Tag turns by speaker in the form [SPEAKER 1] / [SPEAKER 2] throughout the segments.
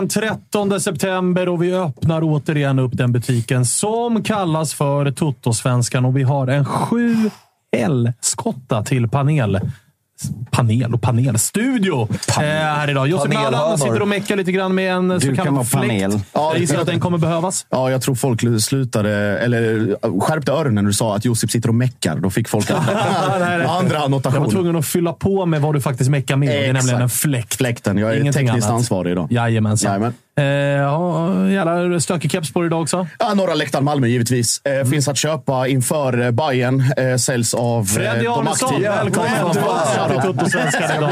[SPEAKER 1] den 13 september och vi öppnar återigen upp den butiken som kallas för Toto-Svenskan och vi har en sju helskotta till panel. Panel och panelstudio eh, här idag. Josef
[SPEAKER 2] Panelhönor.
[SPEAKER 1] sitter och meckar lite grann med en så
[SPEAKER 2] Du kan
[SPEAKER 1] kallad
[SPEAKER 2] panel.
[SPEAKER 1] fläkt.
[SPEAKER 2] Ja,
[SPEAKER 1] Jag gissar att den kommer behövas.
[SPEAKER 2] Ja, jag tror folk slutade, eller skärpte öronen när du sa att Josip sitter och meckar. Då fick folk andra
[SPEAKER 1] Jag var
[SPEAKER 2] annotationer.
[SPEAKER 1] tvungen att fylla på med vad du faktiskt meckar med. Det är nämligen en fläkt.
[SPEAKER 2] Fläkten. Jag är
[SPEAKER 1] Ingenting
[SPEAKER 2] tekniskt
[SPEAKER 1] annat.
[SPEAKER 2] ansvarig idag.
[SPEAKER 1] Jajamensan.
[SPEAKER 2] Jajamän.
[SPEAKER 1] Eh, ja, jävla stökig keps på dig idag också.
[SPEAKER 2] Ja, Norra läktaren Malmö givetvis. Eh, Finns att köpa inför eh, Bayern Säljs av
[SPEAKER 1] Freddy Arnesson, välkommen idag.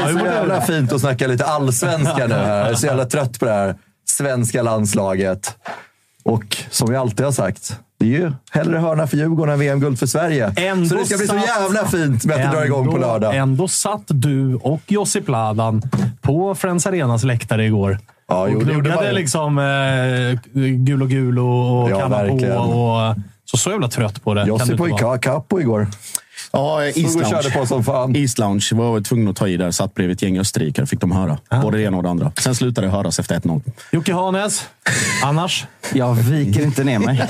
[SPEAKER 1] Hur
[SPEAKER 3] Så jävla fint att snacka lite allsvenska nu här. Jag är så jävla trött på det här svenska landslaget. Och som jag alltid har sagt, det är ju hellre hörna för Djurgården än VM-guld för Sverige.
[SPEAKER 1] Ändå
[SPEAKER 3] så det ska bli så jävla fint med att det drar igång på
[SPEAKER 1] Ändå-
[SPEAKER 3] lördag.
[SPEAKER 1] Ändå satt du och Josip Ladan på Friends Arenas läktare igår.
[SPEAKER 3] Ja,
[SPEAKER 1] och
[SPEAKER 3] jo, det
[SPEAKER 1] gnuggade
[SPEAKER 3] ju.
[SPEAKER 1] liksom eh, gul och gul och,
[SPEAKER 3] Ja,
[SPEAKER 1] kamma på.
[SPEAKER 3] verkligen.
[SPEAKER 1] Och, så så jävla trött på det.
[SPEAKER 3] Josip
[SPEAKER 1] inte
[SPEAKER 3] på Capo igår.
[SPEAKER 2] Ja, East
[SPEAKER 3] på som fan.
[SPEAKER 2] East Lounge var jag tvungen att ta i där. Satt bredvid ett gäng österrikare. Fick de höra. Både det ena och det andra. Sen slutade det höras efter 1-0.
[SPEAKER 1] Jocke Hanes, annars?
[SPEAKER 4] Jag viker inte ner mig.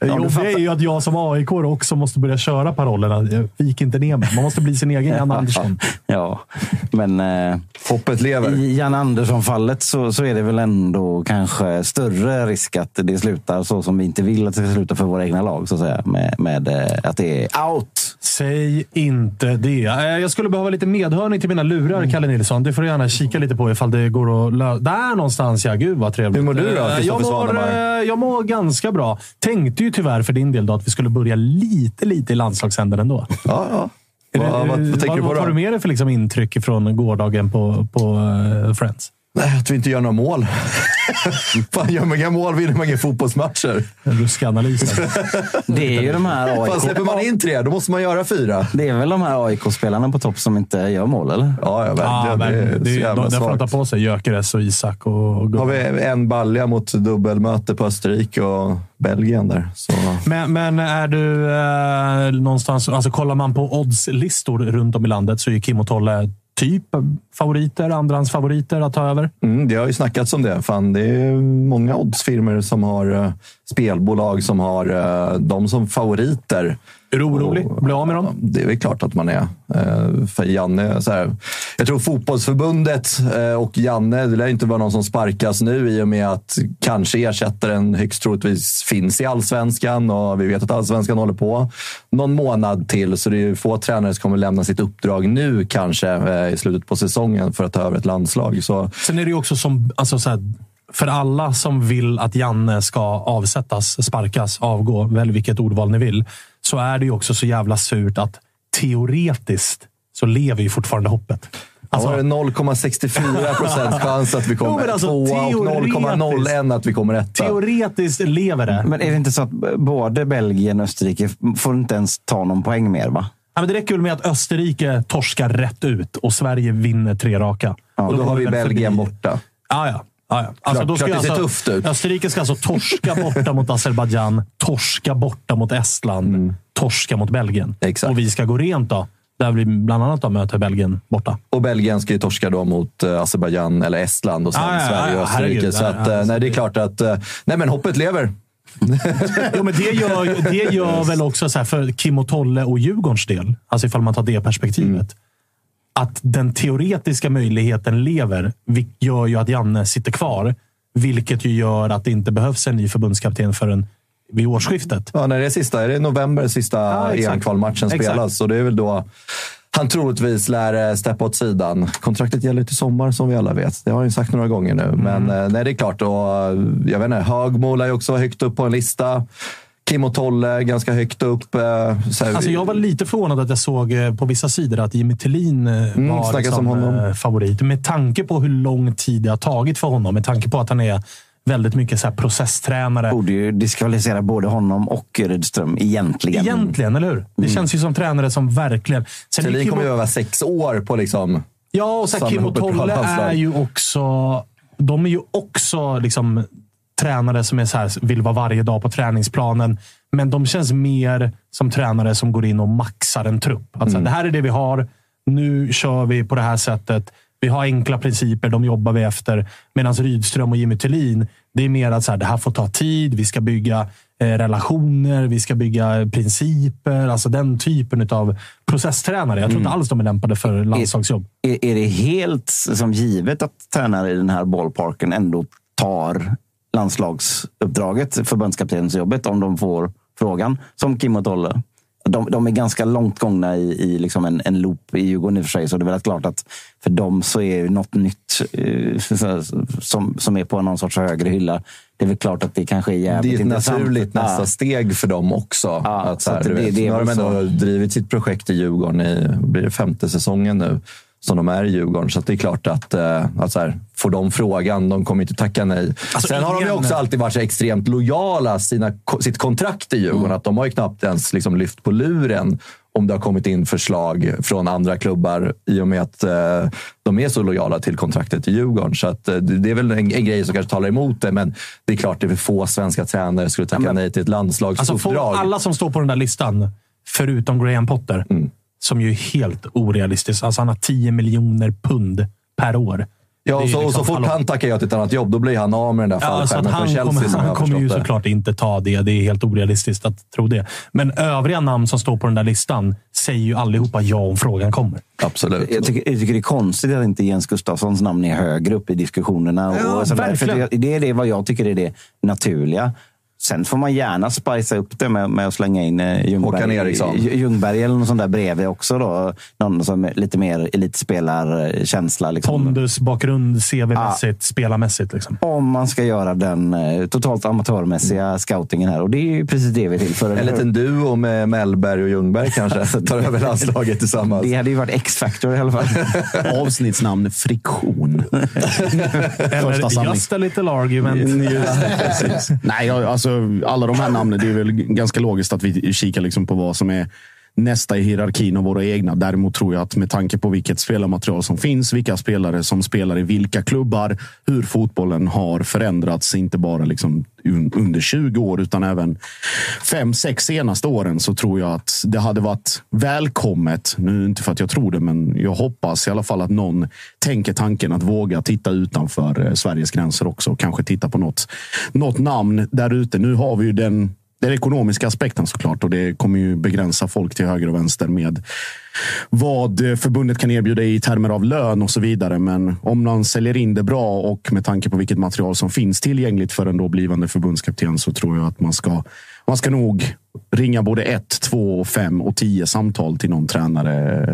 [SPEAKER 1] Det jobbiga är ju att jag som AIK också måste börja köra parollerna. Jag Vik inte ner mig. Man måste bli sin egen Jan Andersson.
[SPEAKER 4] Ja, men eh,
[SPEAKER 3] Hoppet lever.
[SPEAKER 4] i Jan Andersson-fallet så, så är det väl ändå kanske större risk att det slutar så som vi inte vill att det ska sluta för våra egna lag. Så att säga. Med, med eh, att det är out.
[SPEAKER 1] Säg inte det. Eh, Jag skulle behöva lite medhörning till mina lurar, Kalle Nilsson. Det får du gärna kika lite på ifall det går att lösa. Där någonstans ja. Gud vad trevligt.
[SPEAKER 3] Hur mår du då,
[SPEAKER 1] Eh, jag mår, eh, jag mår ganska bra. Tänkte ju tyvärr för din del då att vi skulle börja lite, lite i landslagsänden ändå.
[SPEAKER 3] Ja, ja.
[SPEAKER 1] Är
[SPEAKER 3] Vad,
[SPEAKER 1] det-
[SPEAKER 3] vad, vad tänker
[SPEAKER 1] vad,
[SPEAKER 3] du på
[SPEAKER 1] vad tar du
[SPEAKER 3] då?
[SPEAKER 1] med dig för liksom intryck från gårdagen på, på Friends?
[SPEAKER 3] Nej, att vi inte gör några mål. Fan, gör man inga mål vinner man inga fotbollsmatcher.
[SPEAKER 1] En ruskig analys. där.
[SPEAKER 4] Det är ju de här
[SPEAKER 3] Fan, släpper man
[SPEAKER 4] AIK...
[SPEAKER 3] in tre, då måste man göra fyra.
[SPEAKER 4] Det är väl de här AIK-spelarna på topp som inte gör mål, eller?
[SPEAKER 3] Ja, ja, verkligen.
[SPEAKER 1] men,
[SPEAKER 3] det är
[SPEAKER 1] det,
[SPEAKER 3] så
[SPEAKER 1] är- de, de får ta på sig Gyökeres och Isak och, och
[SPEAKER 3] har vi en balja mot dubbelmöte på Österrike och Belgien där. Så.
[SPEAKER 1] Men, men är du eh, någonstans... Alltså kollar man på oddslistor runt om i landet så är ju Kim och Tolle typ favoriter, andrahandsfavoriter att ta över.
[SPEAKER 3] Mm, det har ju snackats om det. Fan, det är många oddsfirmor som har eh, spelbolag som har eh, dem som favoriter.
[SPEAKER 1] Är du orolig? Bli av med dem?
[SPEAKER 3] Det är väl klart att man är. Eh, För Janne, så här, jag tror fotbollsförbundet eh, och Janne, det lär inte vara någon som sparkas nu i och med att kanske ersättaren högst troligtvis finns i allsvenskan och vi vet att allsvenskan håller på någon månad till. Så det är få tränare som kommer lämna sitt uppdrag nu kanske eh, i slutet på säsongen för att ta över ett landslag. Så
[SPEAKER 1] Sen är det ju också som, alltså så här, för alla som vill att Janne ska avsättas, sparkas, avgå, välj vilket ordval ni vill, så är det ju också så jävla surt att teoretiskt så lever ju fortfarande hoppet.
[SPEAKER 3] Alltså, var det 0,64 procents chans att vi kommer
[SPEAKER 1] alltså,
[SPEAKER 3] tvåa och
[SPEAKER 1] teoretiskt-
[SPEAKER 3] 0,01 att vi kommer etta.
[SPEAKER 1] Teoretiskt lever det.
[SPEAKER 4] Men är det inte så att både Belgien och Österrike får inte ens ta någon poäng mer? va?
[SPEAKER 1] Ja, men det räcker väl med att Österrike torskar rätt ut och Sverige vinner tre raka.
[SPEAKER 3] och då har vi Belgien
[SPEAKER 1] förbi-
[SPEAKER 3] borta.
[SPEAKER 1] Ja, ja. Ja. Alltså, då ska
[SPEAKER 3] klart
[SPEAKER 1] alltså,
[SPEAKER 3] tufft ut.
[SPEAKER 1] Österrike ska alltså torska borta mot Azerbajdzjan, torska borta mot Estland, torska mot Belgien.
[SPEAKER 3] Mm. Exakt.
[SPEAKER 1] Och vi ska gå rent då. Där vi bland annat då möter Belgien borta.
[SPEAKER 3] Och Belgien ska ju torska då mot uh, Azerbajdzjan eller Estland och sen
[SPEAKER 1] ja,
[SPEAKER 3] Sverige och Österrike.
[SPEAKER 1] herregud.
[SPEAKER 3] så att,
[SPEAKER 1] ja,
[SPEAKER 3] eh, nej, det är klart att eh, nej, men hoppet lever.
[SPEAKER 1] Jo, men det gör, det gör väl också så för Kim och Tolle och Djurgårdens del, alltså ifall man tar det perspektivet,
[SPEAKER 3] Mm.
[SPEAKER 1] Att den teoretiska möjligheten lever, gör ju att Janne sitter kvar. Vilket ju gör att det inte behövs en ny förbundskapten förrän vid årsskiftet.
[SPEAKER 3] Ja, när det är sista, är det november sista
[SPEAKER 1] Ja.
[SPEAKER 3] EM-kvalmatchen spelas. Och det är väl då han troligtvis lär eh, steppa åt sidan. Kontraktet gäller till sommar som vi alla vet. Det har han ju sagt några gånger nu.
[SPEAKER 1] Mm.
[SPEAKER 3] Men eh, nej, det är klart. Och, eh, jag vet inte, Högmo är ju också högt upp på en lista. Kim och Tolle ganska högt upp. eh, Så här,
[SPEAKER 1] Alltså jag var lite förvånad att jag såg eh, på vissa sidor att Jimmy Tillin eh, var
[SPEAKER 3] Mm, snackas
[SPEAKER 1] liksom, favorit. Med tanke på hur lång tid det har tagit för honom. Med tanke på att han är väldigt mycket så här processtränare.
[SPEAKER 4] Borde ju diskvalificera både honom och Rydström egentligen.
[SPEAKER 1] Egentligen, eller hur? Det känns ju som tränare som verkligen... Sen
[SPEAKER 3] Thelin
[SPEAKER 1] Kim
[SPEAKER 3] kommer ju öva sex år på liksom...
[SPEAKER 1] Ja, och så här, Kim och Tolle är ju också... De är ju också liksom, tränare som är så här, vill vara varje dag på träningsplanen. Men de känns mer som tränare som går in och maxar en trupp. Att, så här, Det här är det vi har. Nu kör vi på det här sättet. Vi har enkla principer, de jobbar vi efter. Medan Rydström och Jimmy Tillin, det är mer att så här, det här får ta tid. Vi ska bygga eh, relationer, vi ska bygga principer. Alltså den typen av processtränare. Jag tror inte alls de är lämpade för landslagsjobb.
[SPEAKER 4] Är, är det helt som givet att tränare i den här ballparken ändå tar landslagsuppdraget, förbundskaptensjobbet, om de får frågan? Som Kim och Tolle. De, de är ganska långt gångna i, i liksom en, en loop i Djurgården i och för sig, så det är väl klart att för dem så är det något nytt eh, så- som, som är på någon sorts högre hylla. Det är väl klart att det kanske är
[SPEAKER 3] Det
[SPEAKER 4] jävligt
[SPEAKER 3] är ett
[SPEAKER 4] intressant.
[SPEAKER 3] naturligt nästa
[SPEAKER 4] Ja.
[SPEAKER 3] steg för dem också.
[SPEAKER 4] Ja,
[SPEAKER 3] att, så
[SPEAKER 4] så
[SPEAKER 3] här, du
[SPEAKER 4] det-
[SPEAKER 3] vet,
[SPEAKER 4] det är
[SPEAKER 3] nu har de ändå
[SPEAKER 4] så.
[SPEAKER 3] drivit sitt projekt i Djurgården i blir det femte säsongen nu som de är i Djurgården. Så det är klart att, eh, att så här, får de frågan, de kommer inte tacka nej.
[SPEAKER 1] Alltså,
[SPEAKER 3] Sen har de ju också alltid varit så extremt lojala sina, sitt kontrakt i Djurgården.
[SPEAKER 4] Mm.
[SPEAKER 3] Att de har ju knappt ens liksom lyft på luren om det har kommit in förslag från andra klubbar i och med att eh, de är så lojala till kontraktet i Djurgården. Så att, eh, det är väl en, en grej som kanske talar emot det, men det är klart det är för få svenska tränare skulle tacka nej till ett
[SPEAKER 1] Alltså
[SPEAKER 3] landslagsuppdrag.
[SPEAKER 1] får alla som står på den där listan, förutom Graham Potter,
[SPEAKER 3] Mm.
[SPEAKER 1] Som ju är helt orealistisk. Alltså han har 10 miljoner pund per år.
[SPEAKER 3] ja, och så, och så
[SPEAKER 1] liksom-
[SPEAKER 3] fort han tackar ja till ett annat jobb, då blir han av med den där
[SPEAKER 1] Ja, så att
[SPEAKER 3] fallskärmen från
[SPEAKER 1] han
[SPEAKER 3] Chelsea.
[SPEAKER 1] kommer, han kommer ju
[SPEAKER 3] det.
[SPEAKER 1] såklart inte ta det. Det är helt orealistiskt att tro det. Men övriga namn som står på den där listan säger ju allihopa ja om frågan kommer.
[SPEAKER 3] Absolut.
[SPEAKER 4] Jag tycker, jag tycker det är konstigt att inte Jens Gustafssons namn är högre upp i diskussionerna.
[SPEAKER 1] Ja,
[SPEAKER 4] och sådär. För
[SPEAKER 1] verkligen.
[SPEAKER 4] det, det är det vad jag tycker är det naturliga. Sen får man gärna spicea upp det med, med att slänga in eh, Ljungberg, Ljungberg eller något sånt där bredvid också. Då. Någon som är lite mer elitspelarkänsla. Liksom.
[SPEAKER 1] Pondus, bakgrund, CV-mässigt, spelarmässigt. Liksom.
[SPEAKER 4] Om man ska göra den eh, totalt amatörmässiga scoutingen här. Och det är ju precis det vi är till för.
[SPEAKER 3] En liten duo med Mellberg och Ljungberg kanske tar över landslaget tillsammans.
[SPEAKER 4] Det hade ju varit X-Factor i alla fall.
[SPEAKER 2] Avsnittsnamn Friktion. Första
[SPEAKER 1] Eller just a little argument.
[SPEAKER 2] Precis. Nej, jag- alltså, Alltså, alla de här namnen, det är väl ganska logiskt att vi kikar liksom på vad som är nästa i hierarkin av våra egna. Däremot tror jag att med tanke på vilket spelarmaterial som finns, vilka spelare som spelar i vilka klubbar, hur fotbollen har förändrats, inte bara liksom under 20 år utan även fem, sex senaste åren, så tror jag att det hade varit välkommet. Nu inte för att jag tror det, men jag hoppas i alla fall att någon tänker tanken att våga titta utanför eh, Sveriges gränser också och kanske titta på något, något namn där ute. Nu har vi ju den den ekonomiska aspekten såklart. Och det kommer ju begränsa folk till höger och vänster med vad förbundet kan erbjuda i termer av lön och så vidare. Men om man säljer in det bra och med tanke på vilket material som finns tillgängligt för en då blivande förbundskapten så tror jag att man ska, man ska nog ringa både ett, två, fem och tio samtal till någon tränare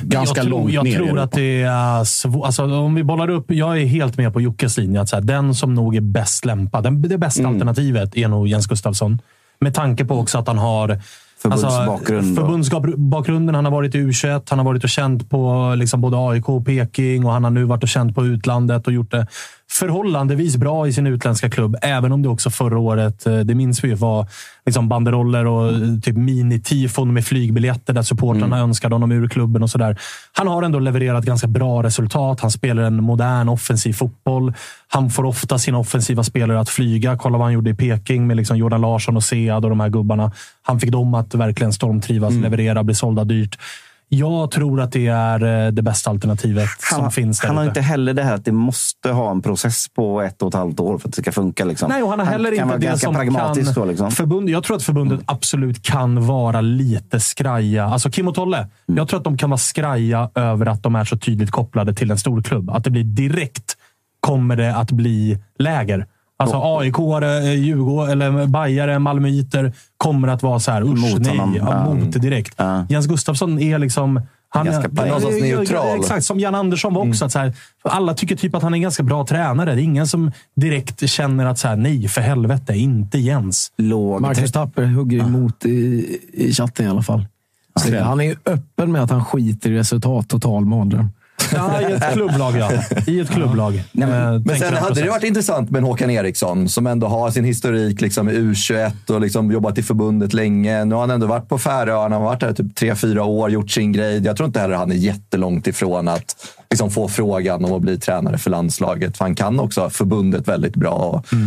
[SPEAKER 2] ganska
[SPEAKER 1] jag tror,
[SPEAKER 2] långt
[SPEAKER 1] jag
[SPEAKER 2] ner i
[SPEAKER 1] tror att det är svårt. Alltså, om vi bollar upp. Jag är helt med på Jockes linje. Att så här, den som nog är bäst lämpad, den, det bästa
[SPEAKER 2] Mm.
[SPEAKER 1] alternativet är nog Jens Gustafsson. Med tanke på också att han har
[SPEAKER 4] Förbundsbakgrund och-
[SPEAKER 1] Alltså, förbundsbakgrunden. Han har varit i U21, han har varit och känt på liksom både AIK och Peking och han har nu varit och känt på utlandet och gjort det förhållandevis bra i sin utländska klubb. Även om det också förra året, eh, det minns vi ju, var liksom banderoller och eh, typ mini-tifon med flygbiljetter där supportrarna önskade honom ur klubben och sådär. Han har ändå levererat ganska bra resultat. Han spelar en modern offensiv fotboll. Han får ofta sina offensiva spelare att flyga. Kolla vad han gjorde i Peking med liksom Jordan Larsson och Sead och de här gubbarna. Han fick dem att verkligen stormtrivas, leverera, bli sålda dyrt. Jag tror att det är eh, det bästa alternativet som
[SPEAKER 4] Han,
[SPEAKER 1] finns där
[SPEAKER 4] han har inte heller det här att det måste ha en process på ett och ett halvt år för att det ska funka. Liksom.
[SPEAKER 1] Nej, och han har heller
[SPEAKER 4] kan
[SPEAKER 1] inte det som
[SPEAKER 4] pragmatisk
[SPEAKER 1] kan...
[SPEAKER 4] då. Liksom.
[SPEAKER 1] Förbund, jag tror att förbundet absolut kan vara lite skraja. Alltså Kim och Tolle. Jag tror att de kan vara skraja över att de är så tydligt kopplade till en stor klubb. Att det blir direkt kommer det att bli läger. Alltså aik Djurgården, eller Bajare, Malmöiter kommer att vara så här, usch,
[SPEAKER 4] Mot
[SPEAKER 1] nej,
[SPEAKER 4] honom.
[SPEAKER 1] ja, mot direkt.
[SPEAKER 4] Ja.
[SPEAKER 1] Jens Gustafsson är liksom... Han
[SPEAKER 4] Ganska
[SPEAKER 1] är,
[SPEAKER 3] någonstans neutral.
[SPEAKER 1] Exakt, som Jan Andersson var också. Att så här, alla tycker typ att han är en ganska bra tränare. Det är ingen som direkt känner att så här, nej, för helvete, inte Jens.
[SPEAKER 4] Låg
[SPEAKER 5] Marcus Tapper hugger emot i, i chatten i alla fall. Så han är ju öppen med att han skiter i resultat. Total mardröm.
[SPEAKER 1] Ja, i ett klubblag, ja. I ett klubblag.
[SPEAKER 4] Nej, men-
[SPEAKER 1] Eh,
[SPEAKER 3] Men sen hade det varit intressant med en Håkan Eriksson som ändå har sin historik liksom, i U21 och liksom jobbat i förbundet länge. Nu har han ändå varit på Färöarna, han har varit där typ tre, fyra år, gjort sin grej. Jag tror inte heller han är jättelångt ifrån att liksom, få frågan om att bli tränare för landslaget. För han kan också förbundet väldigt bra.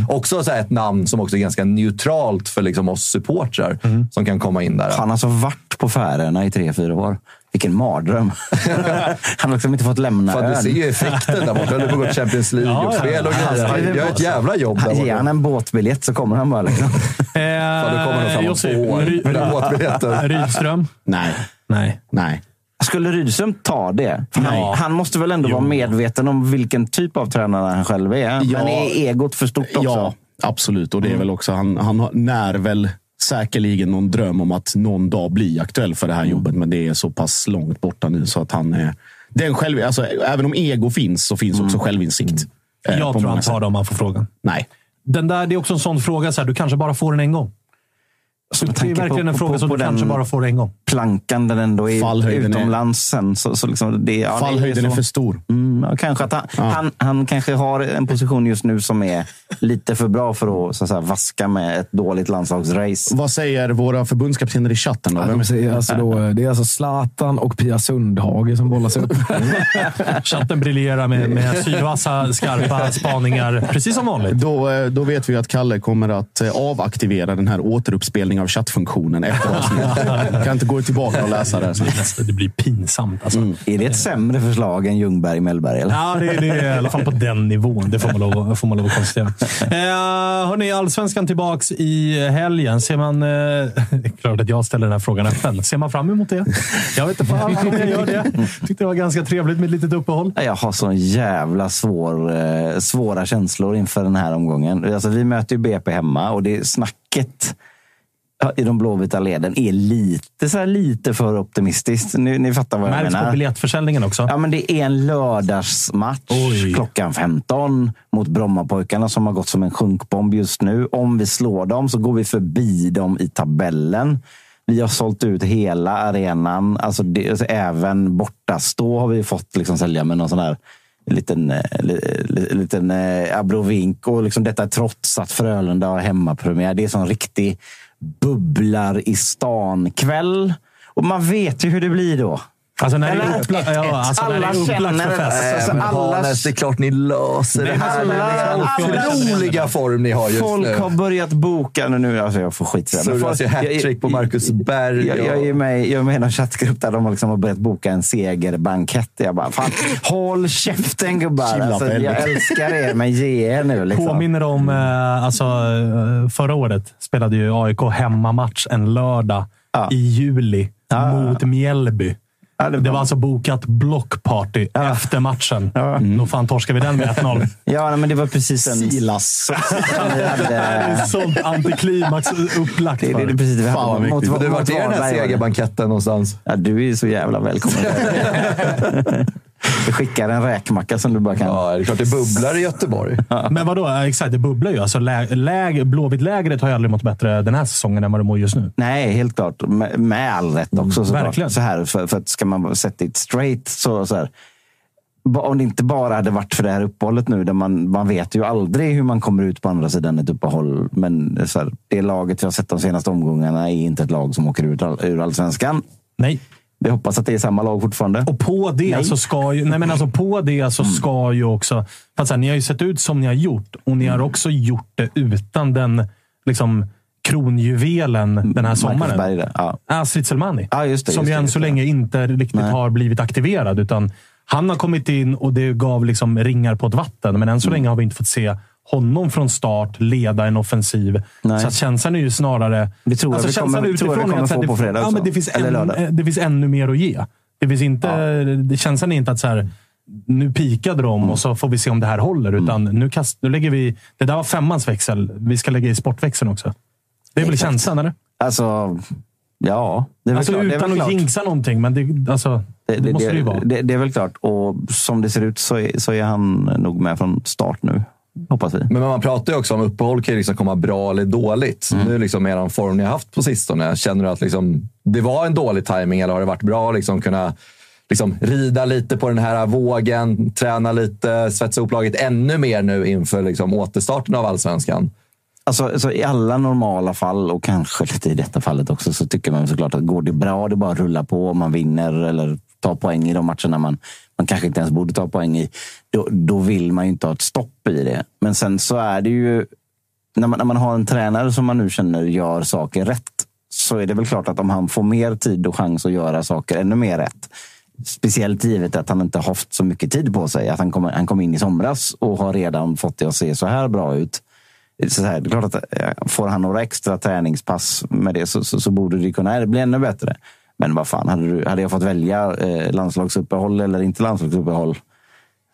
[SPEAKER 3] Och Också så här, ett namn som också är ganska neutralt för liksom, oss supportrar som kan komma in där.
[SPEAKER 4] Han har alltså varit på Färöarna i tre, fyra år. Vilken mardröm. han har liksom inte fått lämna
[SPEAKER 3] Fan, du
[SPEAKER 4] ön.
[SPEAKER 3] ser ju effekten där borta. Han håller på att gå till Champions
[SPEAKER 1] Ja, ja.
[SPEAKER 3] Och grejer. Han gör ett jävla jobb där
[SPEAKER 4] Han- Ge
[SPEAKER 3] borta.
[SPEAKER 4] han en båtbiljett så kommer han bara. Liksom.
[SPEAKER 1] Eh,
[SPEAKER 3] Fan, du kommer nog fram om
[SPEAKER 1] Josef,
[SPEAKER 3] två år. Den båtbiljetten.
[SPEAKER 1] Rydström?
[SPEAKER 2] Nej,
[SPEAKER 1] Nej.
[SPEAKER 2] nej.
[SPEAKER 4] Skulle Rydström ta det?
[SPEAKER 1] Nej.
[SPEAKER 4] Han, han måste väl ändå
[SPEAKER 1] Jo.
[SPEAKER 4] vara medveten om vilken typ av tränare han själv är?
[SPEAKER 2] Ja.
[SPEAKER 4] Men är egot för stort också?
[SPEAKER 2] Ja, absolut. Och det är väl också, han, han har- när väl säkerligen någon dröm om att någon dag bli aktuell för det här jobbet. Men det är så pass långt borta nu så att han är... Den själv, alltså, även om ego finns så finns också självinsikt. eh,
[SPEAKER 1] Jag tror han tar det om han får frågan.
[SPEAKER 2] Nej.
[SPEAKER 1] Den där, det är också en sån fråga. Så här, du kanske bara får den en gång. Så det är verkligen
[SPEAKER 4] på-
[SPEAKER 1] en
[SPEAKER 4] på-
[SPEAKER 1] fråga
[SPEAKER 4] på-
[SPEAKER 1] som
[SPEAKER 4] på
[SPEAKER 1] du kanske
[SPEAKER 4] den-
[SPEAKER 1] bara får en gång.
[SPEAKER 4] Plankan den ändå är
[SPEAKER 2] Fallhöjden är-
[SPEAKER 4] utomlands sen. Så, så liksom det, ja, det
[SPEAKER 2] Fallhöjden är
[SPEAKER 4] så.
[SPEAKER 2] för stor.
[SPEAKER 4] Mm, ja, kanske att han, han, han kanske har en position just nu som är lite för bra för att, så att säga, vaska med ett dåligt landslagsrace.
[SPEAKER 2] Vad säger våra förbundskaptener i chatten? Då?
[SPEAKER 5] Ja, de säger alltså då, det är alltså Zlatan och Pia Sundhage som bollas upp.
[SPEAKER 1] Chatten briljerar med, med sylvassa, skarpa spaningar. Precis som vanligt.
[SPEAKER 2] Då, eh, då vet vi att Kalle kommer att eh, avaktivera den här återuppspelningen av chattfunktionen efter avsnittet. kan inte gå tillbaka och läsa det. Sen.
[SPEAKER 1] Det blir pinsamt. Alltså.
[SPEAKER 4] Är det ett sämre förslag än Ljungberg Mellberg? Eller?
[SPEAKER 1] Ja, det, det är i alla fall på den nivån. Det får man lov, får man lov att konstatera. Eh, hörni, Allsvenskan tillbaks i helgen. Ser man... Eh, det är klart att jag ställer den här frågan öppen. Ser man fram emot det? Jag vet inte fan om jag gör det. Tyckte det var ganska trevligt med ett litet uppehåll.
[SPEAKER 4] Jag har så jävla svår, eh, svåra känslor inför den här omgången. Alltså, vi möter ju BP hemma och det snacket i de blåvita leden är lite, så lite för optimistiskt. Ni, ni fattar vad jag
[SPEAKER 1] Märks på
[SPEAKER 4] menar.
[SPEAKER 1] biljettförsäljningen också.
[SPEAKER 4] Ja, men det är en lördagsmatch
[SPEAKER 1] Oj.
[SPEAKER 4] klockan 15 mot Brommapojkarna som har gått som en sjunkbomb just nu. Om vi slår dem så går vi förbi dem i tabellen. Vi har sålt ut hela arenan. Alltså, det, alltså även bortastå har vi fått liksom sälja med någon sån här liten, eh, li, li, liten eh, abrovink. Och liksom detta trots att Frölunda har hemmapremiär. Det är sån riktig bubblar i stan-kväll. Och man vet ju hur det blir då.
[SPEAKER 1] Alltså när det är upplagt, ja, alltså när det är
[SPEAKER 4] Alla
[SPEAKER 1] upplagt
[SPEAKER 4] känner
[SPEAKER 1] för
[SPEAKER 4] det.
[SPEAKER 1] fest.
[SPEAKER 4] Alltså, alla-
[SPEAKER 3] Hannes, det är klart ni löser det här.
[SPEAKER 1] alla- alla-
[SPEAKER 3] otroliga form ni har just
[SPEAKER 4] Folk
[SPEAKER 3] nu.
[SPEAKER 4] har börjat boka nu. nu alltså jag får skit för det.
[SPEAKER 3] Surras
[SPEAKER 4] folk-
[SPEAKER 3] ju hattrick på Marcus Berg.
[SPEAKER 4] Jag, jag, är med, jag är med i någon chattgrupp där de har liksom har börjat boka en segerbankett. Jag bara, fan, håll käften gubbar. Alltså, jag älskar er, men ge er nu. Liksom.
[SPEAKER 1] Påminner om eh, alltså, eh, förra året spelade ju AIK hemmamatch en lördag
[SPEAKER 4] Ja.
[SPEAKER 1] i juli
[SPEAKER 4] Ja.
[SPEAKER 1] mot Mjällby.
[SPEAKER 4] Ja,
[SPEAKER 1] Det var alltså bokat blockparty efter matchen.
[SPEAKER 4] Ja.
[SPEAKER 1] Då fan torskade vi den med 1-0.
[SPEAKER 4] Ja, nej, men det var precis en...
[SPEAKER 2] Silas.
[SPEAKER 1] Det är sånt antiklimax upplagt
[SPEAKER 4] det, det, det precis det vi
[SPEAKER 2] Fan, vad
[SPEAKER 4] hade mot,
[SPEAKER 3] Du, vart är den här segerbanketten någonstans?
[SPEAKER 4] Ja, du är så jävla välkommen. Vi skickar en räkmacka som du bara kan...
[SPEAKER 3] Ja, det är klart det bubblar i Göteborg.
[SPEAKER 1] Men vadå? Exakt, det bubblar ju. Alltså, lä, läg, Blåvitt-lägret har ju aldrig mått bättre den här säsongen än vad det mår just nu.
[SPEAKER 4] Nej, helt klart. Med, med all rätt också. såklart.
[SPEAKER 1] verkligen.
[SPEAKER 4] Så här, för, för att ska man sätta det straight så, så här. Om det inte bara hade varit för det här uppehållet nu, där man, man vet ju aldrig hur man kommer ut på andra sidan ett uppehåll. Men så här, det laget vi har sett de senaste omgångarna är inte ett lag som åker ut all, ur allsvenskan.
[SPEAKER 1] Nej.
[SPEAKER 4] Vi hoppas att det är samma lag fortfarande.
[SPEAKER 1] Och på det
[SPEAKER 4] Nej.
[SPEAKER 1] så ska ju, nej men alltså på det så ska ju också... För att här, ni har ju sett ut som ni har gjort och ni har också gjort det utan den liksom, kronjuvelen den här sommaren.
[SPEAKER 4] Berg där, ja.
[SPEAKER 1] Astrid Selmani.
[SPEAKER 4] Ja, just det,
[SPEAKER 1] som
[SPEAKER 4] just
[SPEAKER 1] ju än så länge inte riktigt
[SPEAKER 4] Nej.
[SPEAKER 1] har blivit aktiverad. Utan han har kommit in och det gav liksom ringar på ett vatten. Men än så
[SPEAKER 4] Mm.
[SPEAKER 1] länge har vi inte fått se honom från start leda en offensiv.
[SPEAKER 4] Nej.
[SPEAKER 1] Så att känslan är ju snarare...
[SPEAKER 4] Det tror jag vi
[SPEAKER 1] känslan
[SPEAKER 4] kommer- tror jag vi
[SPEAKER 1] utifrån
[SPEAKER 4] kommer
[SPEAKER 1] att
[SPEAKER 4] få
[SPEAKER 1] det-
[SPEAKER 4] på fredag
[SPEAKER 1] ja,
[SPEAKER 4] också.
[SPEAKER 1] men det, finns
[SPEAKER 4] Eller lördag.
[SPEAKER 1] det finns ännu mer att ge. Det finns inte, det, känslan är inte att så här, nu pikade de
[SPEAKER 4] Mm.
[SPEAKER 1] och så får vi se om det här håller. Utan nu, kast, nu lägger vi... Det där var femmans växel. Vi ska lägga i sportväxeln också. Det är väl
[SPEAKER 4] Exakt.
[SPEAKER 1] känslan, eller?
[SPEAKER 4] Alltså, ja. Det är
[SPEAKER 1] Alltså
[SPEAKER 4] klart. Det är
[SPEAKER 1] utan att
[SPEAKER 4] klart.
[SPEAKER 1] jinxa någonting, men det, alltså, det, måste det ju vara.
[SPEAKER 4] Det, det är väl klart. Och som det ser ut så är, så är han nog med från start nu. Hoppas vi.
[SPEAKER 3] Men man pratar ju också om uppehåll kan ju liksom komma bra eller dåligt. Nu liksom med den form ni har haft på sistone, känner du att liksom, det var en dålig timing eller har det varit bra att liksom kunna liksom rida lite på den här vågen, träna lite, svetsa ihop laget ännu mer nu inför liksom återstarten av allsvenskan?
[SPEAKER 4] Alltså, alltså, I alla normala fall, och kanske lite i detta fallet också, så tycker man såklart att går det bra, det bara att rulla på. Man vinner eller ta poäng i de matcherna man, man kanske inte ens borde ta poäng i. Då, då vill man ju inte ha ett stopp i det. Men sen så är det ju... När man, när man har en tränare som man nu känner gör saker rätt, så är det väl klart att om han får mer tid och chans att göra saker ännu mer rätt, Speciellt givet att han inte haft så mycket tid på sig. Att han kom, han kom in i somras och har redan fått det att se så här bra ut. Så här, det är klart att eh, får han några extra träningspass med det så, så, så borde det kunna bli ännu bättre. Men vad fan, hade, du, hade jag fått välja eh, landslagsuppehåll eller inte landslagsuppehåll?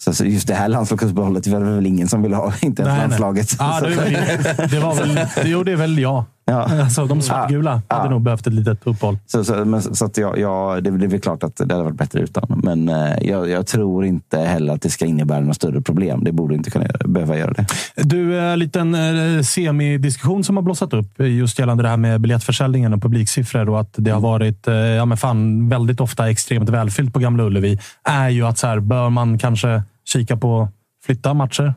[SPEAKER 4] Så, så just det här landslagsuppehållet var det väl ingen som ville ha, inte ens
[SPEAKER 1] Nej, nej.
[SPEAKER 4] landslaget.
[SPEAKER 1] Ja, det,
[SPEAKER 4] Så-
[SPEAKER 1] var- det var väl... Jo, det är väl jag.
[SPEAKER 4] Ja.
[SPEAKER 1] Alltså, de svartgula
[SPEAKER 4] Ja.
[SPEAKER 1] hade nog behövt ett litet uppehåll.
[SPEAKER 4] Så, så, men, så att jag, jag, det, är väl klart att det hade varit bättre utan. Men eh, jag, jag tror inte heller att det ska innebära några större problem. Det borde inte kunna behöva göra det.
[SPEAKER 1] Du, en liten eh, semidiskussion som har blossat upp eh, just gällande det här med biljettförsäljningen och publiksiffror och att det har varit eh, ja, men fan, väldigt ofta extremt välfyllt på Gamla Ullevi. Är ju att så här, bör man kanske kika på flytta matcher?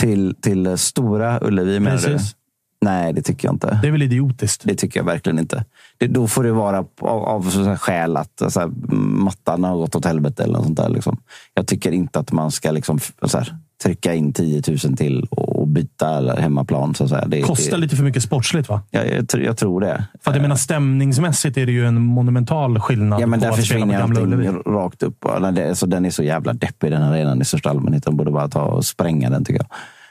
[SPEAKER 4] Till, till Stora Ullevi menar du? Nej, det tycker jag inte.
[SPEAKER 1] Det är väl idiotiskt?
[SPEAKER 4] Det tycker jag verkligen inte. Det, då får det vara av, av skäl att så här, mattan har gått åt helvete eller något sånt där. Liksom. Jag tycker inte att man ska liksom, så här, trycka in 10 000 till och, och byta hemmaplan. Så att. Det,
[SPEAKER 1] Kostar
[SPEAKER 4] det,
[SPEAKER 1] lite för mycket sportsligt, va?
[SPEAKER 4] jag, jag, tror- jag tror det.
[SPEAKER 1] För att jag menar, stämningsmässigt är det ju en monumental skillnad
[SPEAKER 4] Ja, men
[SPEAKER 1] på
[SPEAKER 4] där försvinner allting rakt upp. Ja, det, så den är så jävla deppig den arenan i största allmänhet. De borde bara ta och spränga den tycker jag.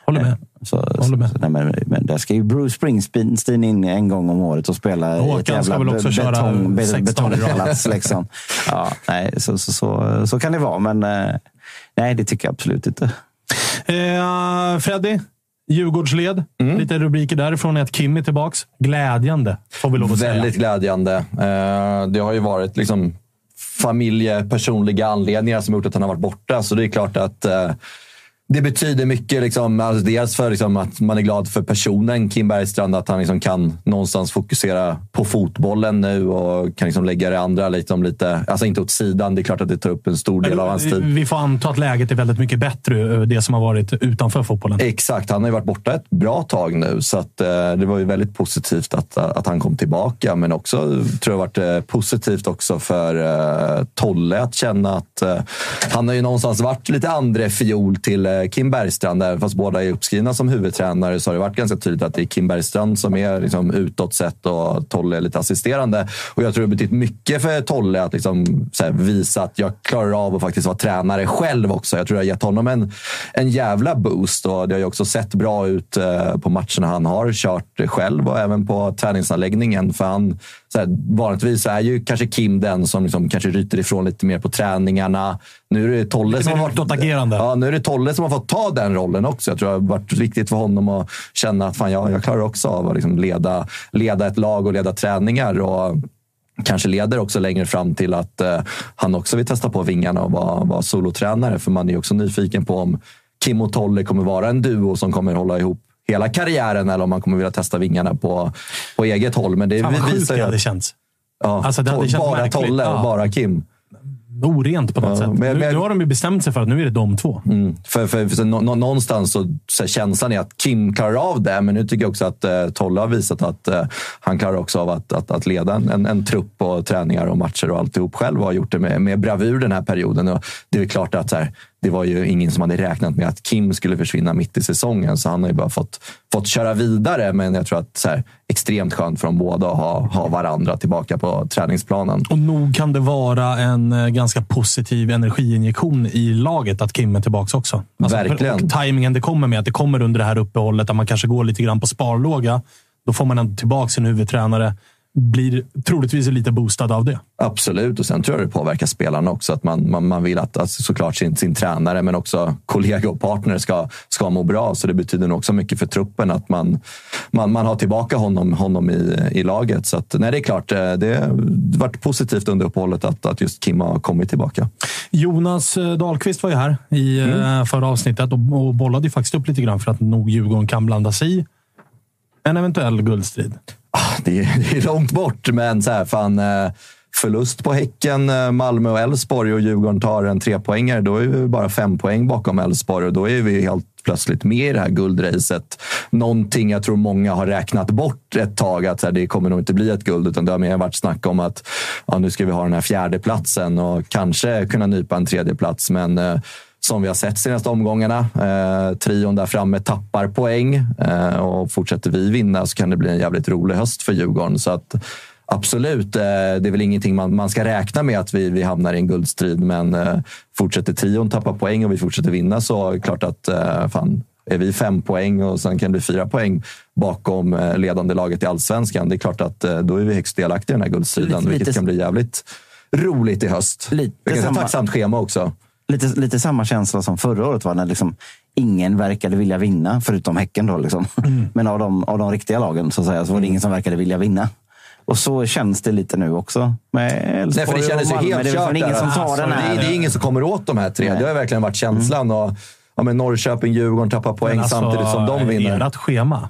[SPEAKER 1] Håller med.
[SPEAKER 4] Så,
[SPEAKER 1] Håller med.
[SPEAKER 4] Så, nej, men, men där ska ju Bruce Springsteen in en gång om året och spela i
[SPEAKER 1] Håkan
[SPEAKER 4] ett jävla
[SPEAKER 1] ska väl också
[SPEAKER 4] be-
[SPEAKER 1] köra
[SPEAKER 4] betong, be-
[SPEAKER 1] 16 i rad.
[SPEAKER 4] betongpalats. Liksom. Ja, nej, så, så, så, så kan det vara, men eh, nej, det tycker jag absolut inte.
[SPEAKER 1] Eh, Freddy, Djurgårdsled.
[SPEAKER 3] Mm.
[SPEAKER 1] Lite rubriker därifrån är att Kim är tillbaks. Glädjande, får vi lov att
[SPEAKER 3] Väldigt
[SPEAKER 1] säga.
[SPEAKER 3] glädjande. Eh, Det har ju varit liksom familjepersonliga anledningar som gjort att han har varit borta. Så det är klart att eh, det betyder mycket. Liksom, alltså dels för liksom, att man är glad för personen Kim Bergstrand, att han liksom kan någonstans fokusera på fotbollen nu och kan liksom lägga det andra liksom lite, alltså inte åt sidan. Det är klart att det tar upp en stor del av hans tid.
[SPEAKER 1] Vi får anta att läget är väldigt mycket bättre, det som har varit utanför fotbollen.
[SPEAKER 3] Exakt. Han har ju varit borta ett bra tag nu, så att, eh, det var ju väldigt positivt att, att han kom tillbaka. Men också tror jag varit eh, positivt också för eh, Tolle att känna att eh, han har ju någonstans varit lite andra fiol till eh, Eh, Kim Bergstrand. Även fast båda är uppskrivna som huvudtränare så har det varit ganska tydligt att det är Kim Bergstrand som är liksom utåt sett och Tolle är lite assisterande. Och jag tror det har betytt mycket för Tolle att liksom, här, visa att jag klarar av att faktiskt vara tränare själv också. Jag tror det har gett honom en, en jävla boost och det har ju också sett bra ut eh, på matcherna han har kört själv och även på träningsanläggningen. För han, så här, vanligtvis är ju kanske Kim den som liksom kanske ryter ifrån lite mer på träningarna. Nu är det Tolle som har
[SPEAKER 1] varit, ja,
[SPEAKER 3] nu är det Tolle som har fått ta den rollen också. Jag tror det har varit viktigt för honom att känna att fan, jag, jag klarar också av att liksom leda, leda ett lag och leda träningar. Och, kanske leder också längre fram till att eh, han också vill testa på vingarna och vara, vara solotränare. För man är också nyfiken på om Kim och Tolle kommer vara en duo som kommer hålla ihop hela karriären eller om man kommer vilja testa vingarna på, på eget håll. Men det
[SPEAKER 1] Fan vad
[SPEAKER 3] visar
[SPEAKER 1] sjukt det hade känts.
[SPEAKER 3] Ja,
[SPEAKER 1] Alltså, det hade känts
[SPEAKER 3] bara
[SPEAKER 1] märkligt.
[SPEAKER 3] Tolle och
[SPEAKER 1] Ja.
[SPEAKER 3] bara Kim.
[SPEAKER 1] Orent på något
[SPEAKER 3] Ja,
[SPEAKER 1] sätt.
[SPEAKER 3] men-
[SPEAKER 1] nu,
[SPEAKER 3] men-
[SPEAKER 1] nu har de ju bestämt sig för att nu är det de två.
[SPEAKER 3] Mm. För, för, för, nå- nå- någonstans så, så känslan är att Kim klarar av det, men nu tycker jag också att eh, Tolle har visat att eh, han klarar också av att, att, att leda en, en, trupp och träningar och matcher och alltihop själv och har gjort det med, med bravur den här perioden. Och det är klart att så här, det var ju ingen som hade räknat med att Kim skulle försvinna mitt i säsongen, så han har ju bara fått, fått köra vidare. Men jag tror att så här, extremt skönt för dem båda att ha, ha varandra tillbaka på träningsplanen.
[SPEAKER 1] Och nog kan det vara en eh, ganska positiv energiinjektion i laget att Kim är tillbaka också. Alltså,
[SPEAKER 3] Verkligen.
[SPEAKER 1] Och tajmingen det kommer med, att det kommer under det här uppehållet, där man kanske går lite grann på sparlåga. Då får man ändå tillbaka sin huvudtränare. Blir troligtvis lite boostad av det.
[SPEAKER 3] Absolut, och sen tror jag det påverkar spelarna också. Att man, man, man vill att alltså, såklart sin, sin tränare, men också kollega och partner ska, ska må bra. Så det betyder nog också mycket för truppen att man, man, man har tillbaka honom, honom i, i laget. Så att, nej, det är klart, eh, det har varit positivt under uppehållet att, att just Kim har kommit tillbaka.
[SPEAKER 1] Jonas eh, Dahlqvist var ju här i mm. förra avsnittet och, och bollade ju faktiskt upp lite grann för att nog Djurgården kan blanda sig i en eventuell guldstrid.
[SPEAKER 3] Det är, det är långt bort, men så här, fan, eh, förlust på Häcken, eh, Malmö och Elfsborg och Djurgården tar en trepoängare, då är vi bara fem poäng bakom Elfsborg och då är vi helt plötsligt med i det här guldracet. Någonting jag tror många har räknat bort ett tag, att så här, det kommer nog inte bli ett guld, utan det har mer varit snack om att ja, nu ska vi ha den här fjärde platsen och kanske kunna nypa en tredje plats. Men eh, som vi har sett senaste omgångarna. Eh, trion där framme tappar poäng eh, och fortsätter vi vinna så kan det bli en jävligt rolig höst för Djurgården. Så att, absolut, eh, det är väl ingenting man, man ska räkna med att vi, vi hamnar i en guldstrid. Men eh, fortsätter trion tappa poäng och vi fortsätter vinna så är det klart att eh, fan, är vi fem poäng och sen kan det bli fyra poäng bakom eh, ledande laget i allsvenskan. Det är klart att eh, då är vi högst delaktiga i den här guldstriden, vilket kan bli jävligt roligt i höst.
[SPEAKER 4] Lite
[SPEAKER 3] Vilket är ett
[SPEAKER 4] samma-
[SPEAKER 3] tacksamt schema också.
[SPEAKER 4] Lite, lite samma känsla som förra året var när liksom ingen verkade vilja vinna, förutom Häcken. Då, liksom. Men av de, av de riktiga lagen så, att säga, så var det ingen som verkade vilja vinna. Och så känns det lite nu också. Med
[SPEAKER 3] Nej, för det kändes ju helt
[SPEAKER 4] Det är
[SPEAKER 3] kört.
[SPEAKER 4] väl ingen som tar
[SPEAKER 3] Alltså,
[SPEAKER 4] den här.
[SPEAKER 3] Det, det är ingen som kommer åt de här tre.
[SPEAKER 4] Nej.
[SPEAKER 3] Det har verkligen varit känslan. Och, ja, men Norrköping, Djurgården tappar poäng
[SPEAKER 1] alltså,
[SPEAKER 3] samtidigt som de vinner.
[SPEAKER 1] Ert schema.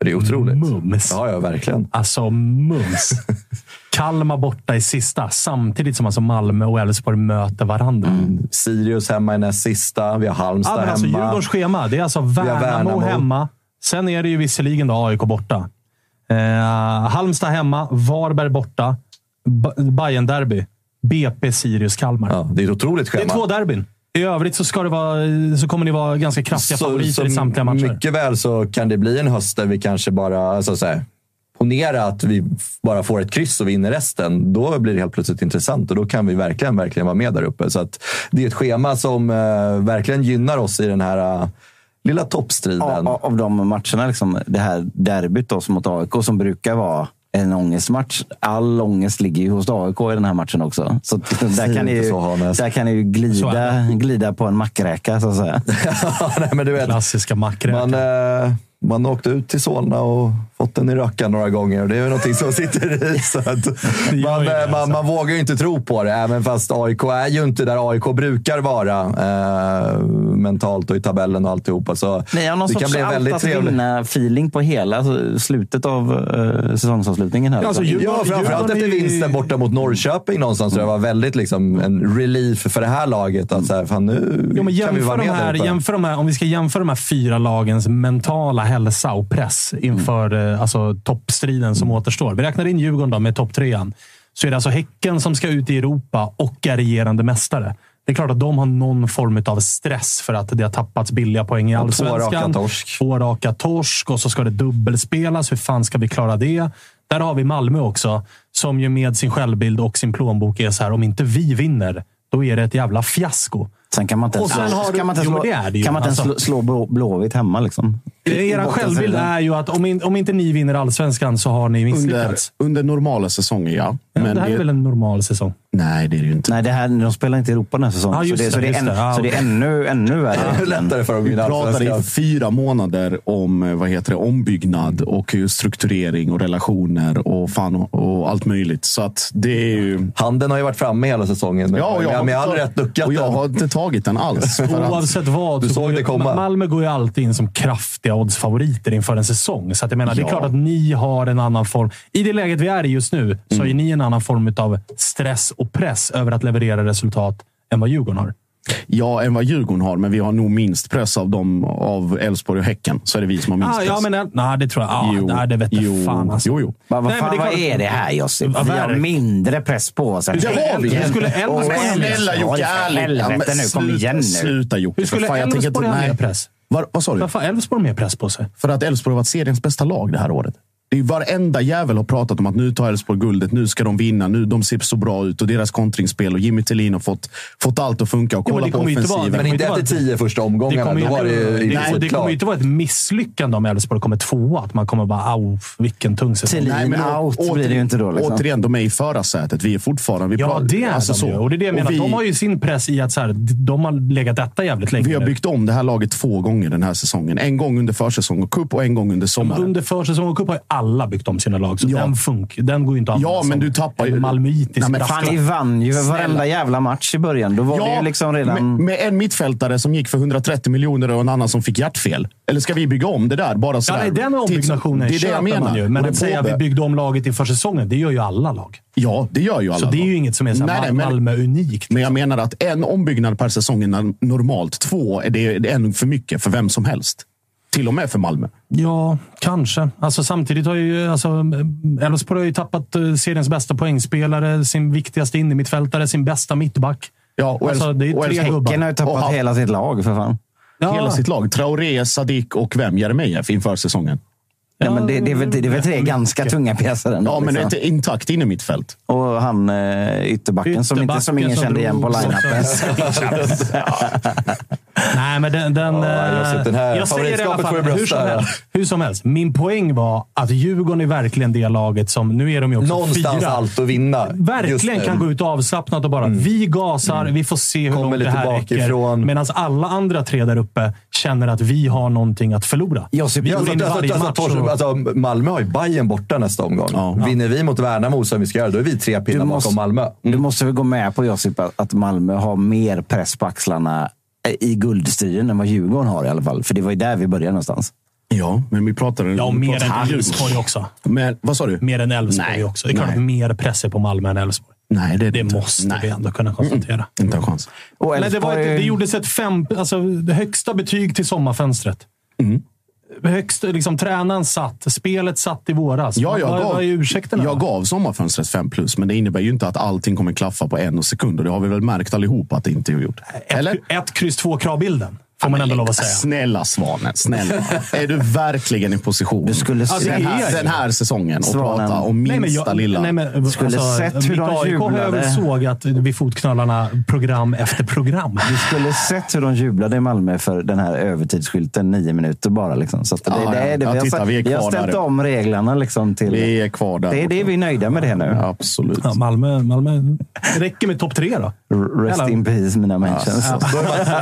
[SPEAKER 3] Det är otroligt.
[SPEAKER 1] Mums.
[SPEAKER 3] Ja, ja, verkligen.
[SPEAKER 1] Alltså mums. Kalmar borta i sista, samtidigt som alltså Malmö och Elfsborg möter varandra.
[SPEAKER 3] Sirius hemma i näst sista. Vi har Halmstad
[SPEAKER 1] Ja, men alltså,
[SPEAKER 3] hemma.
[SPEAKER 1] Djurgårdens schema, det är alltså Värnamo,
[SPEAKER 3] Värnamo.
[SPEAKER 1] hemma. Sen är det ju visserligen då AIK borta. Eh, Halmstad hemma, Varberg borta, ba Bayern derby BP, Sirius, Kalmar.
[SPEAKER 3] Ja, det är ett otroligt
[SPEAKER 1] det
[SPEAKER 3] schema.
[SPEAKER 1] är två derbyn. I övrigt så, ska det vara, så kommer ni vara ganska kraftiga favoriter i samtliga matcher.
[SPEAKER 3] Mycket väl så kan det bli en höst där vi kanske bara... Alltså, så här, ponera att vi bara får ett kryss och vinner resten. Då blir det helt plötsligt intressant och då kan vi verkligen, verkligen vara med där uppe. Så att det är ett schema som eh, verkligen gynnar oss i den här eh, lilla toppstriden.
[SPEAKER 4] Av, av de matcherna, liksom, det här derbyt då, som mot AIK, som brukar vara en ångestmatch. All ångest ligger ju hos AIK i den här matchen också. Så där kan, ni ju, där kan ni ju glida, glida på en mackräka, så att säga.
[SPEAKER 3] Nej, men du vet,
[SPEAKER 1] Klassiska mackräkor.
[SPEAKER 3] man, eh, man har åkt ut till Solna och fått den i rökan några gånger. Och det är väl någonting som sitter i. Så att man, eh, man, man vågar ju inte tro på det, även fast AIK är ju inte där AIK brukar vara. Eh, mentalt och i tabellen och alltihopa. Så
[SPEAKER 4] Ni har någon
[SPEAKER 3] det kan
[SPEAKER 4] sorts
[SPEAKER 3] bli
[SPEAKER 4] allt
[SPEAKER 3] väldigt
[SPEAKER 4] att
[SPEAKER 3] trevligt.
[SPEAKER 4] vinna-feeling på hela alltså, slutet av uh, säsongsavslutningen. Här,
[SPEAKER 1] Alltså,
[SPEAKER 4] liksom.
[SPEAKER 1] ju-
[SPEAKER 3] Ja, framförallt efter vinsten borta mot Norrköping någonstans. Så det var väldigt liksom, en relief för det här laget. Att så här, fan, nu
[SPEAKER 1] Jo, men
[SPEAKER 3] kan vi
[SPEAKER 1] jämför
[SPEAKER 3] vara
[SPEAKER 1] de
[SPEAKER 3] med
[SPEAKER 1] här,
[SPEAKER 3] där uppe.
[SPEAKER 1] jämför de här, om vi ska jämföra de här fyra lagens mentala hälsa och press inför eh, alltså, toppstriden som återstår. Vi räknar in Djurgården då, med topptrean. Så är det alltså Häcken som ska ut i Europa och är regerande mästare. Det är klart att de har någon form av stress för att det har tappats billiga poäng i
[SPEAKER 3] Och två
[SPEAKER 1] allsvenskan.
[SPEAKER 3] raka torsk.
[SPEAKER 1] Två raka torsk och så ska det dubbelspelas. Hur fan ska vi klara det? Där har vi Malmö också, som ju med sin självbild och sin plånbok är så här, om inte vi vinner, då är det ett jävla fiasko.
[SPEAKER 4] Sen kan man inte ens, slå, slå, slå Blå- Blåvitt hemma. Liksom.
[SPEAKER 1] Er självbild är ju att om, in, om inte ni vinner allsvenskan så har ni
[SPEAKER 2] Under,
[SPEAKER 1] misslyckats.
[SPEAKER 2] under normala säsonger, ja.
[SPEAKER 1] Ja,
[SPEAKER 2] Men
[SPEAKER 1] det här är väl en normal säsong?
[SPEAKER 2] Nej, det är det ju inte.
[SPEAKER 4] Nej, det här, de spelar inte i Europa den här säsongen.
[SPEAKER 1] Ja,
[SPEAKER 4] så
[SPEAKER 1] just
[SPEAKER 4] det, så
[SPEAKER 1] det,
[SPEAKER 4] det, är
[SPEAKER 1] det. Ja,
[SPEAKER 4] så det är ännu, ännu värre.
[SPEAKER 3] Det är
[SPEAKER 4] egentligen.
[SPEAKER 3] lättare för dem
[SPEAKER 2] Vi pratade i fyra månader om vad heter det, ombyggnad och strukturering och relationer och, fan och, och allt möjligt. Så att det är ju...
[SPEAKER 3] Handen har ju varit framme hela säsongen.
[SPEAKER 2] Ja, och jag, har
[SPEAKER 3] med all rätt duckat
[SPEAKER 2] och jag har inte tagit den alls.
[SPEAKER 1] Oavsett vad.
[SPEAKER 3] Du
[SPEAKER 1] så
[SPEAKER 3] såg det komma.
[SPEAKER 1] Ma- Malmö går ju alltid in som kraftiga oddsfavoriter inför en säsong. Så att jag menar, det är
[SPEAKER 2] Ja.
[SPEAKER 1] klart att ni har en annan form. I det läget vi är i just nu så har
[SPEAKER 3] Mm.
[SPEAKER 1] ju ni en annan form av stress och press över att leverera resultat än vad Djurgården har.
[SPEAKER 2] ja, än vad Djurgården har, men vi har nog minst press av dem av Elfsborg och Häcken. Så är det vi som har minst
[SPEAKER 1] Ah,
[SPEAKER 2] press.
[SPEAKER 1] ja, men, nej, det tror jag. Ah,
[SPEAKER 2] Jo,
[SPEAKER 1] nej, det vet jag
[SPEAKER 2] jo,
[SPEAKER 1] fan. Alltså.
[SPEAKER 2] jo, jo.
[SPEAKER 4] Men vad
[SPEAKER 1] Nej,
[SPEAKER 4] fan,
[SPEAKER 1] men det
[SPEAKER 4] vad är det här Josip?
[SPEAKER 1] Ja,
[SPEAKER 4] Vi har mindre press på oss.
[SPEAKER 1] Det har vi. Hur skulle Elfsborg
[SPEAKER 4] Och
[SPEAKER 1] ha mer?
[SPEAKER 2] Snälla Jocke, ärligt. Ja,
[SPEAKER 4] helvete
[SPEAKER 2] men
[SPEAKER 4] nu. Kom
[SPEAKER 2] sluta-
[SPEAKER 4] igen nu.
[SPEAKER 2] Sluta Jocke.
[SPEAKER 1] Hur skulle Elfsborg ha mer
[SPEAKER 2] nej.
[SPEAKER 1] press?
[SPEAKER 2] Var, vad sa du?
[SPEAKER 1] Varför har Elfsborg mer press på sig?
[SPEAKER 2] För att Elfsborg har varit seriens bästa lag det här året. Det är varenda jävel har pratat om att nu tar Elfsborg guldet, nu ska de vinna, nu de ser så bra ut och deras kontringsspel och Jimmy Tillin har fått, fått allt att funka och kolla
[SPEAKER 1] det
[SPEAKER 2] på
[SPEAKER 1] kommer ju inte vara-
[SPEAKER 2] offensiven.
[SPEAKER 3] Men inte
[SPEAKER 1] Det kommer
[SPEAKER 3] efter
[SPEAKER 1] inte
[SPEAKER 3] tio första
[SPEAKER 1] Det
[SPEAKER 3] omgångarna.
[SPEAKER 1] kommer,
[SPEAKER 3] det ju
[SPEAKER 1] inte, det,
[SPEAKER 3] helt
[SPEAKER 1] det kommer inte vara ett misslyckande om Elfsborg kommer tvåa. Att man kommer bara, au, vilken tung säsong.
[SPEAKER 4] Tillin
[SPEAKER 2] Nej,
[SPEAKER 4] out
[SPEAKER 2] åter-
[SPEAKER 4] blir det ju inte då. Liksom.
[SPEAKER 2] Återigen, de är i förarsätet. Vi är fortfarande... Vi
[SPEAKER 1] Ja, det är
[SPEAKER 2] alltså
[SPEAKER 1] de
[SPEAKER 2] så.
[SPEAKER 1] ju. Och det är det jag menar.
[SPEAKER 2] vi,
[SPEAKER 1] de har ju sin press i att så här, de har legat detta jävligt länge
[SPEAKER 2] vi har byggt om det här laget två gånger den här säsongen. En gång under försäsong och cup och en gång under sommaren.
[SPEAKER 1] Under försäsong och cup har ju alla byggt om sina lag, så
[SPEAKER 2] Ja.
[SPEAKER 1] den, funk, den går ju inte att
[SPEAKER 2] Ja,
[SPEAKER 1] använda
[SPEAKER 2] men
[SPEAKER 1] som
[SPEAKER 2] du tappar ju-
[SPEAKER 1] malmöitisk
[SPEAKER 2] Nej, men.
[SPEAKER 4] Fan, ni vann ju
[SPEAKER 2] Snälla.
[SPEAKER 4] varenda jävla match i början. Då var det ju liksom redan...
[SPEAKER 2] med, med en mittfältare som gick för 130 miljoner och en annan som fick hjärtfel. Eller ska vi bygga om det där? Bara
[SPEAKER 1] Ja,
[SPEAKER 2] sådär?
[SPEAKER 1] nej, den ombyggnationen
[SPEAKER 2] Det är det jag menar.
[SPEAKER 1] man ju. Men att
[SPEAKER 2] det
[SPEAKER 1] säga att vi byggde om laget inför säsongen, det gör ju alla lag.
[SPEAKER 2] Ja, det gör ju alla
[SPEAKER 1] Så det är ju inget som är så här
[SPEAKER 2] Nej, nej,
[SPEAKER 1] Mal-
[SPEAKER 2] men-
[SPEAKER 1] Malmö-unikt.
[SPEAKER 2] Men jag menar att en ombyggnad per säsong är normalt. Två är det, det är en för mycket för vem som helst. Till och med för Malmö.
[SPEAKER 1] Ja, kanske. Alltså, samtidigt har ju alltså, Elfsborg har ju tappat eh, seriens bästa poängspelare, sin viktigaste innermittfältare, sin bästa mittback.
[SPEAKER 2] Ja, och
[SPEAKER 1] Alltså, det är
[SPEAKER 2] och
[SPEAKER 1] tre gubbar.
[SPEAKER 4] Häcken har ju tappat
[SPEAKER 2] Och
[SPEAKER 4] hela sitt lag för fan.
[SPEAKER 1] Ja,
[SPEAKER 2] Hela sitt lag. Traoré, Sadik och vem? Jeremejeff inför säsongen.
[SPEAKER 4] Ja, men det, det, är väl, det är väl tre ganska tunga pjäser ändå.
[SPEAKER 2] Ja, men
[SPEAKER 4] liksom.
[SPEAKER 2] ett intakt in i mittfält.
[SPEAKER 4] Och han eh, ytterbacken, som, inte, som ingen
[SPEAKER 1] Ytterbacken
[SPEAKER 4] kände igen på line-upen.
[SPEAKER 1] Nej, men den... den
[SPEAKER 3] Ja,
[SPEAKER 1] eh,
[SPEAKER 3] Josip, den här
[SPEAKER 1] jag säger det i alla fall. Hur som, helst, hur som helst. Min poäng var att Djurgården är verkligen det laget som... Nu är de ju också
[SPEAKER 3] Någonstans
[SPEAKER 1] fyra.
[SPEAKER 3] allt att vinna.
[SPEAKER 1] Verkligen kan gå ut avslappnat och bara vi gasar, vi får se hur
[SPEAKER 3] Kommer
[SPEAKER 1] långt det här räcker.
[SPEAKER 3] bakifrån.
[SPEAKER 1] Medan alla andra tre där uppe känner att vi har någonting att förlora.
[SPEAKER 4] Josip,
[SPEAKER 1] vi
[SPEAKER 3] Ja,
[SPEAKER 1] går in i
[SPEAKER 3] alltså,
[SPEAKER 1] varje
[SPEAKER 3] alltså,
[SPEAKER 1] match
[SPEAKER 3] alltså,
[SPEAKER 1] och-
[SPEAKER 3] alltså, Malmö har ju Bayern borta nästa omgång.
[SPEAKER 2] Ja.
[SPEAKER 3] Vinner vi mot Värnamo som vi ska göra, då är vi tre pinnar bakom Malmö.
[SPEAKER 4] Du måste väl gå med på Josip att- att Malmö har mer press på axlarna i guldstriden än vad Djurgården har i alla fall. För det var ju där vi började någonstans.
[SPEAKER 2] Ja, men vi pratade...
[SPEAKER 1] Ja,
[SPEAKER 2] vi
[SPEAKER 1] mer
[SPEAKER 2] pratade
[SPEAKER 1] än. Elfsborg också.
[SPEAKER 2] Men, vad sa du?
[SPEAKER 1] Mer än Elfsborg också. Det är klart mer press är på Malmö än Elfsborg.
[SPEAKER 2] Nej, det
[SPEAKER 1] Det måste
[SPEAKER 2] Nej.
[SPEAKER 1] vi ändå kunna konstatera.
[SPEAKER 2] Inte en chans.
[SPEAKER 4] Och
[SPEAKER 1] Men det, var ett,
[SPEAKER 4] Elfsborg-
[SPEAKER 1] det gjordes ett fem, alltså, det högsta betyg till sommarfönstret.
[SPEAKER 2] Mm.
[SPEAKER 1] Högst, liksom, tränaren satt. Spelet satt i våras.
[SPEAKER 2] Ja, jag
[SPEAKER 1] vad,
[SPEAKER 2] gav,
[SPEAKER 1] vad är ursäkterna?
[SPEAKER 2] jag gav sommarfönstret 5 plus, men det innebär ju inte att allting kommer klaffa på en sekund. Och det har vi väl märkt allihopa att det inte har gjort. Eller?
[SPEAKER 1] ett, ett kryss två kravbilden. Får man ändå lov att säga.
[SPEAKER 2] Snälla Svanen, snälla. är du verkligen i position
[SPEAKER 4] Du skulle
[SPEAKER 1] Alltså,
[SPEAKER 4] se-
[SPEAKER 2] den,
[SPEAKER 1] det är
[SPEAKER 2] här, den här säsongen och prata om minsta
[SPEAKER 1] Nej, men jag,
[SPEAKER 2] lilla...
[SPEAKER 1] Nej, men,
[SPEAKER 4] Skulle
[SPEAKER 1] alltså,
[SPEAKER 4] sett hur de
[SPEAKER 1] mitt AIK har jag väl
[SPEAKER 4] jublade.
[SPEAKER 1] sågat vid fotknölarna program efter program.
[SPEAKER 4] Du skulle sett hur de jublade i Malmö för den här övertidsskylten nio minuter bara. Liksom. Så att det,
[SPEAKER 2] Ja,
[SPEAKER 4] det, är det,
[SPEAKER 2] ja.
[SPEAKER 4] vi,
[SPEAKER 2] Ja,
[SPEAKER 4] har,
[SPEAKER 2] titta, vi är
[SPEAKER 4] vi har
[SPEAKER 2] kvar
[SPEAKER 4] ställt
[SPEAKER 2] där.
[SPEAKER 4] om reglerna liksom till...
[SPEAKER 2] Vi är kvar där.
[SPEAKER 4] det, är det vi är nöjda med det nu.
[SPEAKER 2] Absolut.
[SPEAKER 1] Ja, Malmö, Malmö. Det räcker med topp tre då.
[SPEAKER 4] R- Rest
[SPEAKER 1] Jävlar.
[SPEAKER 4] in peace mina
[SPEAKER 3] är, man,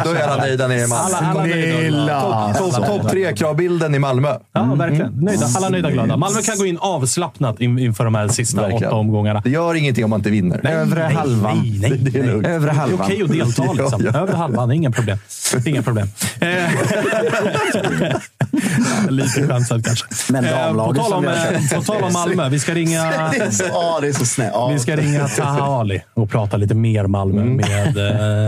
[SPEAKER 3] då är alla nöjda nere i Malmö.
[SPEAKER 1] Alla, alla nöjda.
[SPEAKER 3] Topp top, top tre-kravbilden i Malmö.
[SPEAKER 1] Ja, verkligen. Nöjda. Alla nöjda och glada. Malmö kan gå in avslappnat in, inför de här sista
[SPEAKER 3] Verkligen.
[SPEAKER 1] åtta omgångarna.
[SPEAKER 3] Det gör ingenting om man inte vinner.
[SPEAKER 4] Övre halvan.
[SPEAKER 1] Nej, nej,
[SPEAKER 3] Det är
[SPEAKER 1] nej.
[SPEAKER 3] lugnt.
[SPEAKER 4] Övre
[SPEAKER 1] Det är
[SPEAKER 4] halvan.
[SPEAKER 1] okej att delta. Liksom.
[SPEAKER 3] Ja, ja.
[SPEAKER 1] Över halvan, inga problem. Inga problem. Eh, Lite skämtsamt kanske.
[SPEAKER 4] Men
[SPEAKER 1] Eh, på,
[SPEAKER 4] damlaget
[SPEAKER 1] tal
[SPEAKER 4] som
[SPEAKER 1] om,
[SPEAKER 4] vi har
[SPEAKER 1] eh, på tal om Malmö. Vi ska ringa,
[SPEAKER 2] Det är så, ja, det är så snällt.
[SPEAKER 1] Vi ska ringa Taha Ali och prata lite mer Malmö med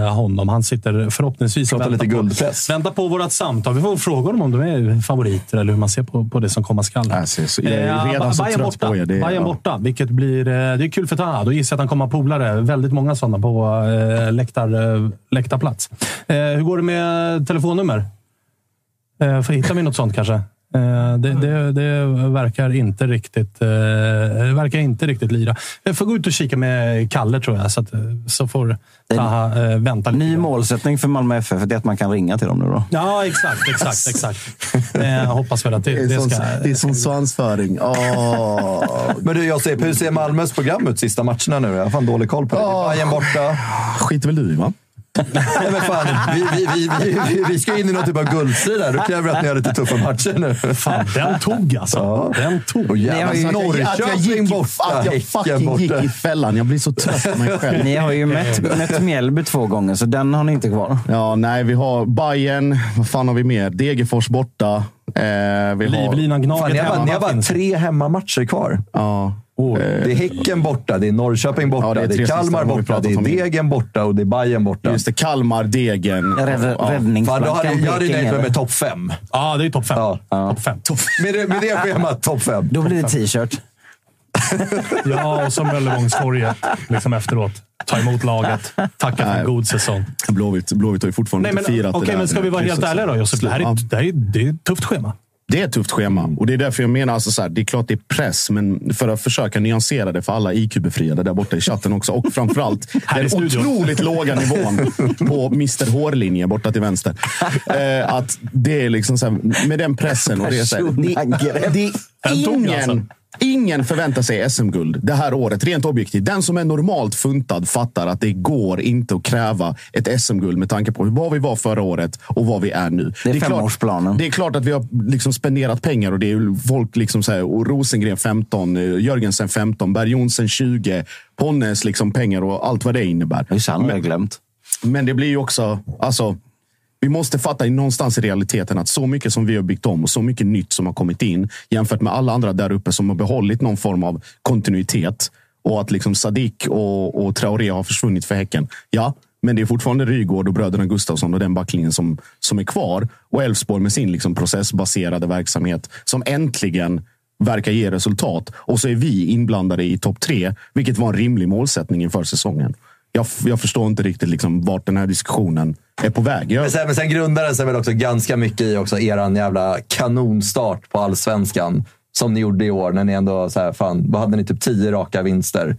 [SPEAKER 1] eh, honom. Han sitter förhoppningsvis och
[SPEAKER 3] Prata
[SPEAKER 1] väntar
[SPEAKER 3] lite
[SPEAKER 1] på,
[SPEAKER 3] guldpress.
[SPEAKER 1] väntar på vårt samtal. Vi får fråga honom om de är favoriter eller hur man ser på, på det som komma skall.
[SPEAKER 2] Alltså, så- jag är
[SPEAKER 1] Eh,
[SPEAKER 2] redan så
[SPEAKER 1] Bayern
[SPEAKER 2] trött
[SPEAKER 1] borta.
[SPEAKER 2] på er. Det är-
[SPEAKER 1] Bayern
[SPEAKER 2] ja.
[SPEAKER 1] borta, vilket blir... eh, Det är kul för Taha. Då gissar jag att han kommer ha polare. Väldigt många sådana på eh, läktar, eh, läktarplats. Eh, hur går det med telefonnummer? Eh, hittar vi något sånt kanske? Eh, det, det, det verkar inte riktigt eh, det verkar inte riktigt lira. Jag får gå ut och kika med Kalle tror jag, så, att, eh, så får Taha eh, vänta lite.
[SPEAKER 4] Ny målsättning för Malmö FF är att man kan ringa till dem nu då.
[SPEAKER 1] Ja, exakt. exakt, exakt. Eh, jag hoppas väl att det,
[SPEAKER 2] Det
[SPEAKER 1] det
[SPEAKER 2] är som,
[SPEAKER 1] ska...
[SPEAKER 2] det är som svansföring. Åh.
[SPEAKER 3] Men du Josip, hur ser Malmös program ut sista matcherna nu? Jag har fan dålig koll på det. Det är Bayern borta.
[SPEAKER 2] Skiter väl du i, va?
[SPEAKER 3] Nej, men fan, vi, vi, vi, vi, ska in i någon typ av guldstrid här. Då kräver vi att ni har lite tuffa matcher nu.
[SPEAKER 1] Fan, den tog alltså.
[SPEAKER 3] Ja.
[SPEAKER 1] Den tog.
[SPEAKER 3] Och jävlar,
[SPEAKER 4] Ni har ju-
[SPEAKER 2] Att jag, gick
[SPEAKER 3] borta,
[SPEAKER 2] att jag fucking gick
[SPEAKER 3] borta.
[SPEAKER 2] i fällan. Jag blir så trött på mig själv.
[SPEAKER 4] Ni har ju mött, mött Mjällby två gånger, så den har ni inte kvar.
[SPEAKER 2] Ja, nej, vi har Bayern. Vad fan har vi mer? Degerfors borta. Eh, vi har,
[SPEAKER 1] Livlinan
[SPEAKER 3] Fan,
[SPEAKER 1] Gnaget
[SPEAKER 3] ni, har bara, ni har bara tre hemmamatcher kvar.
[SPEAKER 2] Ja.
[SPEAKER 3] Det är Häcken borta, det är Norrköping borta,
[SPEAKER 2] Ja, det
[SPEAKER 3] det
[SPEAKER 2] är
[SPEAKER 3] är,
[SPEAKER 2] tre sista
[SPEAKER 3] Kalmar borta, det är. Degen borta och det är Bayern borta.
[SPEAKER 2] Just det, Kalmar, Degen.
[SPEAKER 4] Rädd,
[SPEAKER 2] Ja.
[SPEAKER 4] Räddningsplankan
[SPEAKER 3] jag hade nöjt mig med topp fem.
[SPEAKER 1] Ja, det är topp fem.
[SPEAKER 3] Ja.
[SPEAKER 1] Topp fem.
[SPEAKER 3] Med det, med det schemat, topp fem.
[SPEAKER 4] Då blir det t-shirt.
[SPEAKER 1] Ja, och så Möllevångstorget liksom efteråt. Ta emot laget. Tacka för en god säsong.
[SPEAKER 2] Blåvitt, Blåvitt har ju fortfarande
[SPEAKER 1] Nej, men,
[SPEAKER 2] inte firat
[SPEAKER 1] okej,
[SPEAKER 2] det där
[SPEAKER 1] men ska vi vara helt ärliga då, Josef? Det här är,
[SPEAKER 2] Ja.
[SPEAKER 1] det här är, det är ett tufft schema.
[SPEAKER 2] Det är ett tufft schema. Och det är därför jag menar, alltså så här, det är klart det är press, men för att försöka nyansera det för alla IQ-befriade där borta i chatten också och framförallt den otroligt låga nivån på Mr Hårlinje borta till vänster. Eh, att det är liksom så här, med den pressen och det är, så här, det, det ingen,
[SPEAKER 1] alltså.
[SPEAKER 2] ingen förväntar sig SM-guld det här året, rent objektivt. Den som är normalt funtad fattar att det går inte att kräva ett SM-guld med tanke på vad vi var förra året och vad vi är nu.
[SPEAKER 4] Det är
[SPEAKER 2] klart-
[SPEAKER 4] femårsplanen.
[SPEAKER 2] det är klart att vi har liksom spenderat pengar och det är folk liksom så här, och Rosengren 15, eh, Jörgensen 15, Berg Jonsen 20, Ponnes liksom pengar och allt vad det innebär.
[SPEAKER 4] Just det, han har jag glömt.
[SPEAKER 2] Men det blir ju också, alltså, vi måste fatta i någonstans i realiteten att så mycket som vi har byggt om och så mycket nytt som har kommit in jämfört med alla andra där uppe som har behållit någon form av kontinuitet och att liksom Sadik och, och Traoré har försvunnit för Häcken. Ja, men det är fortfarande Rygård och bröderna Gustafsson och den backlinjen som, som är kvar. Och Elfsborg med sin liksom processbaserade verksamhet som äntligen verkar ge resultat. Och så är vi inblandade i topp tre, vilket var en rimlig målsättning inför säsongen. Jag, jag förstår inte riktigt liksom vart den här diskussionen är på väg. Jag,
[SPEAKER 3] Men sen, men sen grundar den sig väl också ganska mycket i också eran jävla kanonstart på allsvenskan. Som ni gjorde i år när ni ändå, så här, fan, vad hade ni? Typ tio raka vinster.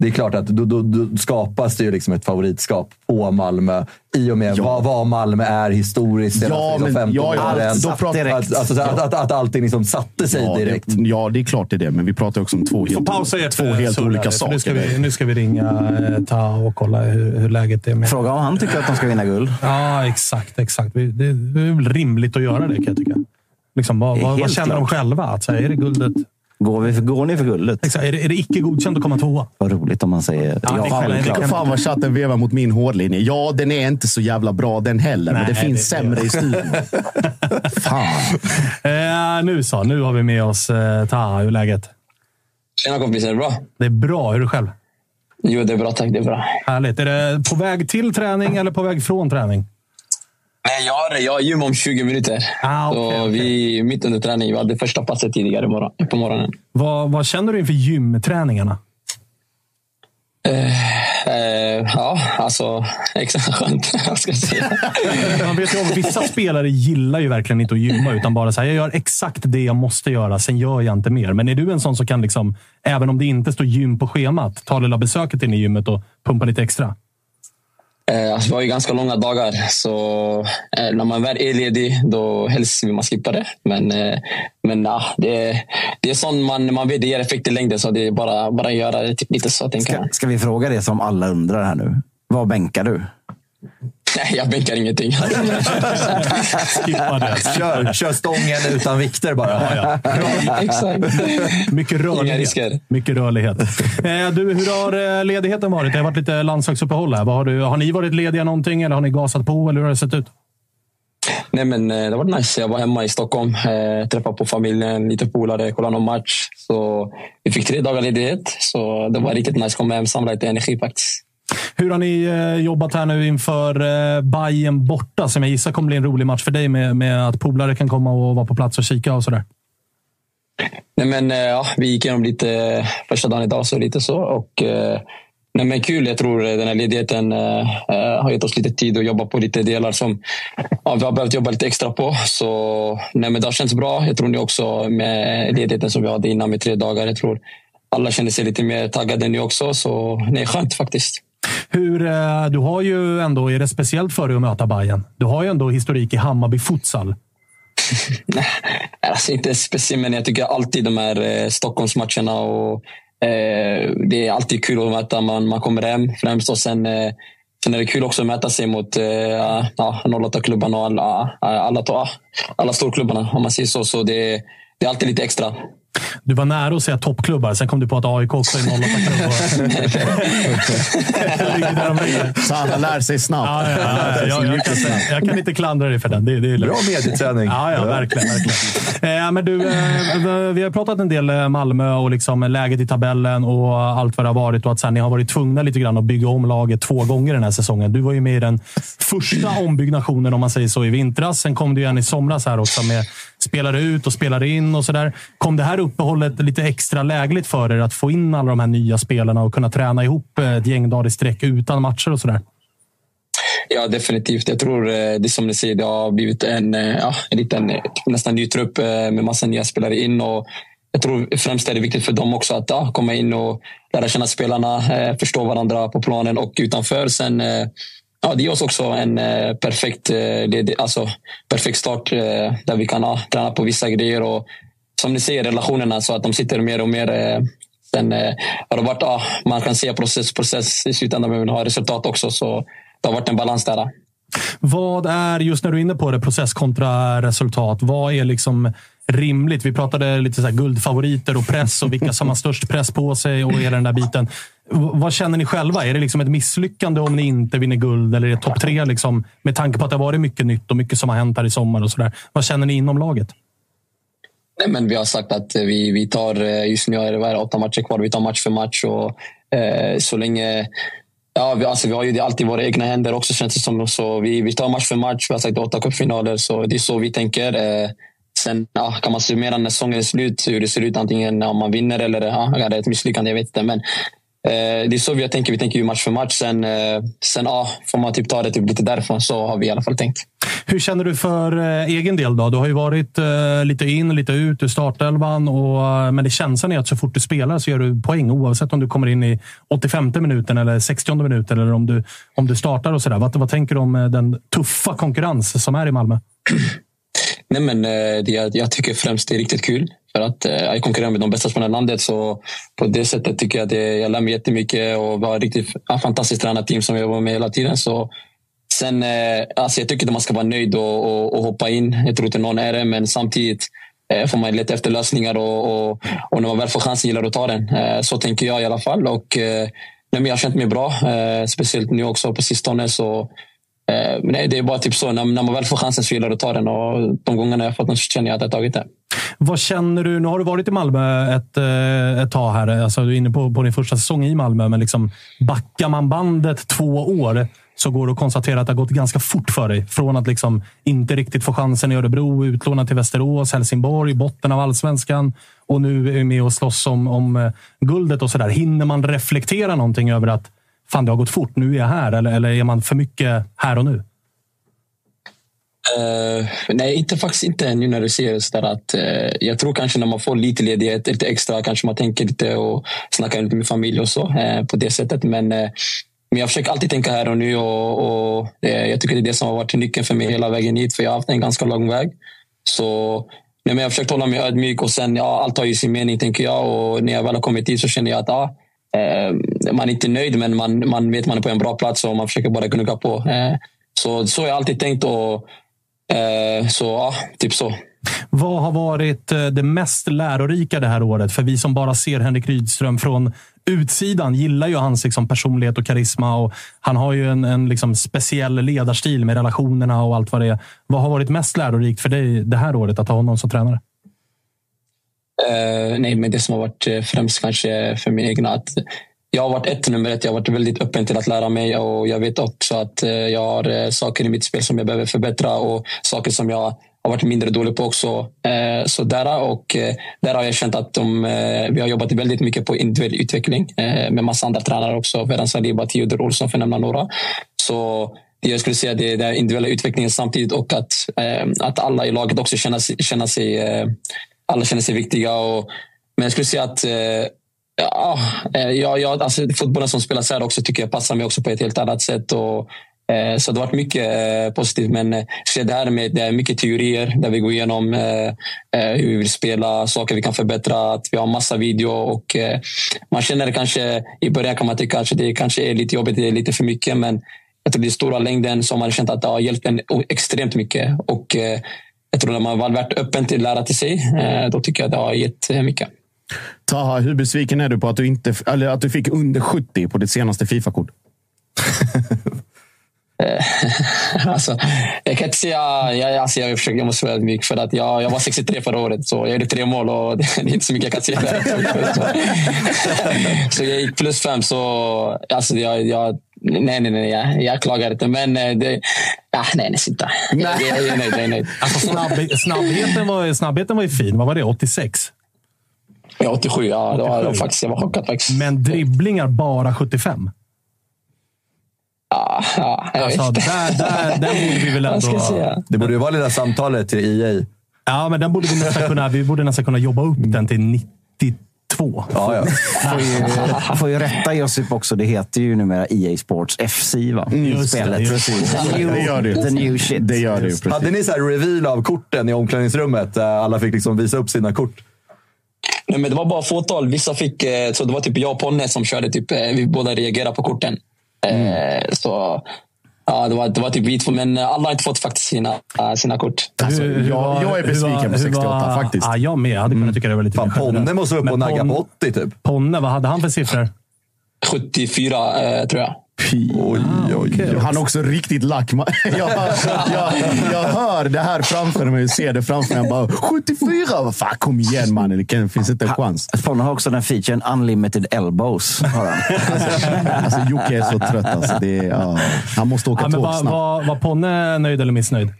[SPEAKER 3] Det är klart att då, då, då skapas det ju liksom ett favoritskap på Malmö i och med
[SPEAKER 2] Ja.
[SPEAKER 3] vad, vad Malmö är historiskt
[SPEAKER 2] Ja,
[SPEAKER 3] senaste
[SPEAKER 2] men-
[SPEAKER 3] 15
[SPEAKER 2] ja, ja,
[SPEAKER 3] åren.
[SPEAKER 2] då pratar-
[SPEAKER 3] att, alltså, så att, att, att allting liksom satte sig
[SPEAKER 2] ja,
[SPEAKER 3] direkt.
[SPEAKER 2] Det, ja, det är klart det är det. Men vi pratar också om två helt,
[SPEAKER 1] pausa ert
[SPEAKER 2] två
[SPEAKER 1] eh,
[SPEAKER 2] helt
[SPEAKER 1] surr
[SPEAKER 2] olika saker.
[SPEAKER 1] Nu ska, vi, nu ska vi ringa eh, Ta och kolla hur, hur läget är. Med.
[SPEAKER 4] Fråga om han tycker att de ska vinna guld.
[SPEAKER 1] Ja, exakt. exakt. Det, det är väl rimligt att göra det kan jag tycka. Liksom, vad,
[SPEAKER 4] är
[SPEAKER 1] vad, vad känner de
[SPEAKER 4] klart.
[SPEAKER 1] själva? Att, så här, är, det guldet,
[SPEAKER 4] Går, vi för, går ni för guldet?
[SPEAKER 1] exakt, är, det, är det icke godkänt att komma tvåa?
[SPEAKER 4] Vad roligt om man säger
[SPEAKER 1] Ja,
[SPEAKER 4] ja. självklart.
[SPEAKER 1] det kan-
[SPEAKER 2] Fan vad chatten vevar mot min hårlinje. Ja, den är inte så jävla bra den heller. men
[SPEAKER 1] Nej,
[SPEAKER 2] det finns
[SPEAKER 1] det-
[SPEAKER 2] sämre i studion. Fan.
[SPEAKER 1] Eh, nu så, nu har vi med oss eh, Taha. Hur är läget?
[SPEAKER 6] Tjena kompisar, är det bra?
[SPEAKER 1] Det är bra. Hur är du själv?
[SPEAKER 6] Jo, det är bra tack. Det är bra.
[SPEAKER 1] Härligt. Är det på väg till träning eller på väg från träning?
[SPEAKER 6] Nej, jag har, jag har gym om 20 minuter.
[SPEAKER 1] Ah,
[SPEAKER 6] så
[SPEAKER 1] okej.
[SPEAKER 6] vi är mitt under träning. Vi hade första passet tidigare morgon, på morgonen.
[SPEAKER 1] Vad, vad känner du inför gymträningarna?
[SPEAKER 6] Eh, ja, alltså extra skönt. Ska säga?
[SPEAKER 1] Man vet ju om, vissa spelare gillar ju verkligen inte att gymma, utan bara så här, jag gör exakt det jag måste göra, sen gör jag inte mer. Men är du en sån som kan, liksom, även om det inte står gym på schemat, ta lilla besöket in i gymmet och pumpa lite extra?
[SPEAKER 6] Eh, alltså, vi har ju ganska långa dagar, så eh, när man väl är ledig, då helst vill man skippa det. Men, eh, men ja, det, är- det är sånt man, man vet det ger effekt i längden, så det är bara, bara göra det typ lite så. Tänker
[SPEAKER 4] Ska, ska vi fråga det som alla undrar här nu? Vad bänkar du?
[SPEAKER 6] Nej, jag bänkar ingenting.
[SPEAKER 1] Skippa det.
[SPEAKER 3] Kör, kör stången utan vikter bara.
[SPEAKER 1] Ja, ja.
[SPEAKER 6] Exakt.
[SPEAKER 1] Mycket rörlighet. Mycket rörlighet. Eh, du, hur har eh, ledigheten varit? Det har varit lite landslagsuppehåll här. Vad har, du, har ni varit lediga någonting eller har ni gasat på? Eller hur har det sett ut?
[SPEAKER 6] Nej, men eh, det var nice. Jag var hemma i Stockholm, eh, träffade på familjen, lite polare, kollade någon match. Så vi fick tre dagar ledighet, så det var riktigt nice. Komma hem, samla lite energi faktiskt.
[SPEAKER 1] Hur har ni eh, jobbat här nu inför eh, Bayern borta? Som jag gissar kommer bli en rolig match för dig med, med att polare kan komma och vara på plats och kika och sådär.
[SPEAKER 6] Nej, men, eh, ja, vi gick igenom lite eh, första dagen idag, så lite så. Och, nej, men kul. Jag tror den här ledigheten äh, har gett oss lite tid att jobba på lite delar som ja, vi har behövt jobba lite extra på. Så nej, men det har känts bra. Jag tror ni också med ledigheten som vi hade innan med tre dagar. Jag tror alla känner sig lite mer taggade nu också. Så nej, skönt faktiskt.
[SPEAKER 1] Hur, eh, du har ju ändå, är det speciellt för dig att möta Bayern? Du har ju ändå historik i Hammarby futsal.
[SPEAKER 6] Alltså inte speciellt, men jag tycker alltid de här eh, Stockholmsmatcherna och eh, det är alltid kul att möta man, man kommer hem främst och sen, eh, sen är det kul också att möta sig mot eh, ja, 08-klubbarna och alla, alla, alla, alla storklubbarna om man säger så. Så det, det är alltid lite extra.
[SPEAKER 1] Du var nära att säga toppklubbar, sen kom du på att AIK också är 08-klubb.
[SPEAKER 2] Så alla lär sig snabbt.
[SPEAKER 1] Ja, ja, ja. Jag, jag, kan, inte- jag kan inte klandra dig för den. Det, det är.
[SPEAKER 3] Bra medieträning.
[SPEAKER 1] Ja, ja, verkligen. verkligen. Eh, men du, eh, vi har pratat en del eh, Malmö och liksom läget i tabellen och allt vad det har varit. Och att sen ni har varit tvungna lite grann att bygga om laget två gånger den här säsongen. Du var ju med i den första ombyggnationen, om man säger så, i vintras. Sen kom det ju en i somras här också med spelar ut och spelar in och sådär. Kom det här uppehållet lite extra lägligt för er att få in alla de här nya spelarna och kunna träna ihop eh, ett gäng dagar i sträck utan matcher och sådär?
[SPEAKER 6] Ja, definitivt. Jag tror eh, det som ni säger, det har blivit en, eh, ja, en liten, nästan ny trupp med massa nya spelare in. Och jag tror främst är det viktigt för dem också att ja, komma in och lära känna spelarna, förstå varandra på planen och utanför. Sen, eh, ja, det ger oss också en eh, perfekt, eh, alltså, perfekt start eh, där vi kan ah, träna på vissa grejer. Och, som ni säger, relationerna så att de sitter mer och mer. Eh, sen eh, har det varit, ja, man kan se process, process i slutändan, men vi vill ha resultat också. Så det har varit en balans där.
[SPEAKER 1] Vad är, just när du är inne på det, process kontra resultat. Vad är liksom rimligt? Vi pratade lite så här guldfavoriter och press och vilka som har störst press på sig och hela den där biten. Vad känner ni själva? Är det liksom ett misslyckande om ni inte vinner guld? Eller är det topp tre? Liksom, med tanke på att det har varit mycket nytt och mycket som har hänt här i sommar. och så där. Vad känner ni inom laget?
[SPEAKER 6] Nej, men vi har sagt att eh, vi, vi tar, eh, just nu är det, åtta matcher kvar, vi tar match för match. Och, eh, så länge, ja, vi, alltså, vi har ju det alltid i våra egna händer också känns det som. Så vi, vi tar match för match, vi har sagt åtta cupfinaler, så det är så vi tänker. Eh, sen ja, kan man summera när säsongen är slut, hur det ser ut antingen om man vinner eller ja, det är ett misslyckande, jag vet inte. Men, eh, det är så vi tänker, vi tänker ju match för match. Sen, eh, sen ja, får man typ ta det typ lite därifrån, så har vi i alla fall tänkt.
[SPEAKER 1] Hur känner du för eh, egen del? då? Du har ju varit eh, lite in, lite ut ur startelvan. Och, eh, men det känslan är att så fort du spelar så gör du poäng oavsett om du kommer in i 85 minuten eller 60 minuten eller om du, om du startar. och sådär. Vad, vad tänker du om eh, den tuffa konkurrens som är i Malmö?
[SPEAKER 6] Nej, men, eh, jag, jag tycker främst det är riktigt kul. För att eh, jag konkurrerar med de bästa spelarna i landet. Så på det sättet tycker jag att det, jag lär mig jättemycket. Och vi har ett riktigt fantastiskt tränarteam som jag jobbar med hela tiden. Så, sen, eh, alltså jag tycker att man ska vara nöjd och, och, och hoppa in. Jag tror inte någon är det, men samtidigt eh, får man leta efter lösningar. Och, och, och när man väl får chansen gillar att ta den. Eh, så tänker jag i alla fall. Och, nej, jag har känt mig bra, speciellt nu också på sistone. Så, nej, det är bara typ så. När, när man väl får chansen så gillar att ta den. Och de gångerna jag fått den så känner jag att jag tagit den.
[SPEAKER 1] Vad känner du? Nu har du varit i Malmö ett, ett tag här. Alltså, du är inne på, på din första säsong i Malmö, men liksom, backar man bandet två år så går det att konstatera att det har gått ganska fort för dig. Från att liksom inte riktigt få chansen i Örebro, utlånad till Västerås, Helsingborg, botten av allsvenskan och nu är med och slåss om, om eh, guldet och sådär. Hinner man reflektera någonting över att fan, det har gått fort, nu är jag här? Eller, eller är man för mycket här och nu?
[SPEAKER 6] Uh, nej, inte faktiskt inte nu när du ser det sådär att uh, jag tror kanske när man får lite ledighet, lite extra, kanske man tänker lite och snackar lite med familj och så uh, på det sättet. Men, men jag försöker alltid tänka här och nu och, och det, jag tycker det är det som har varit nyckeln för mig hela vägen hit, för jag har haft en ganska lång väg. Så nej, men jag har försökt hålla mig ödmjuk och sen, ja, allt har ju sin mening tänker jag och när jag väl har kommit hit så känner jag att ja, eh, man är inte nöjd men man, man vet man är på en bra plats och man försöker bara gnugga på. Eh, Så, så har jag alltid tänkt. Och, eh, så ja, typ så.
[SPEAKER 1] Vad har varit eh, det mest lärorika det här året? För vi som bara ser Henrik Rydström från utsidan gillar ju hans liksom, personlighet och karisma. Och han har ju en, en liksom, speciell ledarstil med relationerna och allt vad det är. Vad har varit mest lärorikt för dig det här året att ha honom som tränare?
[SPEAKER 6] Uh, nej, men det som har varit eh, främst kanske för min egna att jag har varit ett nummer ett. Jag har varit väldigt öppen till att lära mig och jag vet också att eh, jag har saker i mitt spel som jag behöver förbättra och saker som jag har varit mindre dålig på också. Eh, så där, och, eh, där har jag känt att de, eh, vi har jobbat väldigt mycket på individuell utveckling eh, med massa andra tränare också. Ferhan Saliba, Theodor Olsson för att nämna några. Så jag skulle säga det är den individuella utvecklingen samtidigt och att, eh, att alla i laget också känner, känner sig, eh, alla känner sig viktiga. Och, men jag skulle säga att eh, Ja, ja, ja, alltså fotbollen som spelas här också tycker jag passar mig också på ett helt annat sätt. Och, så det har varit mycket eh, positivt. Men eh, det här med det är mycket teorier där vi går igenom eh, hur vi vill spela, saker vi kan förbättra. Att vi har massa video och eh, man känner kanske i början kan man tycka att det kanske är lite jobbigt, det är lite för mycket. Men jag tror det är stora längden som man har känt att det har hjälpt en extremt mycket. Och eh, jag tror när man har varit öppen till att lära till sig, då tycker jag att det har gett mycket.
[SPEAKER 2] Taha, hur besviken är du på att du, inte, eller att du fick under 70 på ditt senaste Fifa-kort?
[SPEAKER 6] alltså, jag kan inte säga... Jag, alltså, jag, försöker, jag måste vara ödmjuk. För att jag, jag var 63 förra året, så jag gjorde tre mål och det är inte så mycket jag kan säga. Där. Så, så jag gick plus fem. Så, alltså, jag, jag, nej, nej, nej. Jag, jag klagar inte. Men det, ah, nej, nej, sitta. Nej. Jag, är nöjd. Jag är nöjd.
[SPEAKER 1] Alltså, snabb, snabbheten, var, snabbheten var ju fin. Vad var det? 86?
[SPEAKER 6] Ja, 87. Ja, 87. Det var, faktiskt, jag var chockad faktiskt.
[SPEAKER 1] Men dribblingar bara 75?
[SPEAKER 6] Ja, ja jag
[SPEAKER 1] alltså, där, där, där borde vi väl ändå...
[SPEAKER 3] Det borde ju vara lilla samtalet till EA.
[SPEAKER 1] Ja, men den borde vi nästan kunna, vi borde nästan kunna jobba upp den till 92.
[SPEAKER 4] Ja, ja. Får, ju, får ju rätta Josip också. Det heter ju numera EA Sports FC. Va? Mm, spelet.
[SPEAKER 2] Det, precis. det gör det.
[SPEAKER 4] The new shit.
[SPEAKER 2] Det gör det. Precis.
[SPEAKER 3] Hade ni så här reveal av korten i omklädningsrummet? Alla fick liksom visa upp sina kort.
[SPEAKER 6] Nej, men det var bara fåtal. Vissa fick, eh, så det var typ jag och Ponne som körde. Typ, eh, vi båda reagerade på korten. Mm. Eh, så Ja, det var, det var typ vi två, men alla har inte fått faktiskt sina, sina kort.
[SPEAKER 2] Alltså, jag, jag är besviken på 68 var, faktiskt.
[SPEAKER 1] Ja, jag med. Jag hade kunnat mm. tycka det var lite
[SPEAKER 3] Fan, Ponne måste vara uppe och nagga på 80 typ.
[SPEAKER 1] Ponne, vad hade han för siffror?
[SPEAKER 6] 74 eh, tror jag.
[SPEAKER 2] Oj, oj, oj. Han är också riktigt lack. Jag, jag, jag hör det här framför mig. ser det framför mig. bara, 74! Fan, kom igen mannen. Det finns inte en chans.
[SPEAKER 4] Ponne har också den featuren Unlimited Elbows. Han.
[SPEAKER 2] alltså, alltså, Jocke är så trött. Alltså. Det är, ja, han måste åka ja, tåg
[SPEAKER 1] var,
[SPEAKER 2] snabbt.
[SPEAKER 1] Var, var Ponne nöjd eller missnöjd?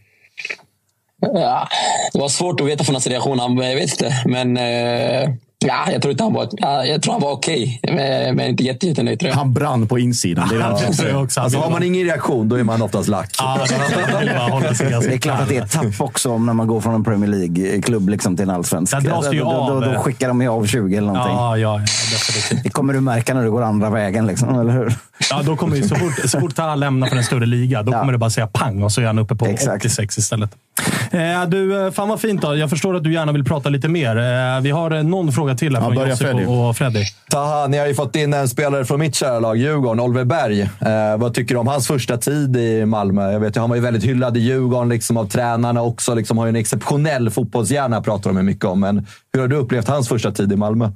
[SPEAKER 6] Ja, det var svårt att veta från hans reaktion. Jag vet inte. Men... Eh... Ja, jag tror inte han var, jag tror han var okej, okay, men, inte jättenöjd. Tror jag.
[SPEAKER 2] Han brann på insidan. Det är
[SPEAKER 3] ja, det också. Alltså, har man ingen reaktion, då är man oftast lack.
[SPEAKER 4] Ja, det är klart att det är ett tapp också när man går från en Premier League-klubb liksom till en allsvensk.
[SPEAKER 1] Där dras ju
[SPEAKER 4] då, då, då, skickar de ju av 20 eller någonting.
[SPEAKER 1] Ja, ja,
[SPEAKER 4] det kommer du märka när du går andra vägen, liksom, eller hur?
[SPEAKER 1] Ja, då kommer ju, så fort, så fort han lämnar för en större liga, då ja. kommer det bara säga pang och så är han uppe på Exakt. 86 istället. Eh, du, eh, fan vad fint. Då. Jag förstår att du gärna vill prata lite mer. Eh, vi har någon fråga till här från Josip Freddy. och Freddy.
[SPEAKER 3] Taha, ni har ju fått in en spelare från mitt kära lag, Djurgården, Oliver Berg. Eh, vad tycker du om hans första tid i Malmö? Jag vet, han var ju väldigt hyllad i Djurgården liksom, av tränarna också. Liksom, har ju en exceptionell fotbollshjärna, pratar de mycket om. Men hur har du upplevt hans första tid i Malmö?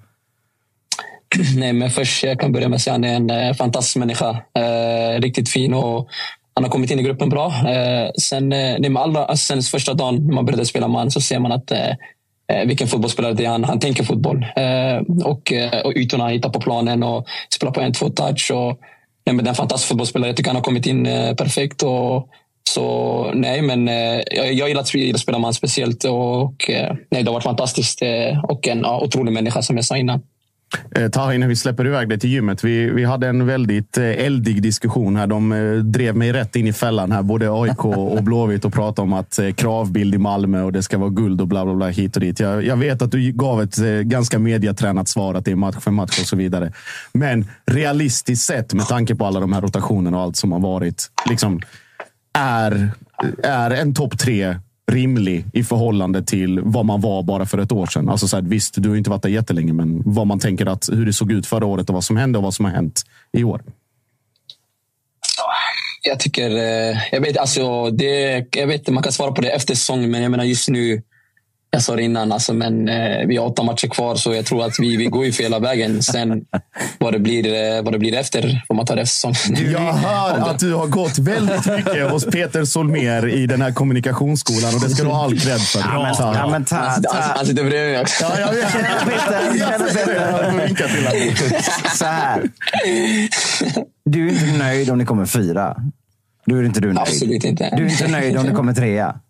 [SPEAKER 6] Nej, men först jag kan börja med att säga att han är en eh, fantastisk människa. Eh, riktigt fin och han har kommit in i gruppen bra. Eh, sen, eh, alla, alltså, sen första dagen när man började spela man så ser man att eh, eh vilken fotbollsspelare det är. Han, han tänker fotboll. Eh, och, eh, och ytorna han hittar på planen och spelar på en, två touch. Och, nej, men det är en fantastisk fotbollsspelare. Jag tycker han har kommit in eh, perfekt. Och, så nej, men eh, jag, jag gillar, att spela med honom speciellt. Och, och nej, det har varit fantastiskt. och en ja, otrolig människa som jag sa innan.
[SPEAKER 2] Eh, Taha, innan vi släpper iväg dig till gymmet. Vi, vi hade en väldigt eh, eldig diskussion här. De eh, drev mig rätt in i fällan här, både AIK och Blåvitt och pratade om att eh, kravbild i Malmö och det ska vara guld och bla bla bla hit och dit. Jag, jag vet att du gav ett eh, ganska mediatränat svar att det är match för match och så vidare. Men realistiskt sett, med tanke på alla de här rotationerna och allt som har varit, liksom, är, är en topp tre rimlig i förhållande till vad man var bara för ett år sedan. Alltså så här, visst, du har inte varit där jättelänge, men vad man tänker att hur det såg ut förra året och vad som hände och vad som har hänt i år.
[SPEAKER 6] Jag tycker... Eh, jag vet, alltså, det, jag vet, man kan svara på det efter säsongen, men jag menar just nu... Jag sa det innan, alltså, men eh, vi har åtta matcher kvar, så jag tror att vi, vi går ju fel vägen. Sen vad det, blir, eh, vad det blir efter får man ta det efter säsongen.
[SPEAKER 2] Jag hör att du har gått väldigt mycket hos Peter Solmer i den här kommunikationsskolan och det ska du ha all cred för.
[SPEAKER 4] Ja, men, ja, men ta,
[SPEAKER 6] Han, han, han sitter bredvid mig också.
[SPEAKER 2] Ja, jag vet.
[SPEAKER 4] Peter. Så här. Du är inte nöjd om ni kommer fyra. Då är inte du nöjd.
[SPEAKER 6] Absolut inte.
[SPEAKER 4] Du är inte nöjd om ni kommer trea.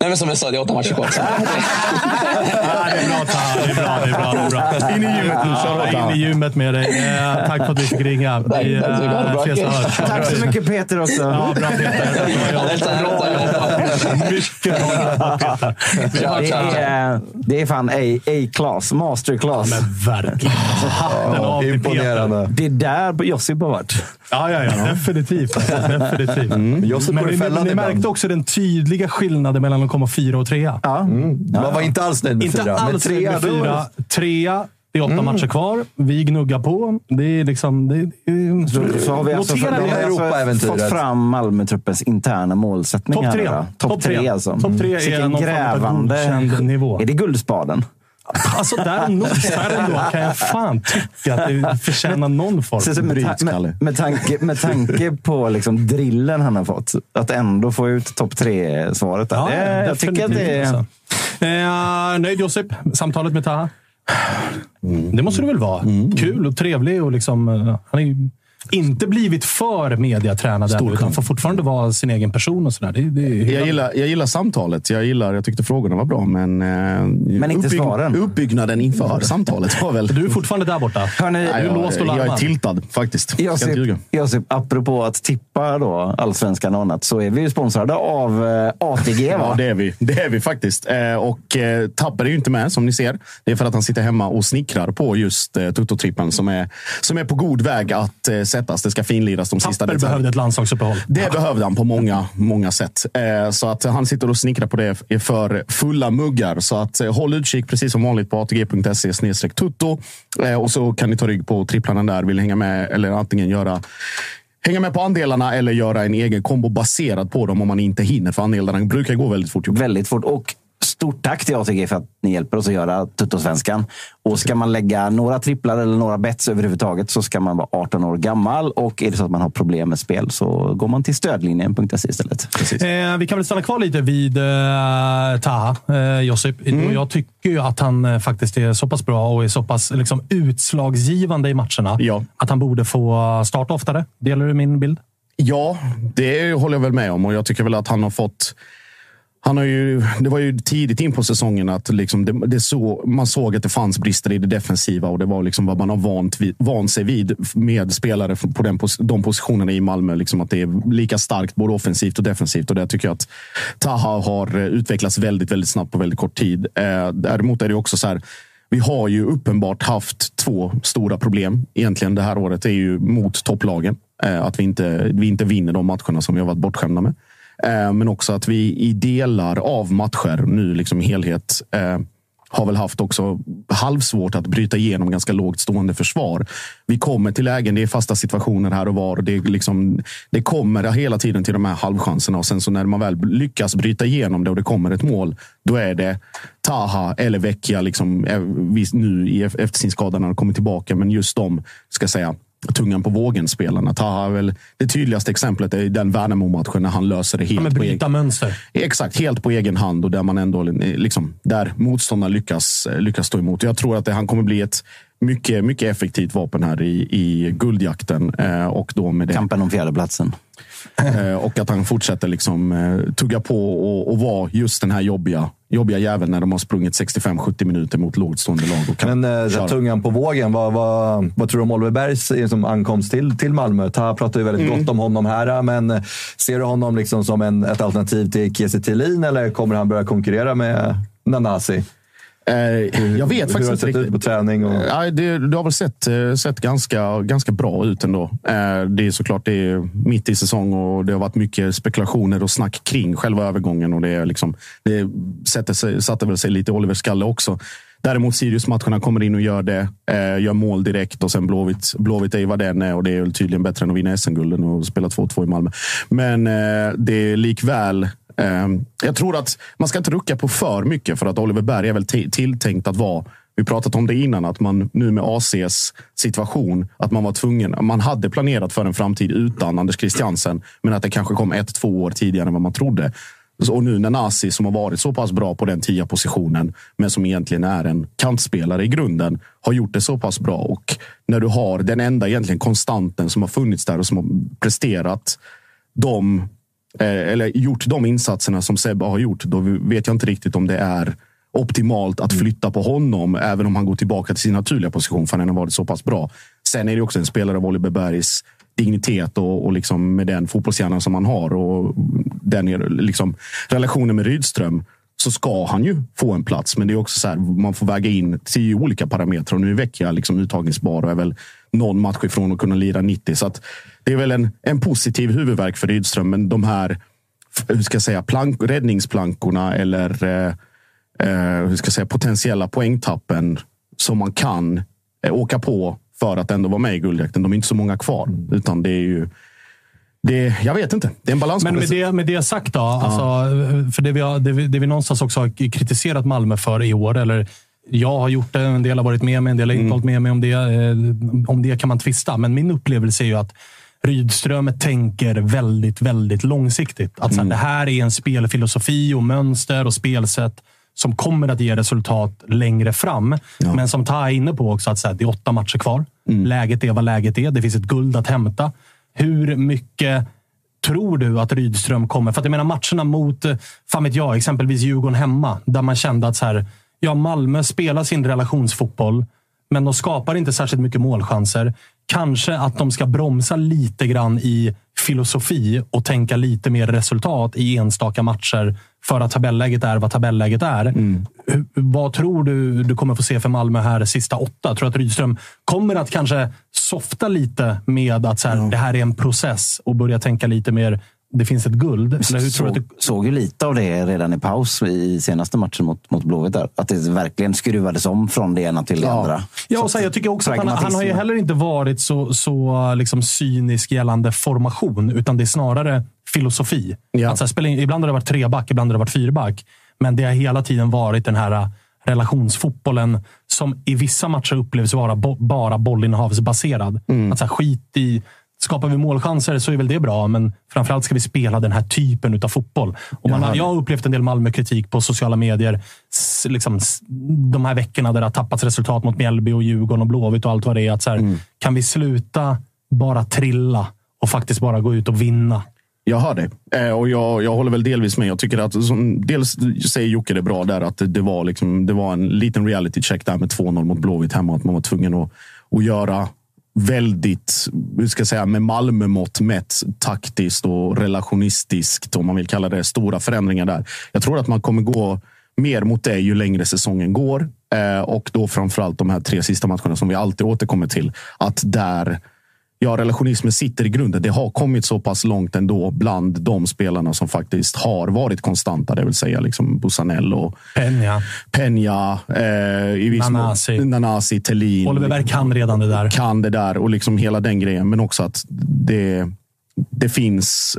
[SPEAKER 6] 那我送你送你，我他妈吃亏了。
[SPEAKER 1] Ja, det är bra, Taha. Det är bra. Det är bra, det är bra.
[SPEAKER 2] In i gymmet nu.
[SPEAKER 1] Ja, in i gymmet med dig. Eh, tack för att vi fick ringa. Vi
[SPEAKER 6] tack så mycket. Ha det
[SPEAKER 1] eh, ses och hörs.
[SPEAKER 4] Tack så mycket Peter också.
[SPEAKER 1] Ja, bra Peter.
[SPEAKER 6] Jobbat.
[SPEAKER 1] Mycket bra jobbat Peter. Vi
[SPEAKER 4] Det är, det är fan A- A-class, masterclass.
[SPEAKER 1] Men verkligen. Peter.
[SPEAKER 3] Imponerande.
[SPEAKER 4] Det är där Josip har varit.
[SPEAKER 1] Ja, ja, ja. Definitivt. Definitivt.
[SPEAKER 3] Josip
[SPEAKER 1] Men
[SPEAKER 3] går i
[SPEAKER 1] ni,
[SPEAKER 3] fällan
[SPEAKER 1] ni
[SPEAKER 3] ibland.
[SPEAKER 1] märkte också den tydliga skillnaden mellan att komma fyra och trea.
[SPEAKER 4] Ja.
[SPEAKER 3] Man var inte alls nöjd med
[SPEAKER 1] Inte
[SPEAKER 3] fyra. Men trea,
[SPEAKER 1] fyra. Trea. Det är åtta matcher kvar. Vi gnuggar på. Det är liksom... Det, det,
[SPEAKER 4] Så, så har vi alltså,
[SPEAKER 1] notera
[SPEAKER 4] för,
[SPEAKER 1] det.
[SPEAKER 4] har alltså fått fram Malmötruppens interna målsättningar.
[SPEAKER 1] Topp tre. Topp
[SPEAKER 4] tre,
[SPEAKER 1] tre.
[SPEAKER 4] alltså.
[SPEAKER 1] Topp tre är
[SPEAKER 4] Vilken
[SPEAKER 1] någon form av godkänd nivå.
[SPEAKER 4] Är det Guldspaden?
[SPEAKER 1] Alltså där nosar ändå kan jag fan tycka att det förtjänar någon form.
[SPEAKER 4] Så, så, med, med, med, tanke, med tanke på liksom drillen han har fått, att ändå få ut topp tre-svaret.
[SPEAKER 1] Ja,
[SPEAKER 4] det, jag tycker att det är...
[SPEAKER 1] alltså. Eh, nöjd Josip? Samtalet med Taha?
[SPEAKER 4] Mm.
[SPEAKER 1] Det måste du väl vara? Kul och trevlig. Och liksom, eh, han ju inte blivit för mediatränad än, utan får fortfarande vara sin egen person. och sådär. Det, det
[SPEAKER 2] Jag gillar, jag gillar samtalet. Jag, gillar, jag tyckte frågorna var bra, men, men
[SPEAKER 4] inte svaren.
[SPEAKER 2] uppbyggnaden inför samtalet var väl...
[SPEAKER 1] Du är fortfarande där borta.
[SPEAKER 4] Hörni,
[SPEAKER 1] du är
[SPEAKER 2] jag,
[SPEAKER 1] låst och
[SPEAKER 2] jag är tiltad faktiskt. Inte
[SPEAKER 4] Josip,
[SPEAKER 2] ljuga.
[SPEAKER 4] Josip, apropå att tippa då, allsvenskan och annat, så är vi ju sponsrade av eh, ATG. Va?
[SPEAKER 2] Ja, det är vi. Det är vi faktiskt. Eh, och eh, Tapper är ju inte med, som ni ser. Det är för att han sitter hemma och snickrar på just eh, Toto-trippen som är, som är på god väg att eh, sättas. Det ska finliras de sista
[SPEAKER 1] Tapper
[SPEAKER 2] detaljerna.
[SPEAKER 1] behövde ett landslagsuppehåll.
[SPEAKER 2] Det behövde han på många, många sätt. Eh, så att han sitter och snickrar på det för fulla muggar. Så att eh, håll utkik precis som vanligt på atg.se tutto. Eh, och så kan ni ta rygg på tripplarna där. Vill hänga med eller antingen göra Hänga med på andelarna eller göra en egen kombo baserad på dem om man inte hinner. För andelarna brukar gå väldigt fort.
[SPEAKER 4] Väldigt fort. Och stort tack till ATG för att ni hjälper oss att göra Tuttosvenskan. Och ska man lägga några tripplar eller några bets överhuvudtaget så ska man vara 18 år gammal. Och är det så att man har problem med spel så går man till stödlinjen.se istället.
[SPEAKER 1] Eh, vi kan väl stanna kvar lite vid eh, Taha, eh, Josip. Och Jag tycker ju att han eh, faktiskt är så pass bra och är så pass liksom, utslagsgivande i matcherna
[SPEAKER 2] Ja.
[SPEAKER 1] att han borde få starta oftare. Delar du min bild?
[SPEAKER 2] Ja, det håller jag väl med om och jag tycker väl att han har fått han har ju, det var ju tidigt in på säsongen att liksom det, det så, man såg att det fanns brister i det defensiva och det var liksom vad man har vant, vid, vant sig vid med spelare på den, de positionerna i Malmö. Liksom att det är lika starkt både offensivt och defensivt och där tycker jag att Taha har eh, utvecklats väldigt, väldigt snabbt på väldigt kort tid. Eh, däremot är det också så här vi har ju uppenbart haft två stora problem egentligen det här året. Det är ju mot topplagen. Eh, Att vi inte, vi inte vinner de matcherna som vi har varit bortskämda med. Eh, men också att vi i delar av matcher, nu liksom i helhet, eh, har väl haft också halvsvårt att bryta igenom ganska lågt stående försvar. Vi kommer till lägen, det är fasta situationer här och var. Och det, är liksom, det kommer hela tiden till de här halvchanserna och sen så när man väl lyckas bryta igenom det och det kommer ett mål, då är det Taha eller Vecchia liksom, eh, nu i, efter sin skada när han kommer tillbaka. Men just de, ska säga, tungan på vågen-spelarna. Taha är väl det tydligaste exemplet är den Värnamo-matchen när han löser det helt
[SPEAKER 1] Ja,
[SPEAKER 2] på
[SPEAKER 1] bryta
[SPEAKER 2] egen
[SPEAKER 1] mönster.
[SPEAKER 2] Exakt, helt på egen hand och där man ändå liksom, där motståndaren lyckas, lyckas stå emot. Jag tror att det, han kommer bli ett mycket, mycket effektivt vapen här i, i guldjakten. Eh, och då med det.
[SPEAKER 4] Kampen om fjärdeplatsen.
[SPEAKER 2] Eh, och att han fortsätter liksom, eh, tugga på och, och vara just den här jobbiga, jobbiga jäveln när de har sprungit 65-70 minuter mot lågt stående lag. Och kan
[SPEAKER 3] Men eh,
[SPEAKER 2] köra.
[SPEAKER 3] tungan på vågen, vad, vad, vad tror du om Oliver Bergs eh, som ankomst till, till Malmö? Taha pratar ju väldigt
[SPEAKER 2] Mm.
[SPEAKER 3] gott om honom här, men ser du honom liksom som en, ett alternativ till Kiese Thelin eller kommer han börja konkurrera med Nanasi?
[SPEAKER 2] Eh, jag vet
[SPEAKER 3] Hur
[SPEAKER 2] faktiskt
[SPEAKER 3] har det sett ut på träning? Och...
[SPEAKER 2] Ja, det, det har väl sett, eh, sett ganska, ganska bra ut ändå. Eh, Det är såklart det är mitt i säsong och det har varit mycket spekulationer och snack kring själva övergången. Och det, är liksom, det sätter sig, satte väl sig lite i Olivers skalle också. Däremot Sirius-matcherna kommer in och gör det. Gör mål direkt och sen Blåvitt, Blåvitt är vad den är och det är tydligen bättre än att vinna SM-gulden och spela 2-2 i Malmö. Men det är likväl Ehm, jag tror att man ska inte rucka på för mycket för att Oliver Berg är väl tilltänkt att vara vi pratat om det innan, att man nu med ACs situation, att man var tvungen. Man hade planerat för en framtid utan Anders Christiansen, men att det kanske kom ett, två år tidigare än vad man trodde. Och nu när Nasi, som har varit så pass bra på den tia positionen, men som egentligen är en kantspelare i grunden, har gjort det så pass bra. Och när du har den enda egentligen konstanten som har funnits där och som har presterat de, eller gjort de insatserna som Sebbe har gjort, då vet jag inte riktigt om det är optimalt att flytta på honom, även om han går tillbaka till sin naturliga position, för han har varit så pass bra. Sen är det också en spelare av Oliver Bergs dignitet och, och liksom med den fotbollshjärnan som han har och den liksom, relationen med Rydström så ska han ju få en plats. Men det är också så här, man får väga in tio olika parametrar. Och nu är Vecchia liksom uttagningsbar och är väl någon match ifrån att kunna lira 90. Så det är väl en, en positiv huvudverk för Rydström. Men de här hur ska jag säga, plank, räddningsplankorna eller eh, eh, hur ska jag säga, potentiella poängtappen som man kan eh, åka på för att ändå vara med i guldjakten. De är inte så många kvar, mm. utan det är ju det, jag vet inte. Det är en balans.
[SPEAKER 1] Men med det, med det sagt då. Ja. Alltså, för det vi, har, det, vi, det vi någonstans också har kritiserat Malmö för i år, eller jag har gjort det, en del har varit med mig, en del har inte mm. hållit med mig om det. Eh, om det kan man tvista, men min upplevelse är ju att Rydström tänker väldigt, väldigt långsiktigt. Att så här, mm. Det här är en spelfilosofi och mönster och spelsätt som kommer att ge resultat längre fram. Ja. Men som Ta är inne på också, att så här, det är åtta matcher kvar. Mm. Läget är vad läget är. Det finns ett guld att hämta. Hur mycket tror du att Rydström kommer? För att jag menar matcherna mot, fan vet jag, exempelvis Djurgården hemma. Där man kände att så här, ja, Malmö spelar sin relationsfotboll, men de skapar inte särskilt mycket målchanser. Kanske att de ska bromsa lite grann i filosofi och tänka lite mer resultat i enstaka matcher för att tabelläget är vad tabelläget är. Mm. Vad tror du du kommer få se för Malmö här sista åtta? Tror du att Rydström kommer att kanske softa lite med att så här, mm. det här är en process och börja tänka lite mer det finns ett guld? Eller hur tror
[SPEAKER 4] så,
[SPEAKER 1] du att
[SPEAKER 4] du... Såg ju lite av det redan i paus i senaste matchen mot, mot Blåvitt. Att det verkligen skruvades om från det ena till det
[SPEAKER 1] ja.
[SPEAKER 4] andra.
[SPEAKER 1] Ja, och så, jag tycker också att han, han, har ju heller inte varit så, så liksom cynisk gällande formation, utan det är snarare filosofi. Ja. Att, så här, spela in, ibland har det varit treback, ibland har det varit fyrback. Men det har hela tiden varit den här äh, relationsfotbollen som i vissa matcher upplevs vara bo bara bollinnehavsbaserad. Mm. Att så här, skit i Skapar vi målchanser så är väl det bra, men framförallt ska vi spela den här typen av fotboll. Och man, jag har upplevt en del Malmö-kritik på sociala medier liksom, de här veckorna där det har tappats resultat mot Mjällby, och Djurgården och Blåvitt och allt vad det är. Att så här, mm. Kan vi sluta bara trilla och faktiskt bara gå ut och vinna?
[SPEAKER 2] Jag hör det. Eh, och jag, jag håller väl delvis med. Jag tycker att, som, dels säger Jocke det bra där, att det, det, var, liksom, det var en liten reality check där med 2-0 mot Blåvitt hemma. Att man var tvungen att, att göra väldigt, hur ska jag säga, med Malmö-mått mätt taktiskt och relationistiskt, om man vill kalla det, stora förändringar där. Jag tror att man kommer gå mer mot det ju längre säsongen går. Eh, och då framförallt de här tre sista matcherna som vi alltid återkommer till. Att där ja, relationismen sitter i grunden. Det har kommit så pass långt ändå bland de spelarna som faktiskt har varit konstanta. Det vill säga liksom Busanell och
[SPEAKER 1] Peña.
[SPEAKER 2] Peña eh, i viss
[SPEAKER 1] Nanasi.
[SPEAKER 2] Nanasi, Thelin.
[SPEAKER 1] Oliver Berg kan redan det där.
[SPEAKER 2] Kan det där och liksom hela den grejen. Men också att det, det finns.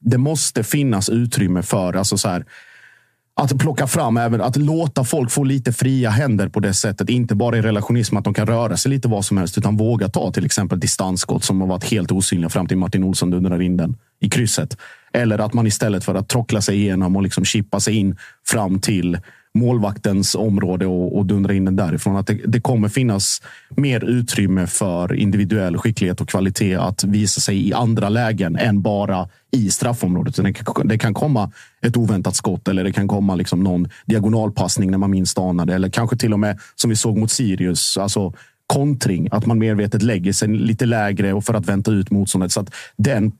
[SPEAKER 2] Det måste finnas utrymme för alltså så här, att plocka fram, även att låta folk få lite fria händer på det sättet. Inte bara i relationism, att de kan röra sig lite vad som helst, utan våga ta till exempel distansskott som har varit helt osynliga fram till Martin Olsson dundrar in den i krysset. Eller att man istället för att trockla sig igenom och liksom chippa sig in fram till målvaktens område och, och dundra in den därifrån. Att det, det, kommer finnas mer utrymme för individuell skicklighet och kvalitet att visa sig i andra lägen än bara i straffområdet. Det kan, det kan komma ett oväntat skott eller det kan komma liksom någon diagonalpassning när man minst anar det. Eller kanske till och med som vi såg mot Sirius. Alltså, kontring, att man medvetet lägger sig lite lägre och för att vänta ut motståndet. Så att den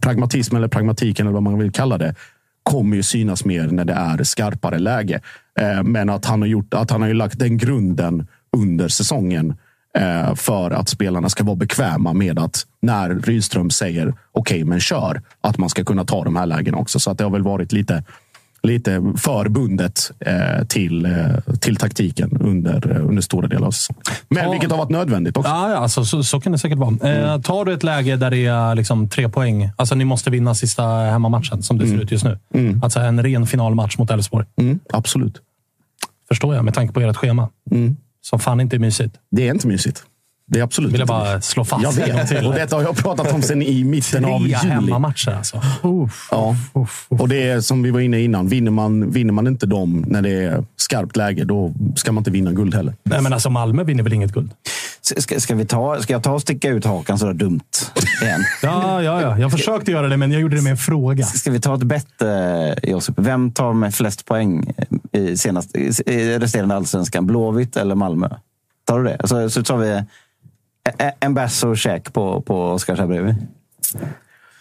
[SPEAKER 2] pragmatismen eller pragmatiken eller vad man vill kalla det kommer ju synas mer när det är skarpare läge. Eh, men att han har gjort att han har ju lagt den grunden under säsongen eh, för att spelarna ska vara bekväma med att när Rydström säger okej, okay, men kör, att man ska kunna ta de här lägena också. Så att det har väl varit lite lite förbundet eh, till, till taktiken under, eh, under stora delar av säsongen. Men
[SPEAKER 1] Ta-
[SPEAKER 2] vilket har varit nödvändigt också.
[SPEAKER 1] Ja, ja alltså, så, så kan det säkert vara. Eh, tar du ett läge där det är liksom tre poäng, alltså ni måste vinna sista hemmamatchen som det ser ut just nu. Alltså en ren finalmatch mot Elfsborg.
[SPEAKER 2] Mm, absolut.
[SPEAKER 1] Förstår jag, med tanke på ert schema. Som fan inte är mysigt.
[SPEAKER 2] Det är inte mysigt. Det är absolut
[SPEAKER 1] Vill jag bara slå fast
[SPEAKER 2] Jag vet.
[SPEAKER 1] till.
[SPEAKER 2] Och detta har jag pratat om sen i mitten av
[SPEAKER 1] Tre
[SPEAKER 2] juli.
[SPEAKER 1] hemmamatcher alltså. Uff,
[SPEAKER 2] Ja.
[SPEAKER 1] uff, uff.
[SPEAKER 2] Och det är som vi var inne innan. Vinner man, vinner man inte dem när det är skarpt läge, då ska man inte vinna guld heller.
[SPEAKER 1] Nej, men alltså Malmö vinner väl inget guld?
[SPEAKER 4] Ska, ska, vi ta, ska jag ta och sticka ut hakan sådär dumt igen?
[SPEAKER 1] Ja, ja, ja. Jag försökte göra det, men jag gjorde det med en fråga.
[SPEAKER 4] Ska vi ta ett bett, eh, Josip? Vem tar med flest poäng i, senast, i, resterande allsvenskan? Blåvitt eller Malmö? Tar du det? Så, så tar vi en bärs och käk på, på Oskarshamn bredvid.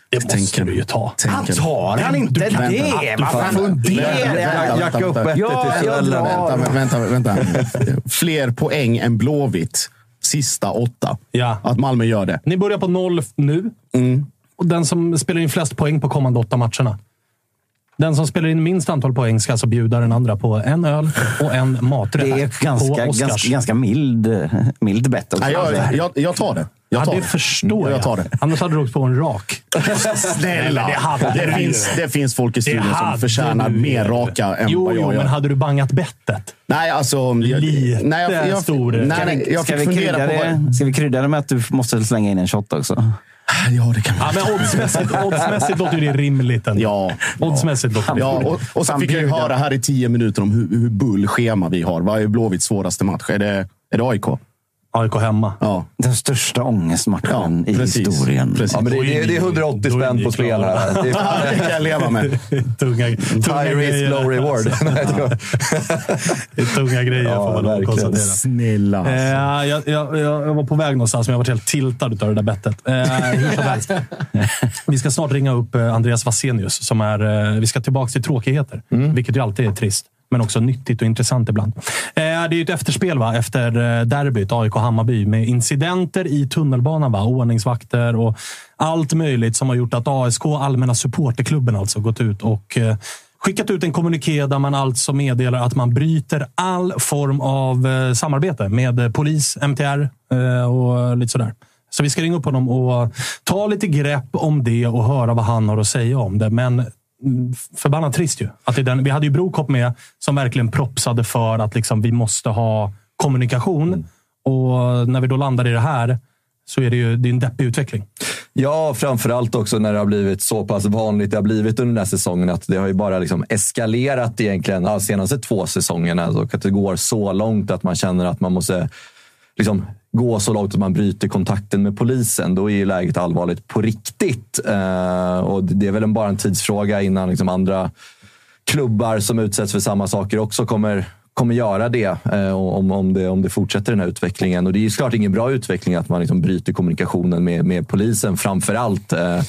[SPEAKER 1] Det måste
[SPEAKER 2] Tänker-
[SPEAKER 1] du ju ta.
[SPEAKER 4] Han tar han inte det? Fan funderar
[SPEAKER 3] Jacka upp bettet
[SPEAKER 4] Ja, jag.
[SPEAKER 2] Vänta, vänta, vänta. Fler poäng än Blåvitt sista åtta.
[SPEAKER 1] Ja.
[SPEAKER 2] Att Malmö gör det.
[SPEAKER 1] Ni börjar på noll nu. Och den som spelar in flest poäng på kommande åtta matcherna. Den som spelar in minst antal poäng ska alltså bjuda den andra på en öl och en maträtt
[SPEAKER 4] Det är
[SPEAKER 1] på
[SPEAKER 4] ganska, ganska, ganska mild, mild bett
[SPEAKER 2] jag, jag, jag tar det. Jag
[SPEAKER 1] Ja,
[SPEAKER 2] tar
[SPEAKER 1] det
[SPEAKER 2] det.
[SPEAKER 1] förstår jag.
[SPEAKER 2] Jag tar det.
[SPEAKER 1] Annars hade du åkt på en rak.
[SPEAKER 2] Snälla!
[SPEAKER 1] Det hade
[SPEAKER 2] Det,
[SPEAKER 1] du.
[SPEAKER 2] finns, det finns folk i studion som förtjänar
[SPEAKER 1] du.
[SPEAKER 2] mer raka än
[SPEAKER 1] jo,
[SPEAKER 2] vad jag
[SPEAKER 1] jo,
[SPEAKER 2] gör.
[SPEAKER 1] men hade du bangat bettet?
[SPEAKER 2] Nej, alltså...
[SPEAKER 1] Lite
[SPEAKER 2] nej, jag, jag,
[SPEAKER 1] stor.
[SPEAKER 2] Nej,
[SPEAKER 4] Ska
[SPEAKER 2] nej,
[SPEAKER 4] vi,
[SPEAKER 2] jag
[SPEAKER 4] ska, vi krydda
[SPEAKER 2] på vad...
[SPEAKER 4] det, ska vi krydda det med att du måste slänga in en shot också?
[SPEAKER 2] Ja, det kan vi.
[SPEAKER 1] Ja, men oddsmässigt, oddsmässigt låter ju det rimligt. ändå.
[SPEAKER 2] Ja.
[SPEAKER 1] Oddsmässigt låter det
[SPEAKER 2] Ja,
[SPEAKER 1] rimligt.
[SPEAKER 2] och, och så fick jag ju höra här i tio minuter om hur, hur bull schema vi har. Vad är Blåvitts svåraste match? Är det, är det AIK?
[SPEAKER 1] AIK hemma.
[SPEAKER 2] Ja.
[SPEAKER 4] Den största ångestmatchen
[SPEAKER 2] Ja,
[SPEAKER 4] i
[SPEAKER 2] precis.
[SPEAKER 4] historien.
[SPEAKER 2] Precis.
[SPEAKER 3] Ja, men det, det, det är 180
[SPEAKER 1] Då är
[SPEAKER 3] spänn på spel här. Det
[SPEAKER 2] det kan jag leva med.
[SPEAKER 1] tunga, tunga
[SPEAKER 3] high risk,
[SPEAKER 1] grejer.
[SPEAKER 3] low reward. Nej, det
[SPEAKER 1] är tunga grejer
[SPEAKER 3] Ja,
[SPEAKER 1] får man nog
[SPEAKER 3] verkligen.
[SPEAKER 1] konstatera.
[SPEAKER 2] Snälla. alltså.
[SPEAKER 1] Eh, jag, jag, jag jag var på väg någonstans, men jag var helt tiltad av det där bettet. Eh. Vi ska snart ringa upp eh, Andreas Vassenius. Som är, eh, vi ska tillbaka till tråkigheter, vilket ju alltid är trist. Men också nyttigt och intressant ibland. Eh, det är ju ett efterspel va? efter eh, derbyt AIK-Hammarby med incidenter i tunnelbanan. Va? Ordningsvakter och allt möjligt som har gjort att ASK, Allmänna supporterklubben, alltså gått ut och eh, skickat ut en kommuniké där man alltså meddelar att man bryter all form av samarbete med polis, MTR och lite sådär. Så vi ska ringa upp honom och ta lite grepp om det och höra vad han har att säga om det. Men förbannat trist ju. Att det den, vi hade ju Brokop med som verkligen propsade för att liksom, vi måste ha kommunikation. Och när vi då landar i det här så är det ju det är en deppig utveckling.
[SPEAKER 3] Ja, framförallt också när det har blivit så pass vanligt det har blivit under den här säsongen att det har ju bara liksom eskalerat egentligen de senaste två säsongerna. Och att det går så långt att man känner att man måste liksom gå så långt att man bryter kontakten med polisen. Då är ju läget allvarligt på riktigt. Eh, och det är väl en- bara en tidsfråga innan liksom andra klubbar som utsätts för samma saker också kommer, kommer göra det, eh, om, om det om det fortsätter den här utvecklingen. Och det är såklart ingen bra utveckling att man liksom bryter kommunikationen med, med polisen framför allt. Eh,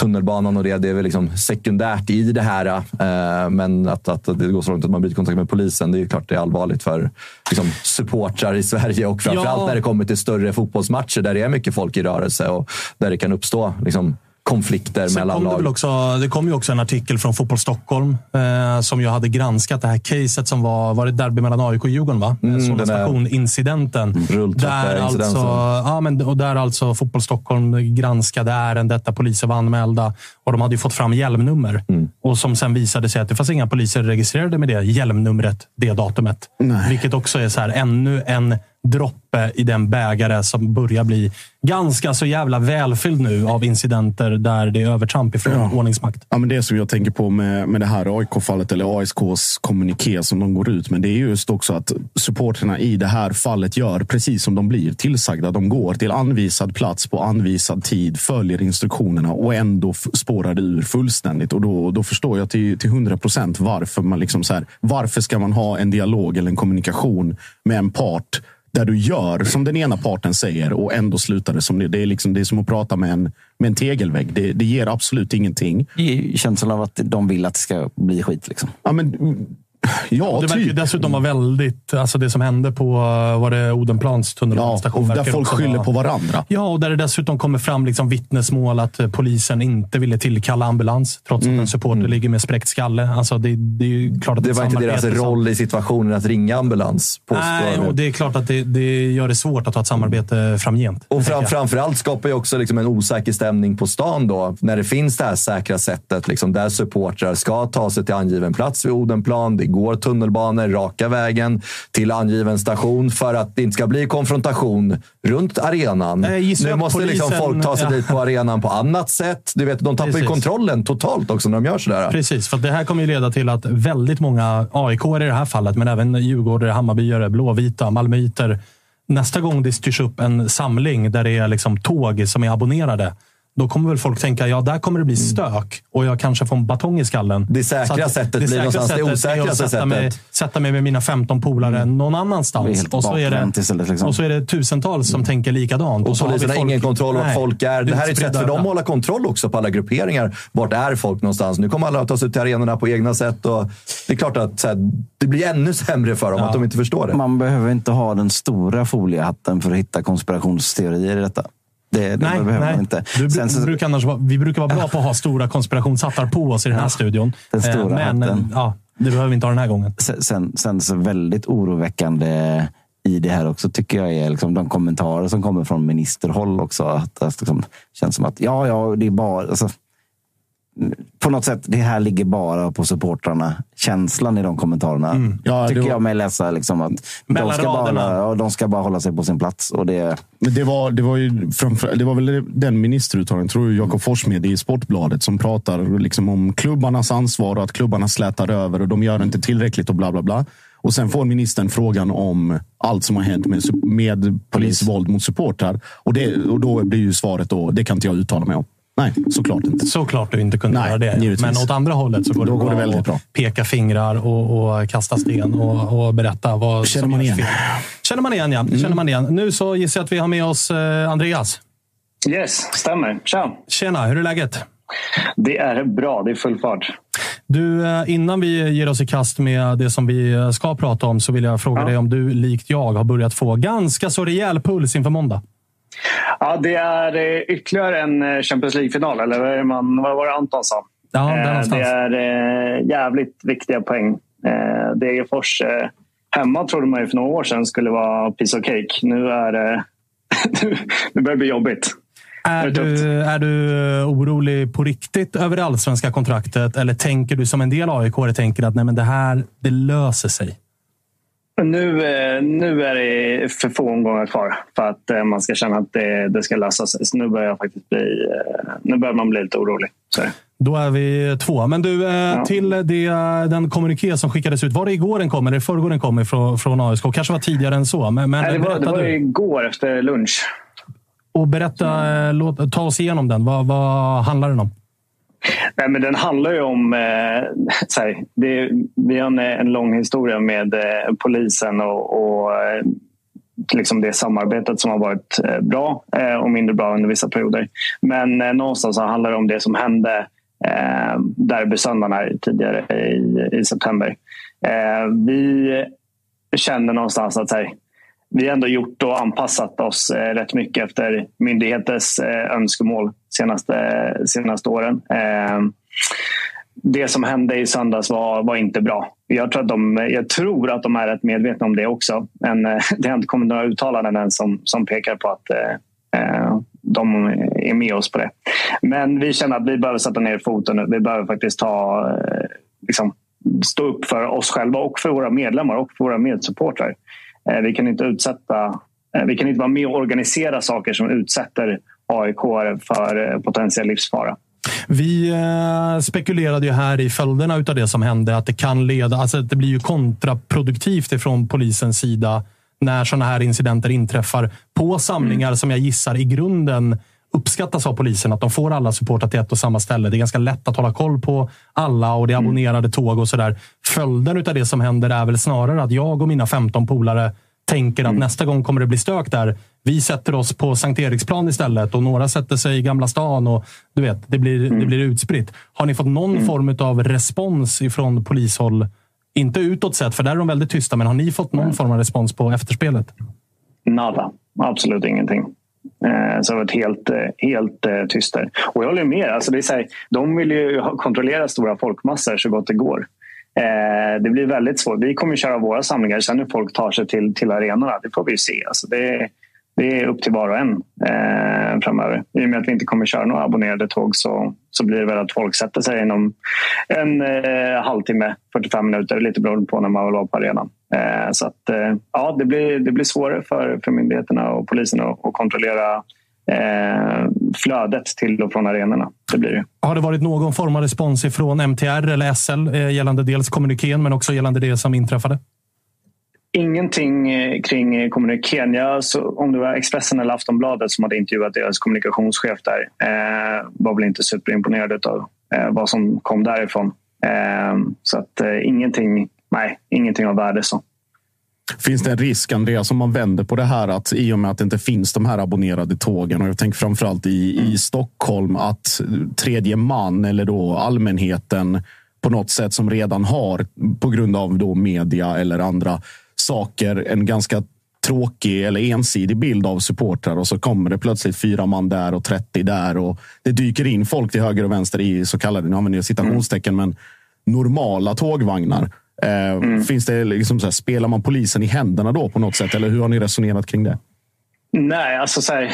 [SPEAKER 3] tunnelbanan och det, det är väl liksom sekundärt i det här. Eh, men att, att det går så långt att man bryter kontakt med polisen, det är klart det är allvarligt för liksom, supportrar i Sverige och framförallt
[SPEAKER 1] Ja.
[SPEAKER 3] när det kommer till större fotbollsmatcher där det är mycket folk i rörelse och där det kan uppstå liksom, konflikter
[SPEAKER 1] Sen
[SPEAKER 3] mellan
[SPEAKER 1] kom det,
[SPEAKER 3] lag.
[SPEAKER 1] väl också, det kom ju också en artikel från Fotboll Stockholm eh, som ju hade granskat det här caset som var, var det derby mellan AIK och Djurgården, va?
[SPEAKER 3] Mm,
[SPEAKER 1] Solna
[SPEAKER 3] här
[SPEAKER 1] station-incidenten. Där alltså, ja, men, och där alltså Fotboll Stockholm granskade ärendet där poliser var anmälda. Och de hade ju fått fram hjälmnummer.
[SPEAKER 3] Mm.
[SPEAKER 1] Och som sen visade sig att det fanns inga poliser registrerade med det hjälmnumret, det datumet. Vilket också är så här, ännu en droppe i den bägare som börjar bli ganska så jävla välfylld nu av incidenter där det är övertramp ifrån ordningsmakt.
[SPEAKER 2] Ja, men det som jag tänker på med, med det här AIK-fallet, eller ASKs kommuniké som de går ut med, det är just också att supporterna i det här fallet gör precis som de blir tillsagda. De går till anvisad plats på anvisad tid, följer instruktionerna och ändå spårar det ur fullständigt. Och då, då förstår jag till, till 100 procent varför man liksom så här, varför ska man ha en dialog eller en kommunikation med en part där du gör som den ena parten säger och ändå slutar det som det. Det är, liksom, det är som att prata med en, med en tegelvägg. Det, det ger absolut ingenting.
[SPEAKER 4] Det är känslan av att de vill att det ska bli skit. Liksom.
[SPEAKER 2] Ja, men, Ja,
[SPEAKER 1] det verkar
[SPEAKER 2] typ.
[SPEAKER 1] dessutom vara väldigt... Alltså det som hände på var det Odenplans
[SPEAKER 2] Ja,
[SPEAKER 1] tunnelbanestation.
[SPEAKER 2] och där
[SPEAKER 1] verkar
[SPEAKER 2] folk skyller
[SPEAKER 1] vara-
[SPEAKER 2] på varandra.
[SPEAKER 1] Ja, och där det dessutom kommer fram liksom vittnesmål att eh, polisen inte ville tillkalla ambulans trots
[SPEAKER 2] Mm.
[SPEAKER 1] att en supporter ligger med spräckt skalle. Alltså det, det är ju klart att
[SPEAKER 3] Det var inte deras roll i situationen att ringa ambulans.
[SPEAKER 1] Nej, och det är klart att det, det gör det svårt att ha ett samarbete framgent.
[SPEAKER 3] Och fram, framförallt skapar ju också liksom en osäker stämning på stan då. När det finns det här säkra sättet liksom, där supportrar ska ta sig till angiven plats vid Odenplan. Det går tunnelbanor raka vägen till angiven station för att det inte ska bli konfrontation runt arenan.
[SPEAKER 1] Gissar
[SPEAKER 3] Nu måste liksom
[SPEAKER 1] polisen-
[SPEAKER 3] folk ta sig
[SPEAKER 1] ja.
[SPEAKER 3] dit på arenan på annat sätt. Du vet, de tappar ju kontrollen totalt också när de gör sådär.
[SPEAKER 1] Precis, för det här kommer ju leda till att väldigt många aik i det här fallet, men även djurgårdare, hammarbyare, blåvita, malmöiter. Nästa gång det styrs upp en samling där det är liksom tåg som är abonnerade, då kommer väl folk tänka, ja, där kommer det bli stök och jag kanske får en batong i skallen.
[SPEAKER 3] Det säkra
[SPEAKER 1] att
[SPEAKER 3] sättet blir någonstans det
[SPEAKER 1] sättet är
[SPEAKER 3] osäkraste
[SPEAKER 1] att sätta mig,
[SPEAKER 3] sättet.
[SPEAKER 1] sätta mig med mina 15 polare någon
[SPEAKER 4] Det är
[SPEAKER 1] annanstans. Och så, är det,
[SPEAKER 4] istället, liksom.
[SPEAKER 1] och så är det tusentals som tänker likadant.
[SPEAKER 3] Och polisen har
[SPEAKER 1] folk-
[SPEAKER 3] ingen kontroll vart
[SPEAKER 1] Nej,
[SPEAKER 3] folk är. Det här är ett sätt för dem att hålla kontroll också på alla grupperingar. Vart är folk någonstans? Nu kommer alla att ta sig ut till arenorna på egna sätt. Och det är klart att så här, det blir ännu sämre för dem att de inte förstår det.
[SPEAKER 4] Man behöver inte ha den stora foliehatten för att hitta konspirationsteorier i detta. Det, det
[SPEAKER 1] Nej,
[SPEAKER 4] behöver
[SPEAKER 1] nej.
[SPEAKER 4] man inte.
[SPEAKER 1] Du,
[SPEAKER 4] Sen så-
[SPEAKER 1] brukar annars vi brukar vara bra på att ha stora konspirationshattar på oss i den här studion.
[SPEAKER 4] den stora
[SPEAKER 1] Eh, Men
[SPEAKER 4] hatten.
[SPEAKER 1] ja, det behöver vi inte ha den här gången.
[SPEAKER 4] Sen, sen, sen så väldigt oroväckande i det här också tycker jag är liksom de kommentarer som kommer från ministerhåll också. Att det liksom känns som att ja, ja, det är bara... Alltså, på något sätt, det här ligger bara på supportrarna. Känslan i de kommentarerna
[SPEAKER 2] Ja, det
[SPEAKER 4] tycker
[SPEAKER 2] var-
[SPEAKER 4] jag mig läsa. Liksom att de, ska bara, ja, de ska bara hålla sig på sin plats. Och det,
[SPEAKER 2] Men det var, det var ju framför, det var väl den ministeruttalningen, tror jag, Jakob Forssmed i Sportbladet, som pratar liksom om klubbarnas ansvar och att klubbarna slätar över och de gör inte tillräckligt och bla bla bla. Och sen får ministern frågan om allt som har hänt med, med polisvåld mot supportrar. Och, det, och då blir ju svaret då, det kan inte jag uttala mig om. Nej, såklart inte.
[SPEAKER 1] Såklart du inte kunde
[SPEAKER 2] Nej,
[SPEAKER 1] göra det.
[SPEAKER 2] givetvis.
[SPEAKER 1] Men åt andra hållet så går det,
[SPEAKER 2] Då går
[SPEAKER 1] bra
[SPEAKER 2] det väldigt
[SPEAKER 1] att
[SPEAKER 2] bra.
[SPEAKER 1] peka fingrar och, och kasta sten och, och berätta vad
[SPEAKER 2] Känner
[SPEAKER 1] som
[SPEAKER 2] man igen.
[SPEAKER 1] fel. Känner man igen, ja.
[SPEAKER 2] Mm.
[SPEAKER 1] Känner man igen. Nu så gissar jag att vi har med oss eh, Andreas.
[SPEAKER 7] Yes, stämmer. Tja!
[SPEAKER 1] Tjena, hur är läget?
[SPEAKER 7] Det är bra, det är full fart.
[SPEAKER 1] Du, eh, innan vi ger oss i kast med det som vi eh, ska prata om så vill jag fråga
[SPEAKER 7] Ja.
[SPEAKER 1] dig om du likt jag har börjat få ganska så rejäl puls inför måndag.
[SPEAKER 7] Ja, det är eh, ytterligare en eh, Champions League-final, eller vad, man, vad var det Anton sa?
[SPEAKER 1] Ja,
[SPEAKER 7] Eh, det är jävligt viktiga poäng. Degerfors hemma trodde man ju för några år sedan skulle vara piece of cake. Nu är det... nu börjar det bli jobbigt.
[SPEAKER 1] Är du, är du orolig på riktigt över det allsvenska kontraktet? Eller tänker du som en del aik tänker att nej, men det här det löser sig?
[SPEAKER 7] Nu, eh, nu är det för få omgångar kvar för att eh, man ska känna att det, det ska lösa sig. Så nu börjar jag faktiskt bli, eh, nu börjar man bli lite orolig. Så.
[SPEAKER 1] Då är vi två. Men du,
[SPEAKER 7] Ja.
[SPEAKER 1] till det, den kommuniké som skickades ut. Var det igår den kom? Eller förrgår den kom ifrån, från ASK? Kanske var tidigare än så. Men, men
[SPEAKER 7] Nej, det var, det var igår efter lunch.
[SPEAKER 1] Och berätta, låt, ta oss igenom den. Vad, vad handlar den om?
[SPEAKER 7] Nej, men den handlar ju om... Eh, så här, det, vi har en, en lång historia med eh, polisen och, och eh, liksom det samarbetet som har varit eh, bra eh, och mindre bra under vissa perioder. Men eh, någonstans så handlar det om det som hände eh, derbysöndagen här tidigare i, i september. Eh, vi kände någonstans att så här, vi har ändå gjort och anpassat oss eh, rätt mycket efter myndigheters eh, önskemål senaste, senaste åren. Ehm, det som hände i söndags var, var inte bra. Jag tror, att de, jag tror att de är rätt medvetna om det också. Men eh, det har inte kommit några uttalanden än som, som pekar på att eh, eh, de är med oss på det. Men vi känner att vi behöver sätta ner foten nu. Vi behöver faktiskt ta, liksom, stå upp för oss själva och för våra medlemmar och för våra medsupportrar. Vi kan inte utsätta vi kan inte vara med och organisera saker som utsätter AIK för eh, potentiell livsfara.
[SPEAKER 1] Vi eh, spekulerade ju här i följderna av det som hände. Att det kan leda, alltså det blir ju kontraproduktivt ifrån polisens sida när sådana här incidenter inträffar på samlingar som jag gissar i grunden uppskattas av polisen. Att de får alla supportrar till ett och samma ställe. Det är ganska lätt att hålla koll på alla och det är abonnerade tåg och sådär. Följden av det som händer är väl snarare att jag och mina 15 polare tänker att nästa gång kommer det bli stök där. Vi sätter oss på Sankt Eriksplan istället och några sätter sig i Gamla stan. och du vet, Det blir, det blir utspritt. Har ni fått någon form av respons ifrån polishåll Inte utåt sett, för där är de väldigt tysta. Men har ni fått någon form av respons på efterspelet?
[SPEAKER 7] Nada. Absolut ingenting. Eh, så det har varit helt, eh, helt eh, tyst där. Och jag håller med. Alltså det är så här, de vill ju kontrollera stora folkmassor så gott det går. Det blir väldigt svårt. Vi kommer köra våra samlingar. Sen hur folk tar sig till, till arenorna, det får vi se. Alltså det, det är upp till var och en eh, framöver. I och med att vi inte kommer köra några abonnerade tåg så, så blir det väl att folk sätter sig inom en eh, halvtimme, 45 minuter, lite beroende på när man vill vara på arenan. Eh, så att, eh, ja, det blir, det blir svårare för, för myndigheterna och polisen att, att kontrollera eh, flödet till och från arenorna. Det blir det.
[SPEAKER 1] Har det varit någon form av respons från MTR eller SL eh, gällande dels kommunikén men också gällande det som inträffade?
[SPEAKER 7] Ingenting eh, kring eh, kommunikén. Jag, om det var Expressen eller Aftonbladet som hade intervjuat deras kommunikationschef där eh, var väl inte superimponerad av eh, vad som kom därifrån. Eh, så att eh, ingenting, nej, ingenting av värde. så.
[SPEAKER 2] Finns det en risk, Andreas, om man vänder på det här att i och med att det inte finns de här abonnerade tågen och jag tänker framförallt i, i Stockholm att tredje man eller då allmänheten på något sätt som redan har på grund av då media eller andra saker en ganska tråkig eller ensidig bild av supportrar och så kommer det plötsligt fyra man där och 30 där och det dyker in folk till höger och vänster i så kallade, nu använder jag citationstecken, men normala tågvagnar. Eh, mm. Finns det liksom så här, spelar man polisen i händerna då på något sätt? Eller hur har ni resonerat kring det?
[SPEAKER 7] Nej, alltså så här,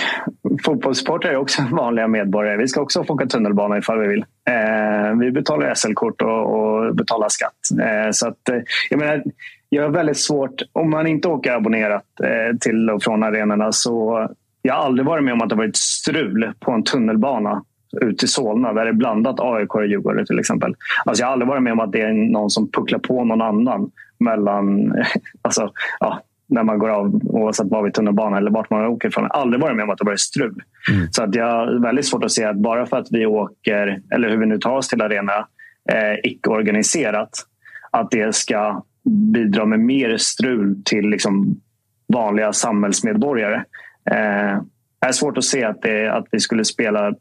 [SPEAKER 7] fotbollssupportrar är också vanliga medborgare. Vi ska också få åka tunnelbana ifall vi vill. Eh, vi betalar SL-kort och, och, betalar skatt. Eh, så att, eh, jag menar, jag har väldigt svårt, om man inte åker abonnerat eh, till och från arenorna så jag har aldrig varit med om att det varit strul på en tunnelbana ut till Solna där det är blandat AIK och Djurgården till exempel. Alltså jag har aldrig varit med om att det är någon som pucklar på någon annan mellan, alltså, ja, när man går av oavsett var vi tunnelbanan eller vart man åker ifrån. Aldrig varit med om att det varit strul. Mm. Så att jag har väldigt svårt att se att bara för att vi åker, eller hur vi nu tar oss till arena, eh, icke-organiserat, att det ska bidra med mer strul till liksom vanliga samhällsmedborgare. Eh, det är svårt att se att, det, att vi skulle spela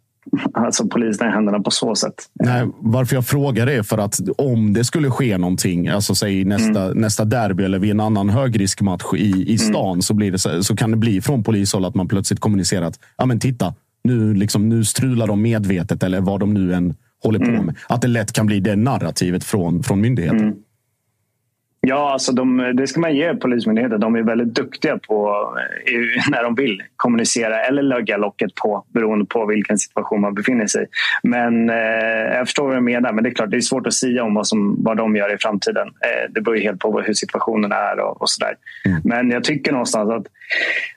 [SPEAKER 7] alltså polisen i händerna på så sätt.
[SPEAKER 2] Nej, varför jag frågar är för att om det skulle ske någonting, alltså säg nästa, mm. nästa derby eller vid en annan högriskmatch i, i mm. stan, mm. så, blir det, så, så, kan det bli från polishåll att man plötsligt kommunicerar att ja, men titta, nu, liksom, nu strular de medvetet eller vad de nu än håller på mm. med. Att det lätt kan bli det narrativet från, från myndigheten.
[SPEAKER 7] Ja, alltså de, det ska man ge Polismyndigheten. De är väldigt duktiga på eh, när de vill kommunicera eller lägga locket på beroende på vilken situation man befinner sig i. Men eh, jag förstår vad du menar, men det är klart det är svårt att säga om vad, som, vad de gör i framtiden. Eh, det beror helt på hur situationen är och, och sådär. Mm. Men jag tycker någonstans att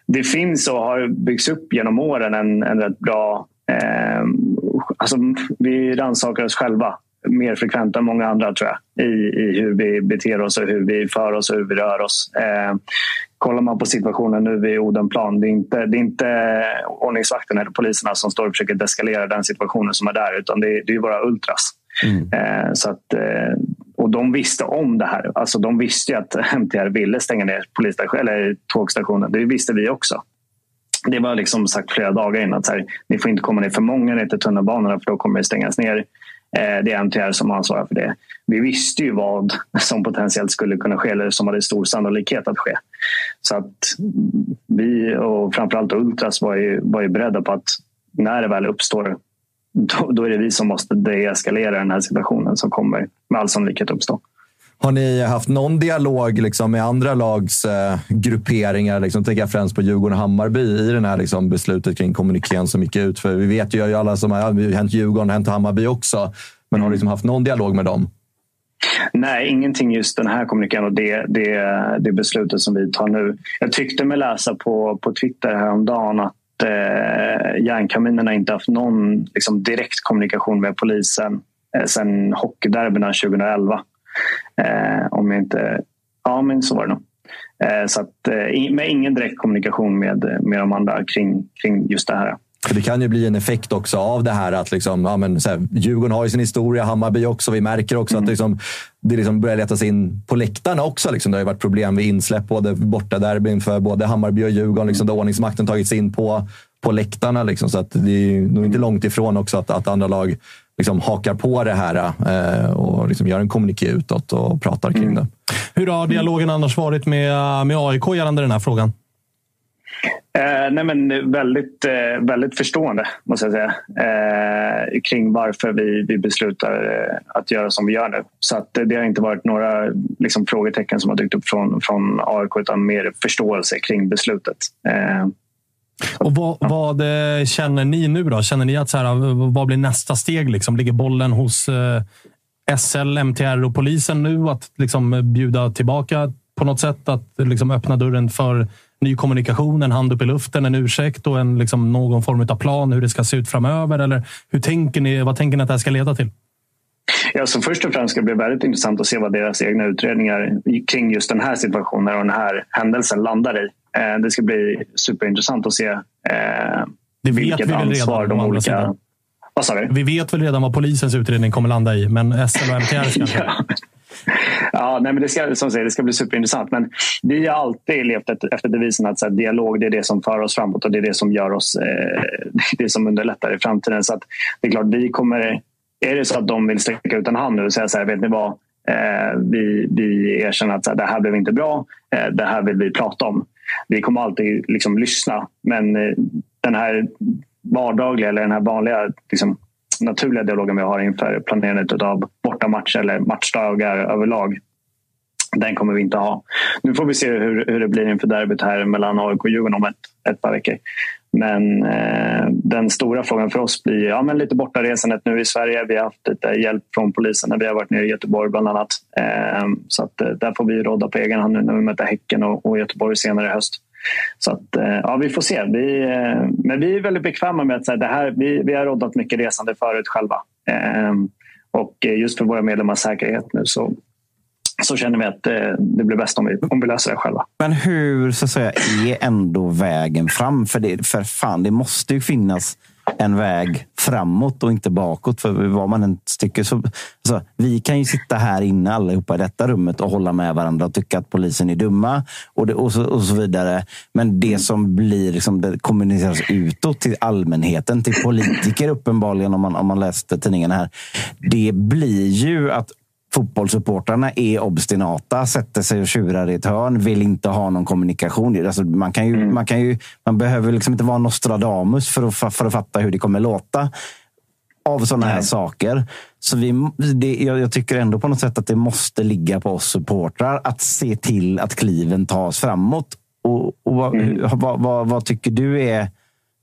[SPEAKER 7] det finns och har byggts upp genom åren en, en rätt bra eh, alltså, vi rannsakar oss själva mer frekvent än många andra tror jag i, i hur vi beter oss och hur vi för oss och hur vi rör oss. Eh, kollar man på situationen nu vid Odenplan, det är inte, det är inte ordningsvakten eller poliserna som står och försöker deskalera den situationen som är där utan det är, det är våra ultras. Mm. Eh, så att, eh, och de visste om det här. Alltså, de visste ju att MTR ville stänga ner eller tågstationen. Det visste vi också. Det var liksom sagt flera dagar innan. Så här, ni får inte komma ner för många ner till tunnelbanorna för då kommer det stängas ner. Eh, det är MTR som ansvarar för det. Vi visste ju vad som potentiellt skulle kunna ske eller som hade stor sannolikhet att ske. Så att vi och framförallt Ultras var ju, var ju beredda på att när det väl uppstår då, då är det vi som måste deeskalera den här situationen som kommer med all sannolikhet uppstå.
[SPEAKER 3] Har ni haft någon dialog liksom, med andra lags eh, grupperingar? Liksom, tänker jag främst på Djurgården och Hammarby i det här liksom, beslutet kring kommunikén som gick ut. För vi vet ju alla som har hänt Djurgården, hänt Hammarby också. Men har ni liksom haft någon dialog med dem?
[SPEAKER 7] Nej, ingenting just den här kommunikén och det, det, det beslutet som vi tar nu. Jag tyckte mig läsa på, på Twitter häromdagen att eh, järnkaminerna inte haft någon liksom, direkt kommunikation med polisen eh, sedan hockeyderbyna 2011. Eh, om jag inte... Ja, men så var det nog. Eh, så att, eh, med ingen direkt kommunikation med, med de andra kring, kring just det här.
[SPEAKER 3] För det kan ju bli en effekt också av det här att liksom, ja, men, så här, Djurgården har ju sin historia, Hammarby också. Vi märker också mm. att liksom, det liksom börjar letas in på läktarna också. Liksom. Det har ju varit problem med insläpp, både borta derbyn för både Hammarby och Djurgården. Liksom, där ordningsmakten tagits in på, på läktarna. Liksom. Så att det är nog inte långt ifrån också att, att andra lag liksom hakar på det här eh, och liksom gör en kommuniké utåt och pratar kring mm. det.
[SPEAKER 1] Hur har dialogen annars varit med, med AIK gällande den här frågan?
[SPEAKER 7] Eh, nej men väldigt, eh, väldigt förstående, måste jag säga. Eh, kring varför vi, vi beslutar eh, att göra som vi gör nu. Så att det har inte varit några liksom, frågetecken som har dykt upp från, från AIK utan mer förståelse kring beslutet.
[SPEAKER 1] Och vad, vad, eh, känner ni nu då? Känner ni att så här, vad blir nästa steg? Liksom? Ligger bollen hos eh, SL, MTR och polisen nu? Att liksom bjuda tillbaka på något sätt? Att liksom öppna dörren för ny kommunikation, en hand upp i luften, en ursäkt och en, liksom, någon form av plan hur det ska se ut framöver? Eller hur tänker ni, vad tänker ni att det här ska leda till?
[SPEAKER 7] Ja, så först och främst ska det bli väldigt intressant att se vad deras egna utredningar kring just den här situationen och den här händelsen landar i. Eh, det ska bli superintressant att se eh, det vilket ansvar de olika... Vad sa
[SPEAKER 1] Vi vet väl redan vad polisens utredning kommer landa i, men SL och MTR ska... ja.
[SPEAKER 7] Ja, nej, men det ska, som säger, det ska bli superintressant. Men vi har alltid levt efter, efter devisen att så här, dialog det är det som för oss framåt och det är det som gör oss, eh, det som underlättar i framtiden. Så att, det är klart, vi kommer, är det så att de vill sträcka ut en hand nu och säga så här, vet ni vad? Eh, vi, vi erkänner att så här, det här blev inte bra. Eh, det här vill vi prata om. Vi kommer alltid liksom, lyssna. Men eh, den här vardagliga eller den här vanliga liksom, naturliga dialogen vi har inför planerandet av bortamatcher eller matchdagar överlag. Den kommer vi inte ha. Nu får vi se hur, hur det blir inför derbyt här mellan AIK och Djurgården om ett, ett par veckor. Men eh, den stora frågan för oss blir ja, men lite bortaresandet nu i Sverige. Vi har haft lite hjälp från polisen när vi har varit nere i Göteborg bland annat. Eh, så att, eh, där får vi råda på egen hand nu när vi möter Häcken och, och Göteborg senare i höst. Så att, eh, ja, vi får se. Vi, eh, men vi är väldigt bekväma med att säga, det här, vi, vi har roddat mycket resande förut själva. Ehm, eh, och just för våra medlemmars säkerhet nu så, så känner vi att det blir bäst om vi, om vi löser det själva.
[SPEAKER 4] Men hur så att säga, är ändå vägen fram? För, det, för fan, det måste ju finnas en väg framåt och inte bakåt. För vad man än tycker så... Alltså, vi kan ju sitta här inne allihopa i detta rummet och hålla med varandra och tycka att polisen är dumma och, det, och, så, och så vidare. Men det som blir liksom, det kommuniceras utåt till allmänheten, till politiker uppenbarligen om man, om man läste tidningen här. Det blir ju att fotbollssupportrarna är obstinata, sätter sig och tjurar i ett hörn, vill inte ha någon kommunikation. Alltså man, kan ju, mm. man, kan ju, man behöver liksom inte vara Nostradamus för att, för att fatta hur det kommer låta av sådana här saker. Så vi, det, jag, jag, tycker ändå på något sätt att det måste ligga på oss supportrar att se till att kliven tas framåt. Och, och vad, mm. vad, vad, vad, tycker du är,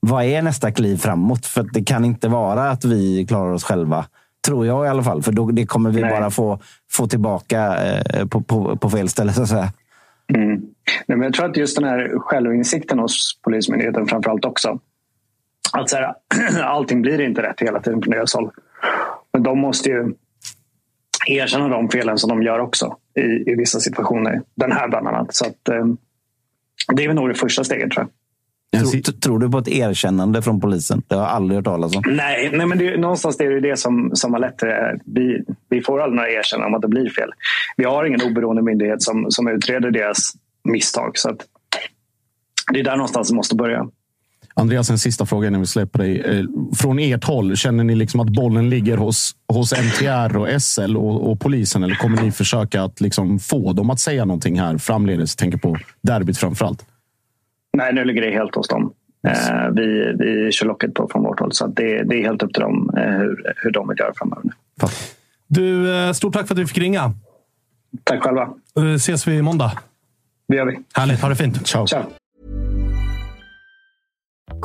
[SPEAKER 4] vad är nästa kliv framåt? För det kan inte vara att vi klarar oss själva Tror jag i alla fall. För då, det kommer vi Nej. bara få, få tillbaka eh, på, på, på fel ställe så att säga.
[SPEAKER 7] Mm. Nej, men jag tror att just den här självinsikten hos Polismyndigheten framför allt också. Att så här, allting blir inte rätt hela tiden på deras håll. Men de måste ju erkänna de felen som de gör också i, i vissa situationer. Den här bland annat. Så att, eh, det är nog det första steget tror jag.
[SPEAKER 4] Tror, tror, du på ett erkännande från polisen? Det har jag aldrig hört talas om.
[SPEAKER 7] Nej, nej men det, någonstans det är det det som, som har lett till det. Vi, vi får aldrig några erkännanden om att det blir fel. Vi har ingen oberoende myndighet som, som utreder deras misstag. Så det är där någonstans det måste börja.
[SPEAKER 2] Andreas, en sista fråga innan vi släpper dig. Eh, från ert håll, känner ni liksom att bollen ligger hos, hos MTR och SL och, och polisen? Eller kommer ni försöka att liksom få dem att säga någonting här framledes? Tänker på derbyt framför allt.
[SPEAKER 7] Nej, nu ligger det helt hos dem. Yes. Eh, vi, vi kör locket på från vårt håll. Så det, det är helt upp till dem eh, hur, hur de vill göra framöver.
[SPEAKER 1] Du, eh, stort tack för att du fick ringa.
[SPEAKER 7] Tack själva.
[SPEAKER 1] Ses vi måndag?
[SPEAKER 7] Det gör vi.
[SPEAKER 1] Härligt. Ha det fint.
[SPEAKER 7] Ciao. Ciao.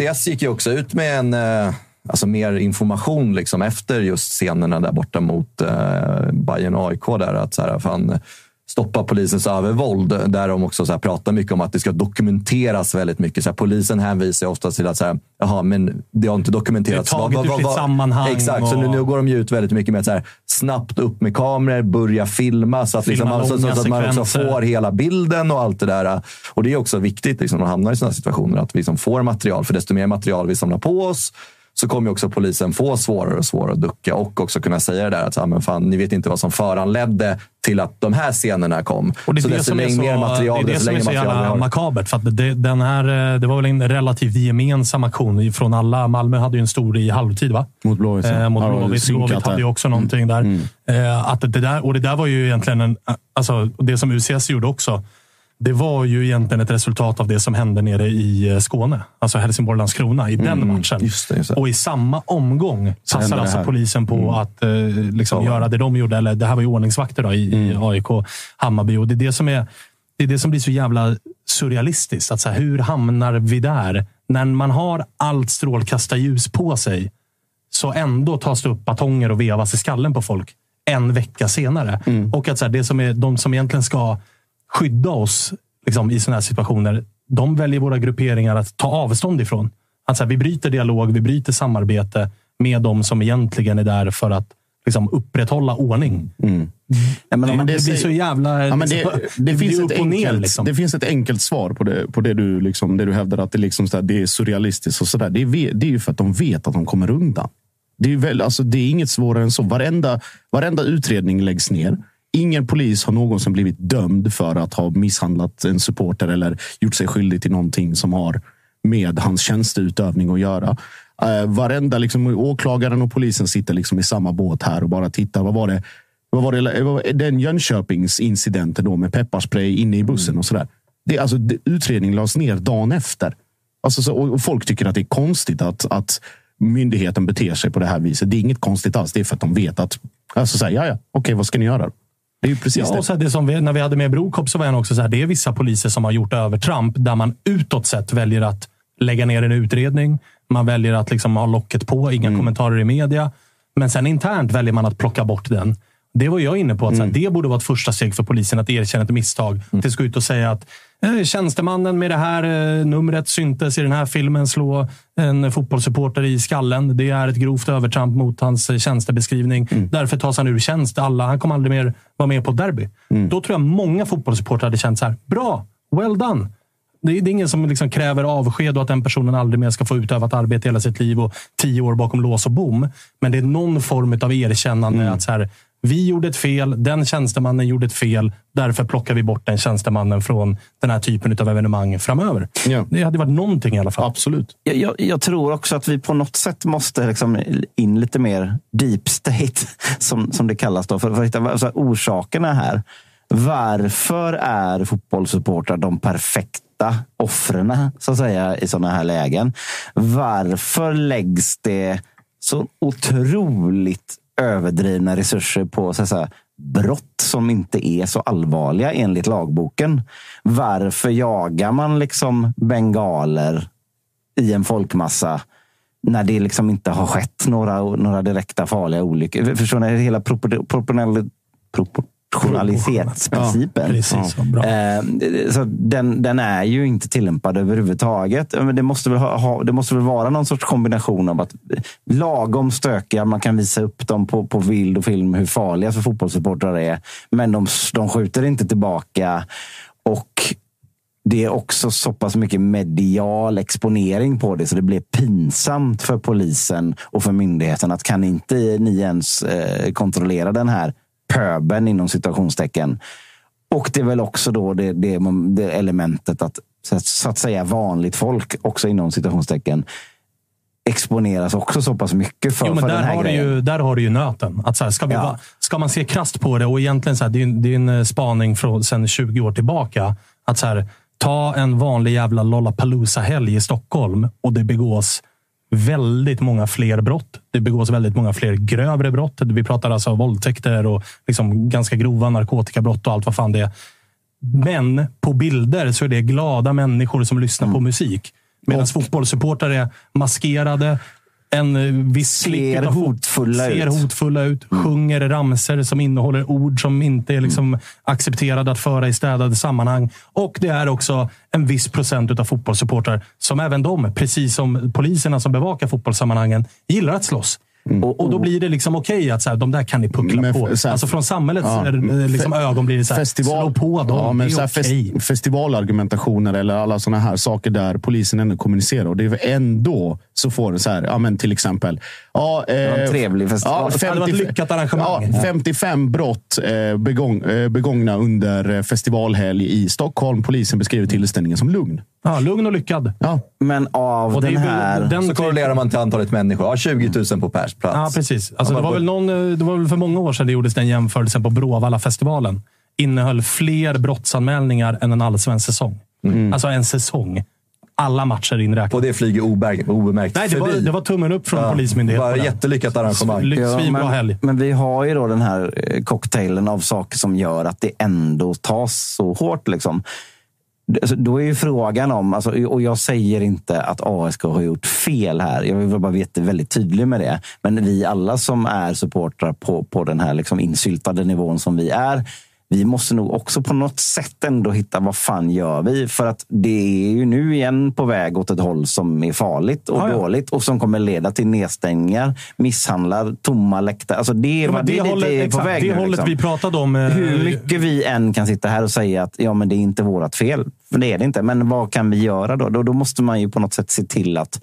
[SPEAKER 3] Gick UCS gick ju också ut med en, eh, alltså mer information liksom efter just scenerna där borta mot eh, Bayern och AIK. Där, att så här, fan, stoppa polisens övervåld. Där de också så pratar mycket om att det ska dokumenteras väldigt mycket. Så här, polisen hänvisar ofta till att så här, Jaha, men det har inte dokumenterats.
[SPEAKER 1] Det är taget ur sitt sammanhang
[SPEAKER 3] Exakt, så nu,
[SPEAKER 1] och-
[SPEAKER 3] nu går de ut väldigt mycket med att så här, snabbt upp med kameror, börja filma så att, liksom,
[SPEAKER 1] Filma
[SPEAKER 3] man, så, så, att man också får hela bilden och allt det där. Och det är också viktigt liksom, när man hamnar i sådana situationer att vi liksom får material. För desto mer material vi samlar på oss så kommer också polisen få svårare och svårare att ducka och också kunna säga det där att ah, men fan, ni vet inte vad som föranledde till att de här scenerna kom.
[SPEAKER 1] Och det är
[SPEAKER 3] så
[SPEAKER 1] det
[SPEAKER 3] desto
[SPEAKER 1] som är så,
[SPEAKER 3] mer material,
[SPEAKER 1] det är det som är så jävla makabert. För att det, den här, eh, det var väl en relativt gemensam aktion från alla. Malmö hade ju en stor i halvtid, va?
[SPEAKER 2] Mot Blåvitt.
[SPEAKER 1] Eh, mot
[SPEAKER 2] Ja,
[SPEAKER 1] Blåvitt. Blåvitt hade ju också någonting där. Eh, att det där. Och det där var ju egentligen en, alltså, det som UCS gjorde också. Det var ju egentligen ett resultat av det som hände nere i eh, Skåne. Alltså Helsingborg-Landskrona i den matchen. Och i samma omgång
[SPEAKER 3] Så det
[SPEAKER 1] alltså polisen på att eh, liksom göra det de gjorde. Eller det här var ju ordningsvakter då, i, i AIK Hammarby. Och det är det som är det är det som blir så jävla surrealistiskt. Att så här, hur hamnar vi där? När man har allt strålkastarljus på sig så ändå tas det upp batonger och vevas i skallen på folk en vecka senare. Och att så här, det som är, de som egentligen ska skydda oss liksom, i sådana här situationer, de väljer våra grupperingar att ta avstånd ifrån. Att så här, vi bryter dialog, vi bryter samarbete med de som egentligen är där för att liksom, upprätthålla ordning.
[SPEAKER 4] Ja, men
[SPEAKER 1] det, blir så jävla...
[SPEAKER 2] Ja, men det,
[SPEAKER 1] liksom,
[SPEAKER 2] finns ett
[SPEAKER 1] ner,
[SPEAKER 2] enkelt,
[SPEAKER 1] liksom.
[SPEAKER 2] det finns ett enkelt svar på det, på det, du, liksom, det du hävdar att det, liksom, så här, det är surrealistiskt. Och så där. Det, är, det är ju för att de vet att de kommer undan. Det är, väl, alltså, det är inget svårare än så. Varenda, varenda utredning läggs ner. Ingen polis har någonsin blivit dömd för att ha misshandlat en supporter eller gjort sig skyldig till någonting som har med hans tjänsteutövning att göra. Uh, varenda liksom, åklagaren och polisen sitter liksom i samma båt här och bara tittar. Vad var det? Vad var det, vad var den Jönköpingsincidenten då med pepparspray inne i bussen och sådär. Det, alltså, det, utredningen lades ner dagen efter. Alltså, så, och, och folk tycker att det är konstigt att, att myndigheten beter sig på det här viset. Det är inget konstigt alls. Det är för att de vet att, alltså, så här, ja, ja, okej, vad ska ni göra? Det är ju precis
[SPEAKER 1] Ja,
[SPEAKER 2] det.
[SPEAKER 1] och så här, det som vi, när vi hade med Brokop så var han också så här, det är vissa poliser som har gjort övertramp där man utåt sett väljer att lägga ner en utredning. Man väljer att liksom ha locket på, inga
[SPEAKER 2] Mm.
[SPEAKER 1] kommentarer i media. Men sen internt väljer man att plocka bort den. Det var jag inne på. att så här,
[SPEAKER 2] Mm.
[SPEAKER 1] Det borde vara ett första steg för polisen att erkänna ett misstag. Till att gå ut och säga att eh, tjänstemannen med det här eh, numret syntes i den här filmen slå en fotbollssupporter i skallen. Det är ett grovt övertramp mot hans eh, tjänstebeskrivning.
[SPEAKER 2] Mm.
[SPEAKER 1] Därför tas han ur tjänst. Alla, han kommer aldrig mer vara med på ett derby.
[SPEAKER 2] Mm.
[SPEAKER 1] Då tror jag många fotbollssupportrar hade känt så här. Bra! Well done! Det är, det är ingen som liksom kräver avsked och att den personen aldrig mer ska få utöva ett arbete hela sitt liv och tio år bakom lås och bom. Men det är någon form av erkännande
[SPEAKER 2] Mm.
[SPEAKER 1] att så här, vi gjorde ett fel, den tjänstemannen gjorde ett fel. Därför plockar vi bort den tjänstemannen från den här typen av evenemang framöver. Det hade varit någonting i alla fall.
[SPEAKER 2] Absolut.
[SPEAKER 4] Jag, jag, jag tror också att vi på något sätt måste liksom in lite mer deep state, som, som det kallas, då, för, för att hitta alltså, orsakerna här. Varför är fotbollssupportrar de perfekta offren så att säga, i sådana här lägen? Varför läggs det så otroligt överdrivna resurser på så säga, brott som inte är så allvarliga enligt lagboken? Varför jagar man liksom bengaler i en folkmassa när det liksom inte har skett några, några direkta farliga olyckor. Förstår ni? Hela propor- proportionell- proportionalitetsprincipen.
[SPEAKER 1] Ja, ja.
[SPEAKER 4] Eh, så den, den är ju inte tillämpad överhuvudtaget. Men det, måste väl ha, ha, det måste väl vara någon sorts kombination av att lagom stökiga, man kan visa upp dem på, på bild och film hur farliga för fotbollssupportrar är. Men de, de skjuter inte tillbaka. Och det är också så pass mycket medial exponering på det så det blir pinsamt för polisen och för myndigheten att kan inte ni ens eh, kontrollera den här pöben inom situationstecken. Och det är väl också då det, det, det elementet att så, att så att säga vanligt folk, också inom situationstecken, exponeras också så pass mycket för,
[SPEAKER 1] jo,
[SPEAKER 4] för
[SPEAKER 1] där
[SPEAKER 4] den här
[SPEAKER 1] har, du
[SPEAKER 4] grejen.
[SPEAKER 1] ju, där har du ju nöten. Att så här, ska, vi,
[SPEAKER 4] Ja.
[SPEAKER 1] ska man se krasst på det, och egentligen så här, det, är, en- det är en eh, spaning från sen 20 år tillbaka. Att så här, ta en vanlig jävla Lollapalooza-helg i Stockholm och det begås väldigt många fler brott. Det begås väldigt många fler grövre brott. Vi pratar alltså våldtäkter och liksom ganska grova narkotikabrott och allt vad fan det är. Men på bilder så är det glada människor som lyssnar
[SPEAKER 4] Mm.
[SPEAKER 1] på musik. Medan fotbollssupportrar är maskerade. En eh, viss
[SPEAKER 4] Ser
[SPEAKER 1] utav fot-
[SPEAKER 4] hotfulla
[SPEAKER 1] ser
[SPEAKER 4] ut. Mm.
[SPEAKER 1] hotfulla ut. Sjunger ramser som innehåller ord som inte är liksom
[SPEAKER 4] Mm.
[SPEAKER 1] accepterade att föra i städade sammanhang. Och det är också en viss procent av fotbollssupportrar som även de, precis som poliserna som bevakar fotbollssammanhangen, gillar att slåss. Och, och då blir det liksom okej att så här, de där kan ni puckla
[SPEAKER 2] Men
[SPEAKER 1] på.
[SPEAKER 2] så här-
[SPEAKER 1] alltså från samhällets
[SPEAKER 2] Ja.
[SPEAKER 1] eh, liksom,
[SPEAKER 2] Fe-
[SPEAKER 1] ögon blir det så här, slå på dem.
[SPEAKER 2] Ja, men
[SPEAKER 1] det
[SPEAKER 2] så
[SPEAKER 1] är
[SPEAKER 2] här
[SPEAKER 1] okej.
[SPEAKER 2] fest, festivalargumentationer eller alla sådana här saker där polisen ändå kommunicerar. Och det är ändå så får det så här, ja men till exempel. Ja, eh,
[SPEAKER 4] var en trevlig festival.
[SPEAKER 1] Det hade varit ett lyckat arrangemang.
[SPEAKER 2] Ja, 55 brott eh, begång, eh, begångna under festivalhelg i Stockholm. Polisen beskriver tillställningen som lugn.
[SPEAKER 1] Ja, lugn och lyckad.
[SPEAKER 2] Ja.
[SPEAKER 4] Men av
[SPEAKER 1] Och
[SPEAKER 4] den här...
[SPEAKER 1] den-
[SPEAKER 3] Så korrelerar man till antalet människor. Ja, 20 000 på pers plats.
[SPEAKER 1] Ja, precis. Alltså,
[SPEAKER 3] Ja,
[SPEAKER 1] det, var väl någon, eh, det var väl för många år sedan det gjordes den jämförelsen på Bråvalla-festivalen. Innehöll fler brottsanmälningar än en allsvensk säsong. Alltså en säsong. Alla matcher inräknade.
[SPEAKER 3] Och det flyger ober- obemärkt
[SPEAKER 1] Nej, det var, det var tummen upp från
[SPEAKER 3] Ja,
[SPEAKER 1] Polismyndigheten.
[SPEAKER 3] det var jättelyckat arrangemang.
[SPEAKER 4] Ja,
[SPEAKER 1] Svinbra
[SPEAKER 4] men,
[SPEAKER 1] helg.
[SPEAKER 4] men vi har ju då den här eh, cocktailen av saker som gör att det ändå tas så hårt. Liksom. Alltså, Då är ju frågan om, alltså, och jag säger inte att ASK har gjort fel här. Jag vill bara vara väldigt tydlig med det. Men vi alla som är supportrar på, på den här liksom insyltade nivån som vi är. Vi måste nog också på något sätt ändå hitta vad fan gör vi? För att det är ju nu igen på väg åt ett håll som är farligt och
[SPEAKER 1] Ja, ja.
[SPEAKER 4] dåligt och som kommer leda till nedstängningar, misshandlar, tomma läktare. Alltså det, är
[SPEAKER 1] Ja,
[SPEAKER 4] det,
[SPEAKER 1] det
[SPEAKER 4] är
[SPEAKER 1] hållet,
[SPEAKER 4] på
[SPEAKER 1] exakt,
[SPEAKER 4] väg
[SPEAKER 1] det
[SPEAKER 4] nu,
[SPEAKER 1] hållet
[SPEAKER 4] liksom.
[SPEAKER 1] vi pratade om. eh,
[SPEAKER 4] Hur mycket vi än kan sitta här och säga att ja, men det är inte vårt fel. För det är det inte. Men vad kan vi göra då? Då, då måste man ju på något sätt se till att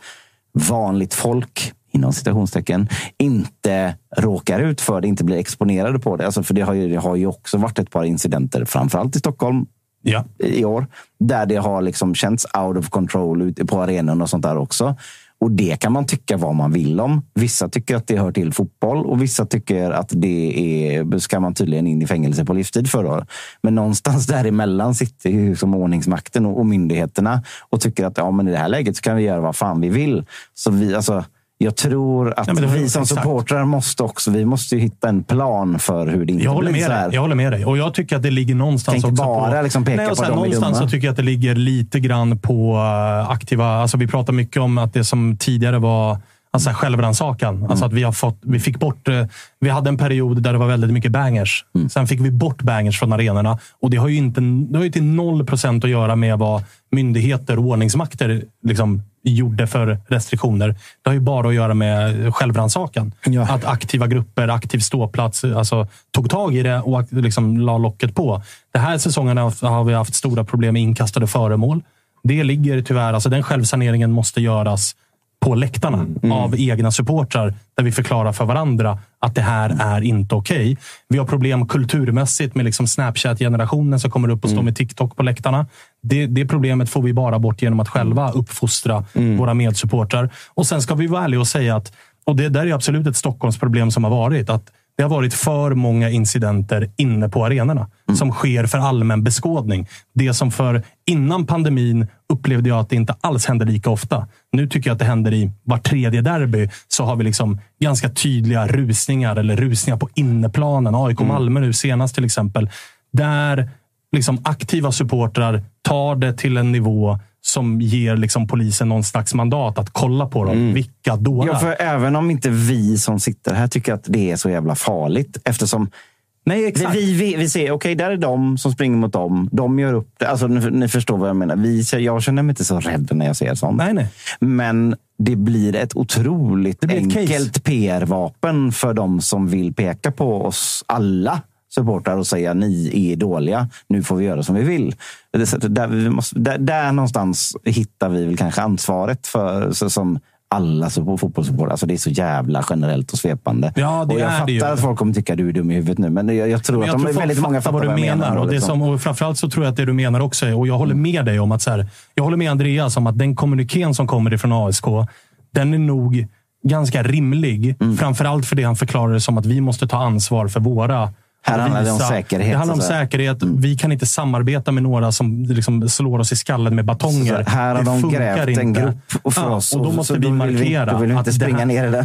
[SPEAKER 4] vanligt folk inom citationstecken, inte råkar ut för det, inte blir exponerade på det. Alltså för det har, ju, det har ju också varit ett par incidenter, framförallt i Stockholm
[SPEAKER 1] Ja.
[SPEAKER 4] i år, där det har liksom känts out of control ute på arenan och sånt där också. Och det kan man tycka vad man vill om. Vissa tycker att det hör till fotboll och vissa tycker att det är, ska man tydligen in i fängelse på livstid för. Då. Men någonstans däremellan sitter ju som ordningsmakten och, och myndigheterna och tycker att ja, men i det här läget så kan vi göra vad fan vi vill. Så vi, alltså, jag tror att
[SPEAKER 1] Ja,
[SPEAKER 4] vi som
[SPEAKER 1] exakt.
[SPEAKER 4] supportrar måste också vi måste ju hitta en plan för hur det inte
[SPEAKER 1] Jag
[SPEAKER 4] blir
[SPEAKER 1] med
[SPEAKER 4] så här.
[SPEAKER 1] dig. jag håller med dig. Och jag tycker att det ligger någonstans
[SPEAKER 4] Tänk
[SPEAKER 1] också
[SPEAKER 4] bara
[SPEAKER 1] på...
[SPEAKER 4] liksom peka
[SPEAKER 1] Nej, och
[SPEAKER 4] på
[SPEAKER 1] sen
[SPEAKER 4] är
[SPEAKER 1] Någonstans så tycker jag att det ligger lite grann på eh, aktiva... Alltså vi pratar mycket om att det som tidigare var alltså självrannsakan.
[SPEAKER 4] Mm.
[SPEAKER 1] Alltså att vi, har fått, vi fick bort... eh, Vi hade en period där det var väldigt mycket bangers.
[SPEAKER 4] Mm.
[SPEAKER 1] Sen fick vi bort bangers från arenorna. Och det har ju, inte, det har ju till noll procent att göra med vad myndigheter och ordningsmakter liksom gjorde för restriktioner. Det har ju bara att göra med självrannsakan. Att aktiva grupper, aktiv ståplats, alltså, tog tag i det och liksom la locket på. Den här säsongen har har vi haft stora problem med inkastade föremål. Det ligger tyvärr, alltså den självsaneringen måste göras på läktarna av egna supportrar där vi förklarar för varandra att det här är inte okej. Vi har problem kulturmässigt med liksom Snapchat-generationen som kommer upp och står med TikTok på läktarna. Det, det problemet får vi bara bort genom att själva uppfostra våra medsupportrar. Och sen ska vi vara ärliga och säga att, och det där är absolut ett Stockholmsproblem som har varit, att det har varit för många incidenter inne på arenorna som sker för allmän beskådning. Det som för innan pandemin upplevde jag att det inte alls hände lika ofta. Nu tycker jag att det händer i var tredje derby. Så har vi liksom ganska tydliga rusningar eller rusningar på inneplanen. AIK Malmö nu senast till exempel. Där liksom aktiva supportrar tar det till en nivå som ger liksom polisen någon slags mandat att kolla på dem. Vilka dårar?
[SPEAKER 4] Ja, för även om inte vi som sitter här tycker att det är så jävla farligt eftersom
[SPEAKER 1] Nej, exakt.
[SPEAKER 4] Vi, vi, vi ser, okej, där är de som springer mot dem. De gör upp det. Alltså, ni, ni förstår vad jag menar. Vi, jag känner mig inte så rädd när jag ser sånt.
[SPEAKER 1] Nej, nej.
[SPEAKER 4] Men det blir ett otroligt
[SPEAKER 1] blir
[SPEAKER 4] enkelt PR-vapen för de som vill peka på oss alla supportrar och säga ni är dåliga. Nu får vi göra som vi vill. Att Där, vi måste, där, där någonstans hittar vi väl kanske ansvaret för som alla så- fotbollssupportrar. Alltså det är så jävla generellt och svepande.
[SPEAKER 1] Ja, det
[SPEAKER 4] och jag
[SPEAKER 1] är
[SPEAKER 4] fattar
[SPEAKER 1] det ju.
[SPEAKER 4] att folk kommer tycka du är dum i huvudet nu. Men jag, jag tror
[SPEAKER 1] Men
[SPEAKER 4] att de är
[SPEAKER 1] folk
[SPEAKER 4] väldigt många
[SPEAKER 1] fattar vad du menar. och, det
[SPEAKER 4] liksom.
[SPEAKER 1] som, och framförallt så tror jag att det du menar också är, och jag håller med dig om att så här, jag håller med Andreas om att den kommunikén som kommer ifrån ASK, den är nog ganska rimlig.
[SPEAKER 4] Mm.
[SPEAKER 1] Framförallt för det han förklarade som att vi måste ta ansvar för våra
[SPEAKER 4] Här handlar det om säkerhet,
[SPEAKER 1] Det handlar om.
[SPEAKER 4] Mm.
[SPEAKER 1] säkerhet. Vi kan inte samarbeta med några som liksom slår oss i skallen med batonger.
[SPEAKER 4] Så här har
[SPEAKER 1] Det
[SPEAKER 4] de grävt en
[SPEAKER 1] inte.
[SPEAKER 4] grop för
[SPEAKER 1] Ja,
[SPEAKER 4] oss
[SPEAKER 1] Och då måste vi
[SPEAKER 4] vi-
[SPEAKER 1] markera
[SPEAKER 4] vi inte
[SPEAKER 1] att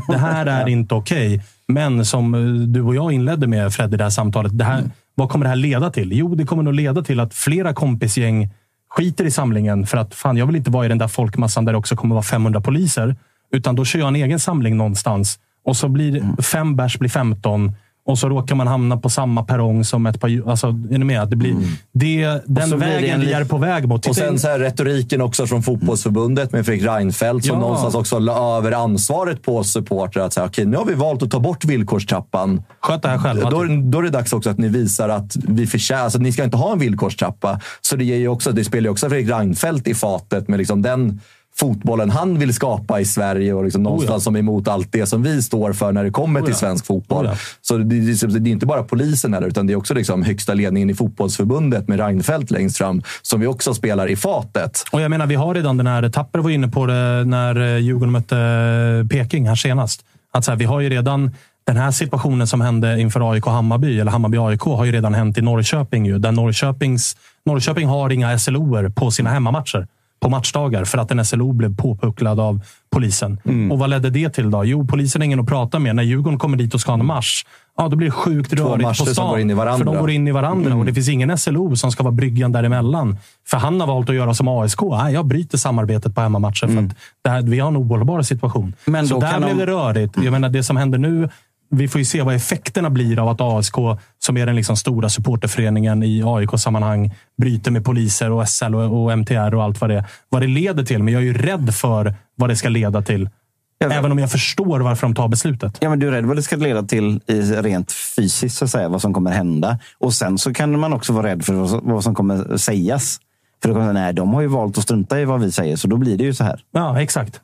[SPEAKER 1] det här, det här är inte okej. Men som eh, du och jag inledde med, Fred, i det här samtalet. Det här,
[SPEAKER 4] Mm.
[SPEAKER 1] Vad kommer det här leda till? Jo, det kommer nog leda till att flera kompisgäng skiter i samlingen. För att fan, jag vill inte vara i den där folkmassan där det också kommer vara 500 poliser. Utan då kör jag en egen samling någonstans. Och så blir
[SPEAKER 4] Mm.
[SPEAKER 1] fem bärs blir 15. Och så råkar man hamna på samma perrong som ett par... Alltså, är ni med? Det blir, det, den
[SPEAKER 3] blir
[SPEAKER 1] vägen
[SPEAKER 3] en
[SPEAKER 1] vi är på väg mot.
[SPEAKER 3] Och sen så här, retoriken också från fotbollsförbundet med Fredrik Reinfeldt som
[SPEAKER 1] Ja.
[SPEAKER 3] någonstans också la över ansvaret på supportrar. Att säga, okej, nu har vi valt att ta bort villkorstrappan.
[SPEAKER 1] Sköt det här själva.
[SPEAKER 3] Då, då är det dags också att ni visar att vi förtjänar... Alltså, ni ska inte ha en villkorstrappa. Så det, ger ju också, det spelar ju också Fredrik Reinfeldt i fatet med liksom den fotbollen han vill skapa i Sverige och liksom någonstans som är emot allt det som vi står för när det kommer
[SPEAKER 1] Oh
[SPEAKER 3] till
[SPEAKER 1] ja.
[SPEAKER 3] svensk fotboll.
[SPEAKER 1] Oh ja.
[SPEAKER 3] Så det, det, det är inte bara polisen här, utan det är också liksom högsta ledningen i fotbollsförbundet med Reinfeldt längst fram som vi också spelar i fatet.
[SPEAKER 1] Och jag menar, vi har redan den här, Tapper var inne på det när eh, Djurgården mötte eh, Peking här senast. Att så här, vi har ju redan den här situationen som hände inför AIK Hammarby, eller Hammarby-AIK, har ju redan hänt i Norrköping. Ju, där Norrköpings, Norrköping har inga SLOer på sina hemmamatcher på matchdagar för att en SLO blev påpucklad av polisen.
[SPEAKER 3] Mm.
[SPEAKER 1] Och vad ledde det till då? Jo, polisen är ingen att prata med. När Djurgården kommer dit och ska ha en match, ja, då blir det sjukt
[SPEAKER 3] Två
[SPEAKER 1] rörigt på stan.
[SPEAKER 3] går in i varandra.
[SPEAKER 1] För de går in i varandra
[SPEAKER 3] Mm.
[SPEAKER 1] och det finns ingen SLO som ska vara bryggan däremellan. För han har valt att göra som ASK. Nej, jag bryter samarbetet på hemmamatcher för att det här, vi har en ohållbar situation.
[SPEAKER 4] Men
[SPEAKER 1] Så där blev
[SPEAKER 4] de-
[SPEAKER 1] det rörigt. Jag menar, det som händer nu, vi får ju se vad effekterna blir av att ASK, som är den liksom stora supporterföreningen i AIK-sammanhang, bryter med poliser och SL och, och MTR och allt vad det, vad det leder till. Men jag är ju rädd för vad det ska leda till. Även om jag förstår varför de tar beslutet.
[SPEAKER 4] Ja, men du är rädd vad det ska leda till i rent fysiskt, så att säga, vad som kommer hända. Och sen så kan man också vara rädd för vad som- kommer sägas. För då kommer, nej, de har ju valt att strunta i vad vi säger, så då blir det ju så här.
[SPEAKER 1] Ja, exakt.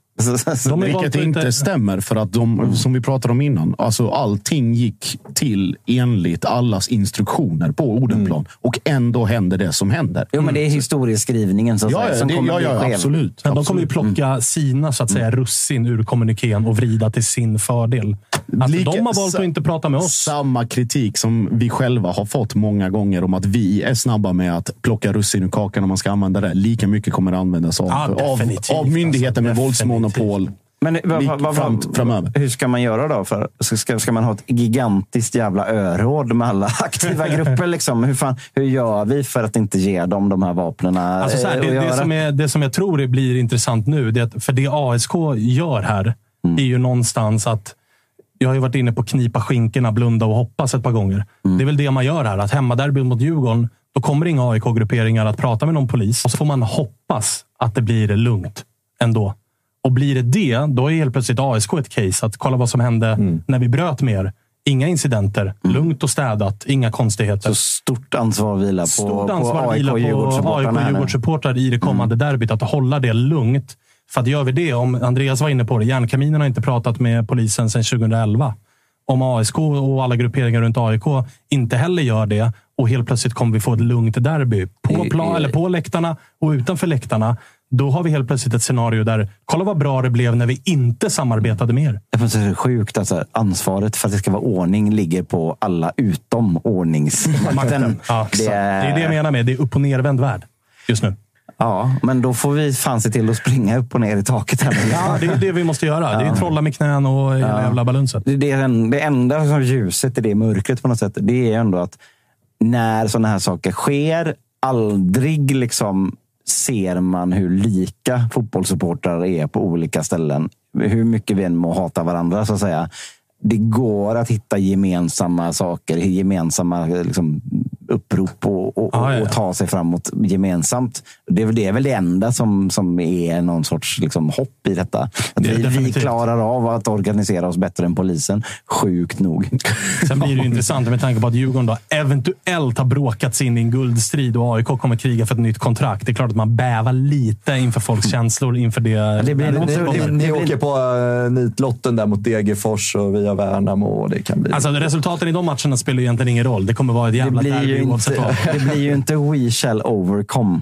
[SPEAKER 2] Vilket inte stämmer för att de, som vi pratade om innan, alltså allting gick till enligt allas instruktioner på Odenplan. Och ändå händer det som händer.
[SPEAKER 4] Jo, men det är historieskrivningen så att
[SPEAKER 2] Ja,
[SPEAKER 4] säga,
[SPEAKER 2] ja,
[SPEAKER 4] som
[SPEAKER 2] det-
[SPEAKER 4] kommer
[SPEAKER 2] ja,
[SPEAKER 4] bli
[SPEAKER 2] ja, absolut.
[SPEAKER 1] Men de kommer ju
[SPEAKER 2] Absolut.
[SPEAKER 1] plocka sina så att säga, russin ur kommunikén och vrida till sin fördel. Alltså,
[SPEAKER 2] Lika-
[SPEAKER 1] de har valt att inte prata med oss.
[SPEAKER 2] Samma kritik som vi själva har fått många gånger om att vi är snabba med att plocka russin ur kakan om man ska använda det. Lika mycket kommer det användas av,
[SPEAKER 4] Ja,
[SPEAKER 2] av, av myndigheter
[SPEAKER 4] alltså,
[SPEAKER 2] med
[SPEAKER 4] definitivt.
[SPEAKER 2] Våldsmonopol.
[SPEAKER 4] Men vad, vad, vad,
[SPEAKER 2] fram, framöver.
[SPEAKER 4] hur ska man göra då? För, ska- ska, man ha ett gigantiskt jävla öråd med alla aktiva grupper? Liksom? Hur, fan, hur gör vi för att inte ge dem de här vapnen
[SPEAKER 1] Alltså här,
[SPEAKER 4] eh,
[SPEAKER 1] det, det, som är, det som jag tror blir intressant nu, det att, för det ASK gör här, är ju någonstans att jag har ju varit inne på knipa skinkorna, blunda och hoppas ett par gånger. Det är väl det man gör här. Att hemmaderby mot Djurgården, då kommer inga AIK-grupperingar att prata med någon polis. Och så får man hoppas att det blir lugnt ändå. Och blir det det, då är helt plötsligt ASK ett case. Att kolla vad som hände när vi bröt mer. Inga incidenter, lugnt och städat, inga konstigheter.
[SPEAKER 4] Så stort ansvar vilar på,
[SPEAKER 1] Stort
[SPEAKER 4] på
[SPEAKER 1] ansvar
[SPEAKER 4] AIK
[SPEAKER 1] vilar
[SPEAKER 4] och
[SPEAKER 1] på AIK och. Djurgårdssupportrar i det kommande derbyt. Att hålla det lugnt. För att gör vi det, om Andreas var inne på det, järnkaminen har inte pratat med polisen sedan 2011. Om ASK och alla grupperingar runt AIK inte heller gör det och helt plötsligt kommer vi få ett lugnt derby på, plan, eller på läktarna och utanför läktarna. Då har vi helt plötsligt ett scenario där, kolla vad bra det blev när vi inte samarbetade mer.
[SPEAKER 4] Det är sjukt. Alltså, ansvaret för att det ska vara ordning ligger på alla utom ordningsmakten.
[SPEAKER 1] Makten. Ja, det, är... det är det jag menar med, det är upp och nervänd värld just nu.
[SPEAKER 4] Ja, men då får vi fan se till att springa upp och ner i taket. Här.
[SPEAKER 1] Ja, det är det vi måste göra. Det är trolla med knän och hela
[SPEAKER 4] Ja.
[SPEAKER 1] jävla balunset.
[SPEAKER 4] Det, det, är en, det enda som ljuset i det mörkret på något sätt, det är ändå att när sådana här saker sker, aldrig liksom ser man hur lika fotbollssupportrar är på olika ställen. Hur mycket vi än må hata varandra, så att säga. Det går att hitta gemensamma saker, gemensamma liksom, upprop och, och,
[SPEAKER 1] Ah, ja, ja.
[SPEAKER 4] och ta sig framåt gemensamt. Det är, väl- det är väl det enda som, som är någon sorts liksom, hopp i detta. Att
[SPEAKER 1] Det
[SPEAKER 4] vi, vi klarar av att organisera oss bättre än polisen. Sjukt nog.
[SPEAKER 1] Sen blir det ju intressant med tanke på att Djurgården då eventuellt har bråkat sig in i en guldstrid och AIK kommer kriga för ett nytt kontrakt. Det är klart att man bävar lite inför folks känslor inför det.
[SPEAKER 4] det blir
[SPEAKER 1] det som
[SPEAKER 4] det-
[SPEAKER 1] kommer.
[SPEAKER 3] Ni åker på uh, nitlotten där mot Degerfors och via Värnamo. Och det kan bli...
[SPEAKER 1] Alltså, resultaten i de matcherna spelar ju egentligen ingen roll. Det kommer vara ett
[SPEAKER 4] Det
[SPEAKER 1] jävla derby
[SPEAKER 4] ju
[SPEAKER 1] oavsett
[SPEAKER 4] inte,
[SPEAKER 1] vad.
[SPEAKER 4] det blir ju inte We shall overcome.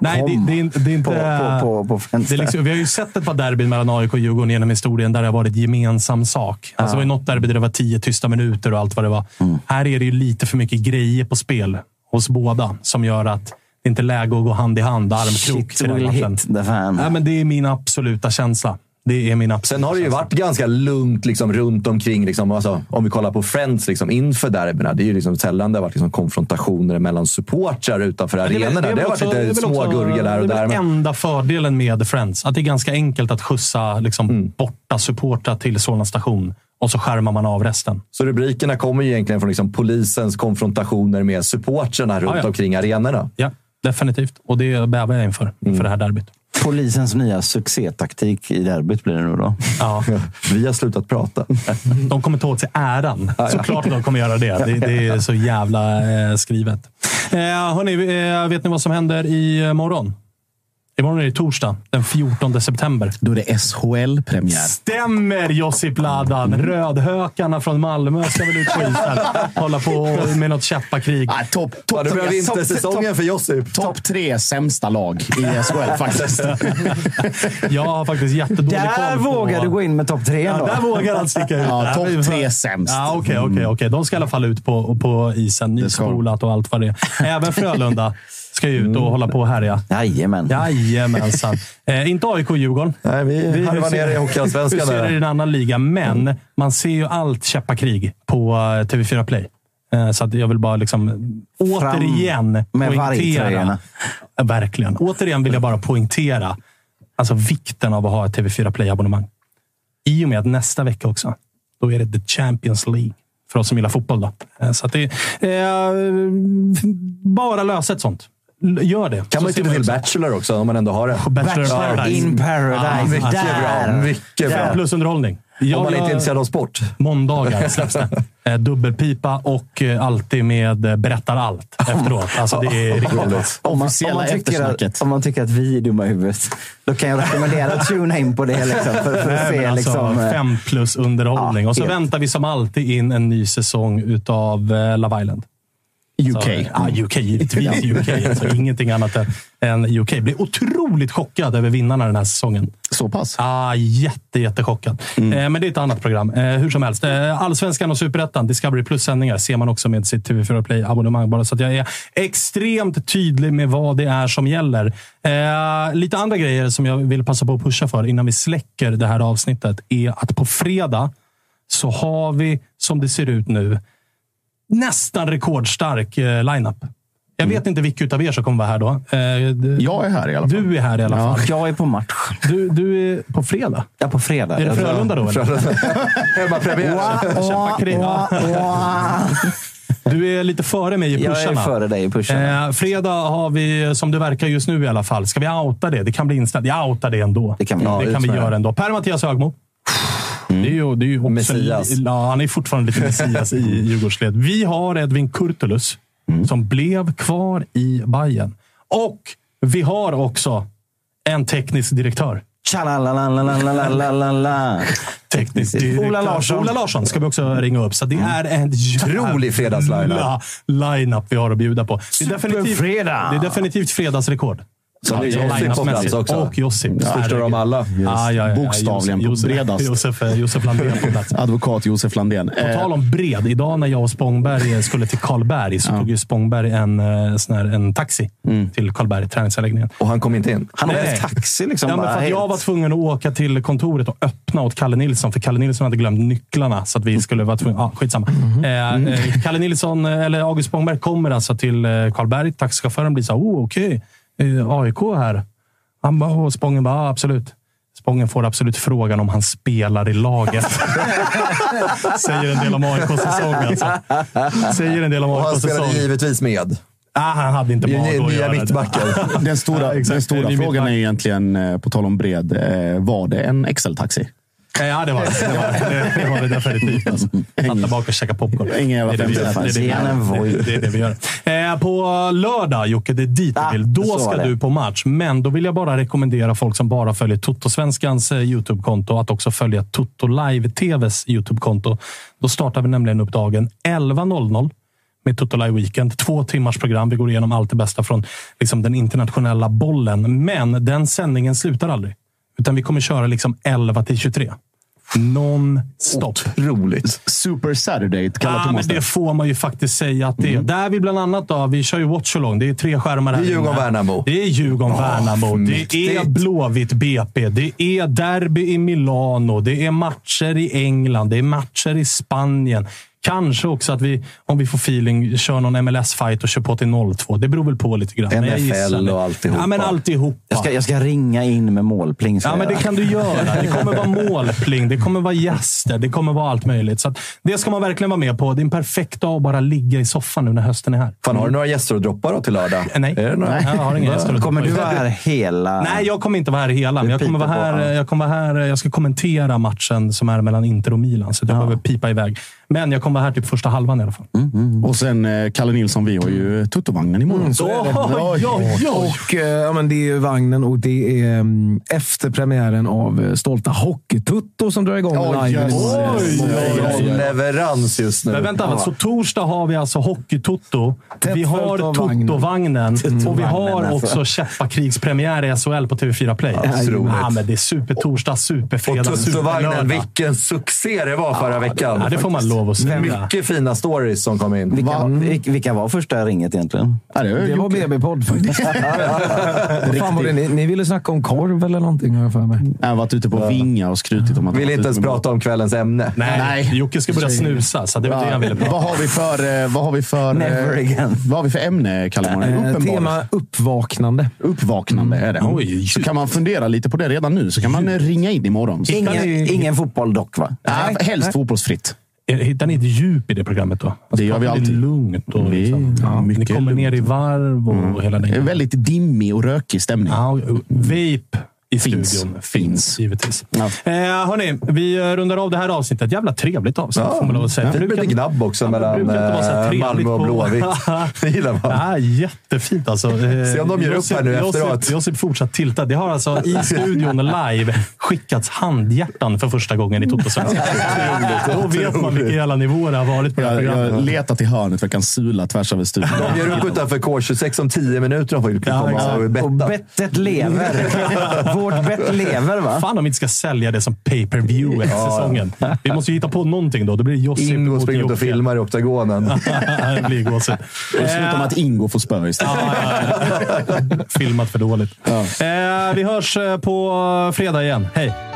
[SPEAKER 1] Nej, det, det, är inte- det är inte...
[SPEAKER 4] På, på, på, på
[SPEAKER 1] det är
[SPEAKER 4] vänster.
[SPEAKER 1] liksom, vi har ju sett ett par derbyn mellan AIK och Djurgården genom historien där det har varit gemensam sak. Alltså, Det var något derby där det var tio tysta minuter och allt vad det var.
[SPEAKER 4] Mm.
[SPEAKER 1] Här är det ju lite för mycket grejer på spel hos båda som gör att det inte är läge att gå hand i hand, armkrok
[SPEAKER 4] Shit will hit the fan.
[SPEAKER 1] Nej, men det är min absoluta känsla. Det är min
[SPEAKER 3] Sen har det ju varit ganska lugnt liksom, runt omkring. Liksom, alltså, om vi kollar på Friends liksom, inför derbyna. Det är ju liksom sällan det har varit liksom, konfrontationer mellan supportrar utanför
[SPEAKER 1] Det
[SPEAKER 3] arenorna. Det,
[SPEAKER 1] väl
[SPEAKER 3] har
[SPEAKER 1] också-
[SPEAKER 3] varit
[SPEAKER 1] det
[SPEAKER 3] lite smågurgor där och
[SPEAKER 1] Det är
[SPEAKER 3] där.
[SPEAKER 1] väl enda fördelen med Friends. Att det är ganska enkelt att skjutsa liksom,
[SPEAKER 3] Mm.
[SPEAKER 1] borta supportrar till Solna station och så skärmar man av resten.
[SPEAKER 3] så rubrikerna kommer ju egentligen från liksom, polisens konfrontationer med supportrarna runt
[SPEAKER 1] Ja, ja.
[SPEAKER 3] omkring arenorna.
[SPEAKER 1] Ja, definitivt. Och det bävar jag inför,
[SPEAKER 3] Mm.
[SPEAKER 1] inför det här derbyt.
[SPEAKER 4] Polisens nya succétaktik i derbyt blir det nu då.
[SPEAKER 1] Ja.
[SPEAKER 3] Vi har slutat prata.
[SPEAKER 1] De kommer ta åt sig äran. Såklart de kommer göra det. Det, det är så jävla eh, skrivet. Eh, hörni, eh, vet ni vad som händer i eh, morgon? Imorgon är det torsdag, den 14 september.
[SPEAKER 2] Då är det SHL-premiär.
[SPEAKER 1] Stämmer Josip Ladan! Rödhökarna från Malmö ska väl ut på isen. Hålla på med något käppakrig.
[SPEAKER 2] Ah, Topp top,
[SPEAKER 3] Ja, det
[SPEAKER 2] top-
[SPEAKER 3] vintersäsongen för Josip.
[SPEAKER 2] Topp tre sämsta lag i SHL faktiskt.
[SPEAKER 1] Jag har faktiskt jättedålig
[SPEAKER 4] Där
[SPEAKER 1] koll på...
[SPEAKER 4] vågar du gå in med topp tre
[SPEAKER 1] Ja, där vågar han sticka ut.
[SPEAKER 2] Ja,
[SPEAKER 1] Där
[SPEAKER 2] topp tre sämst.
[SPEAKER 1] Ja, Okej, okej, okej. De ska i alla fall ut på, på isen. Nyspolat och allt vad det är. Även Frölunda ska ju ut och hålla på och härja.
[SPEAKER 4] Jajamän.
[SPEAKER 1] Jajamensan. Eh, inte AIK och Djurgården.
[SPEAKER 3] Nej, vi harvar ner i
[SPEAKER 1] Vi
[SPEAKER 3] Hockeyallsvenskan.
[SPEAKER 1] ser det i en annan liga, men man ser ju allt käppakrig på eh, TV4 Play. Eh, Så att jag vill bara liksom återigen
[SPEAKER 4] med
[SPEAKER 1] poängtera. Verkligen. Återigen vill jag bara poängtera alltså vikten av att ha ett TV4 Play-abonnemang. I och med att nästa vecka också, då är det The Champions League. För oss som gillar fotboll. Då. Eh, Så att det eh, Bara lösa ett sånt. Gör det.
[SPEAKER 3] Kan
[SPEAKER 1] Så
[SPEAKER 3] man
[SPEAKER 1] ser
[SPEAKER 3] till Bachelor också, om man ändå har det.
[SPEAKER 1] Bachelor
[SPEAKER 4] Bachelor
[SPEAKER 1] Paradise.
[SPEAKER 4] in Paradise.
[SPEAKER 3] Ja, mycket
[SPEAKER 4] Där.
[SPEAKER 3] bra. Mycket
[SPEAKER 1] Fem
[SPEAKER 3] bra.
[SPEAKER 1] plus underhållning.
[SPEAKER 3] Om
[SPEAKER 1] Jag-
[SPEAKER 3] man inte är intresserad av sport.
[SPEAKER 1] Måndagar släpps det. Eh, Dubbelpipa och eh, alltid med eh, berättar allt efteråt. Alltså det är riktigt bra.
[SPEAKER 4] Om man, om, man tycker att, om man tycker att vi är dumma i huvudet, då kan jag rekommendera att tuna in på det. Liksom, för, för att se
[SPEAKER 1] alltså,
[SPEAKER 4] liksom,
[SPEAKER 1] fem plus underhållning.
[SPEAKER 4] Ja,
[SPEAKER 1] och så
[SPEAKER 4] helt.
[SPEAKER 1] väntar vi som alltid in en ny säsong utav Love Island.
[SPEAKER 2] UK.
[SPEAKER 1] Så, ja, UK. Givetvis UK. Alltså, ingenting annat än, än UK. Blir otroligt chockad över vinnarna den här säsongen.
[SPEAKER 2] Så pass?
[SPEAKER 1] Ah, jätte, jättechockad.
[SPEAKER 4] Mm.
[SPEAKER 1] Eh, men det är ett annat program. Eh, hur som helst. Eh, Allsvenskan och Superettan, Discovery Plus-sändningar ser man också med sitt TV4 Play-abonnemang. Bara så att jag är extremt tydlig med vad det är som gäller. Eh, lite andra grejer som jag vill passa på att pusha för innan vi släcker det här avsnittet är att på fredag så har vi, som det ser ut nu, nästan rekordstark eh, lineup. Jag vet inte vilka av er som kommer vara här då. Eh,
[SPEAKER 2] Jag är här i alla fall.
[SPEAKER 1] du är här i alla fall.
[SPEAKER 4] jag är på match.
[SPEAKER 1] Du, du är på fredag.
[SPEAKER 4] Ja, på fredag.
[SPEAKER 1] Är det Frölunda då?
[SPEAKER 3] Hemmapremiär.
[SPEAKER 1] Ja. Du är lite före mig i
[SPEAKER 4] Jag
[SPEAKER 1] pusharna.
[SPEAKER 4] är före dig i pusharna.
[SPEAKER 1] Eh, fredag har vi, som det verkar just nu i alla fall, ska vi outa det? Det kan bli inställt. Jag outar det ändå.
[SPEAKER 4] Det kan vi.
[SPEAKER 1] det
[SPEAKER 4] Ja,
[SPEAKER 1] kan vi göra ändå. Per-Mattias Högmo. Mm. Det är ju, det är ju också,
[SPEAKER 3] messias.
[SPEAKER 1] Ja, han är fortfarande lite Messias i Djurgårdsled. Vi har Edvin Kurtulus mm. som blev kvar i Bayern. Och vi har också en teknisk direktör. Teknisk direktör.
[SPEAKER 4] Ola Larsson.
[SPEAKER 1] Ola Larsson ska vi också ringa upp. Så det mm. är en
[SPEAKER 3] otrolig fredagsline-up
[SPEAKER 1] vi har att bjuda på. Det är definitivt, det är definitivt fredagsrekord.
[SPEAKER 3] Så det är Josip på plats också.
[SPEAKER 1] Och Josip.
[SPEAKER 3] Största av alla.
[SPEAKER 1] Ah, ja, ja, ja.
[SPEAKER 2] Bokstavligen
[SPEAKER 1] Josef,
[SPEAKER 2] bredast.
[SPEAKER 1] Josef, eh, Josef Landén på plats.
[SPEAKER 2] Advokat Josef Landén.
[SPEAKER 1] På tal om bred. Idag när jag och Spångberg skulle till Karlberg så tog ju Spångberg en, eh, sån här, en taxi till Karlberg, träningsanläggningen.
[SPEAKER 3] Och han kom inte in.
[SPEAKER 4] Han
[SPEAKER 1] Nej.
[SPEAKER 4] åkte taxi liksom.
[SPEAKER 1] Ja, men för jag var tvungen att åka till kontoret och öppna åt Kalle Nilsson, för Kalle Nilsson hade glömt nycklarna. Så att vi skulle vara tvungna... Ah, skitsamma. Eh, eh, Kalle Nilsson, eller August Spångberg, kommer alltså till Karlberg. Taxichauffören blir så här, oh, okej. eh, AIK här. Han bara, och Spången bara, ja, absolut. Spången får absolut frågan om han spelar i laget. Säger en del om AIKs säsong alltså. Säger en del om
[SPEAKER 3] Och han spelade givetvis med.
[SPEAKER 1] Ah, han hade inte mag att göra det.
[SPEAKER 3] mittbacken.
[SPEAKER 2] Den stora,
[SPEAKER 1] Ja,
[SPEAKER 2] den stora frågan är egentligen, eh, på tal om bred, eh, var det en Excel-taxi?
[SPEAKER 1] Eh, Ja, det var det. Det var det, det, var det definitivt. Alltså. Där bak och käkade popcorn.
[SPEAKER 2] Ingen jävla
[SPEAKER 1] vi
[SPEAKER 4] Ge en. Voi.
[SPEAKER 1] Det är det vi gör. Eh, På lördag, Jocke, det är dit du
[SPEAKER 4] Ah,
[SPEAKER 1] vill. Då ska du på match. Men då vill jag bara rekommendera folk som bara följer Toto-svenskans eh, YouTube-konto att också följa Toto Live-TVs YouTube-konto. Då startar vi nämligen upp dagen 11.00 med Toto Live Weekend. Två timmars program. Vi går igenom allt det bästa från liksom, den internationella bollen. Men den sändningen slutar aldrig. Utan vi kommer köra liksom 11 till 23. Non-stop.
[SPEAKER 3] Roligt.
[SPEAKER 2] Super Saturday kallar
[SPEAKER 1] Ja, men
[SPEAKER 2] Thomas
[SPEAKER 1] det
[SPEAKER 2] det.
[SPEAKER 1] får man ju faktiskt säga att det är. Där vi bland annat då, vi kör ju watchalong. Det är tre skärmar här
[SPEAKER 3] Det är. Djurgården-Värnamo.
[SPEAKER 1] Det är Djurgården-Värnamo. det är. Blåvitt BP. Det är derby i Milano. Det är matcher i England. Det är matcher i Spanien. Kanske också att vi, om vi får feeling, kör någon MLS-fight och kör på till 0-2. Det beror väl på lite grann.
[SPEAKER 3] NFL och alltihopa.
[SPEAKER 1] Ja, men alltihopa.
[SPEAKER 4] Jag ska, jag ska ringa in med målpling.
[SPEAKER 1] Ja, men det kan du göra. Det kommer vara målpling, det kommer vara gäster, det kommer vara allt möjligt. Så det ska man verkligen vara med på. Det är en perfekt dag att bara ligga i soffan nu när hösten är här.
[SPEAKER 3] Fan, har du några gäster att droppa då till lördag?
[SPEAKER 1] Eh, Nej? Nej, jag har inga gäster. att
[SPEAKER 4] Kommer du vara här hela...
[SPEAKER 1] Nej, jag kommer inte vara här hela. Men jag kommer vara här.
[SPEAKER 4] ja.
[SPEAKER 1] Jag kommer vara här. Jag ska kommentera matchen som är mellan Inter och Milan. Så jag behöver pipa iväg. Men jag kommer vara här typ första halvan i alla fall.
[SPEAKER 2] Och sen eh, Kalle Nilsson, vi har ju Tuttovagnen imorgon.
[SPEAKER 5] så är det.
[SPEAKER 1] Oj, oj, oj.
[SPEAKER 5] Och, eh, ja, men det är ju vagnen och det är mm, efter premiären av eh, Stolta Hockeytutto som drar igång
[SPEAKER 2] Oj,
[SPEAKER 5] live.
[SPEAKER 2] yes. Oj, oj, oj.
[SPEAKER 3] Leverans just nu.
[SPEAKER 1] Men vänta, så torsdag har vi alltså Hockey-Toto.
[SPEAKER 5] Tätt
[SPEAKER 1] Vi har
[SPEAKER 5] av vagnen.
[SPEAKER 1] Toto-vagnen. Och vi har
[SPEAKER 4] alltså.
[SPEAKER 1] också Käppakrigspremiär i SHL på TV4 Play. Ja, men det är supertorsdag,
[SPEAKER 3] Och
[SPEAKER 1] superfredag,
[SPEAKER 3] Tuttovagnen,
[SPEAKER 1] superlördag.
[SPEAKER 3] vilken succé det var förra veckan.
[SPEAKER 1] Ja, det får man lov att säga.
[SPEAKER 3] Mycket fina stories som kom in.
[SPEAKER 4] Vilka, vil- vilka var första ringet egentligen?
[SPEAKER 2] Ja, det,
[SPEAKER 5] Det var BB-podd faktiskt. Vad fan var det? Ni, ni ville snacka om korv eller någonting har jag för mig.
[SPEAKER 2] Jag har varit ute på Vinga och skrutit om att...
[SPEAKER 3] Vill inte ens prata om kvällens ämne.
[SPEAKER 1] Nej,
[SPEAKER 2] Nej.
[SPEAKER 1] Jocke ska börja snusa, så det var det han ville prata
[SPEAKER 2] vad
[SPEAKER 1] om.
[SPEAKER 2] har vi för, eh, vad har vi för, eh,
[SPEAKER 4] Never again.
[SPEAKER 2] vad har vi för ämne, Kalle?
[SPEAKER 5] Eh, tema uppvaknande.
[SPEAKER 2] Uppvaknande är det.
[SPEAKER 1] Oj.
[SPEAKER 2] Så kan man fundera lite på det redan nu, så kan man eh, ringa in imorgon.
[SPEAKER 4] Ingen, ingen fotboll dock, va?
[SPEAKER 2] nej, helst fotbollsfritt.
[SPEAKER 1] Hittar ni ett djup i det programmet då? Alltså,
[SPEAKER 2] Det gör vi
[SPEAKER 1] pratar
[SPEAKER 2] alltid.
[SPEAKER 1] lugnt och
[SPEAKER 2] Vi-
[SPEAKER 1] liksom,
[SPEAKER 2] ja,
[SPEAKER 1] ni kommer ner i varv och hela den
[SPEAKER 2] Det är väldigt dimmig och rökig stämning.
[SPEAKER 1] Ja, vape i
[SPEAKER 2] Finns.
[SPEAKER 1] studion.
[SPEAKER 2] Finns.
[SPEAKER 1] givetvis.
[SPEAKER 2] Ja.
[SPEAKER 1] Eh, hörni, vi rundar av det här avsnittet. Jävla trevligt avsnitt, får man lov att säga.
[SPEAKER 3] det blev lite gnabb också
[SPEAKER 1] Ja,
[SPEAKER 3] mellan eh, Malmö och Blåvitt. Det gillar man.
[SPEAKER 1] Ja, jättefint alltså. Eh,
[SPEAKER 3] Se om de ger upp här nu
[SPEAKER 1] Josip-
[SPEAKER 3] efteråt.
[SPEAKER 1] Josip fortsatt tilta. Det har alltså i studion live skickats handhjärtan för första gången i Toto-svenskan. Då vet man vilka jävla nivåer det har varit på det här
[SPEAKER 2] Jag, jag
[SPEAKER 1] programmet.
[SPEAKER 2] letar till hörnet för jag kan sula tvärs över studion.
[SPEAKER 3] De ger upp utanför K26 om 10 minuter. De får komma
[SPEAKER 1] exakt.
[SPEAKER 3] och
[SPEAKER 4] Och
[SPEAKER 3] betta.
[SPEAKER 4] bettet lever. Vårt bett lever, va?
[SPEAKER 1] Fan om vi inte ska sälja det som pay-per-view efter säsongen. Vi måste ju hitta på någonting då. Det blir Josip
[SPEAKER 3] Ingo
[SPEAKER 1] mot
[SPEAKER 3] springer ut och filmar i oktagonen.
[SPEAKER 1] det blir gåshud.
[SPEAKER 2] Det slutar med att Ingo får spö istället.
[SPEAKER 1] Ja, ja, ja. Filmat för dåligt. Eh, vi hörs eh, på fredag igen. Hej!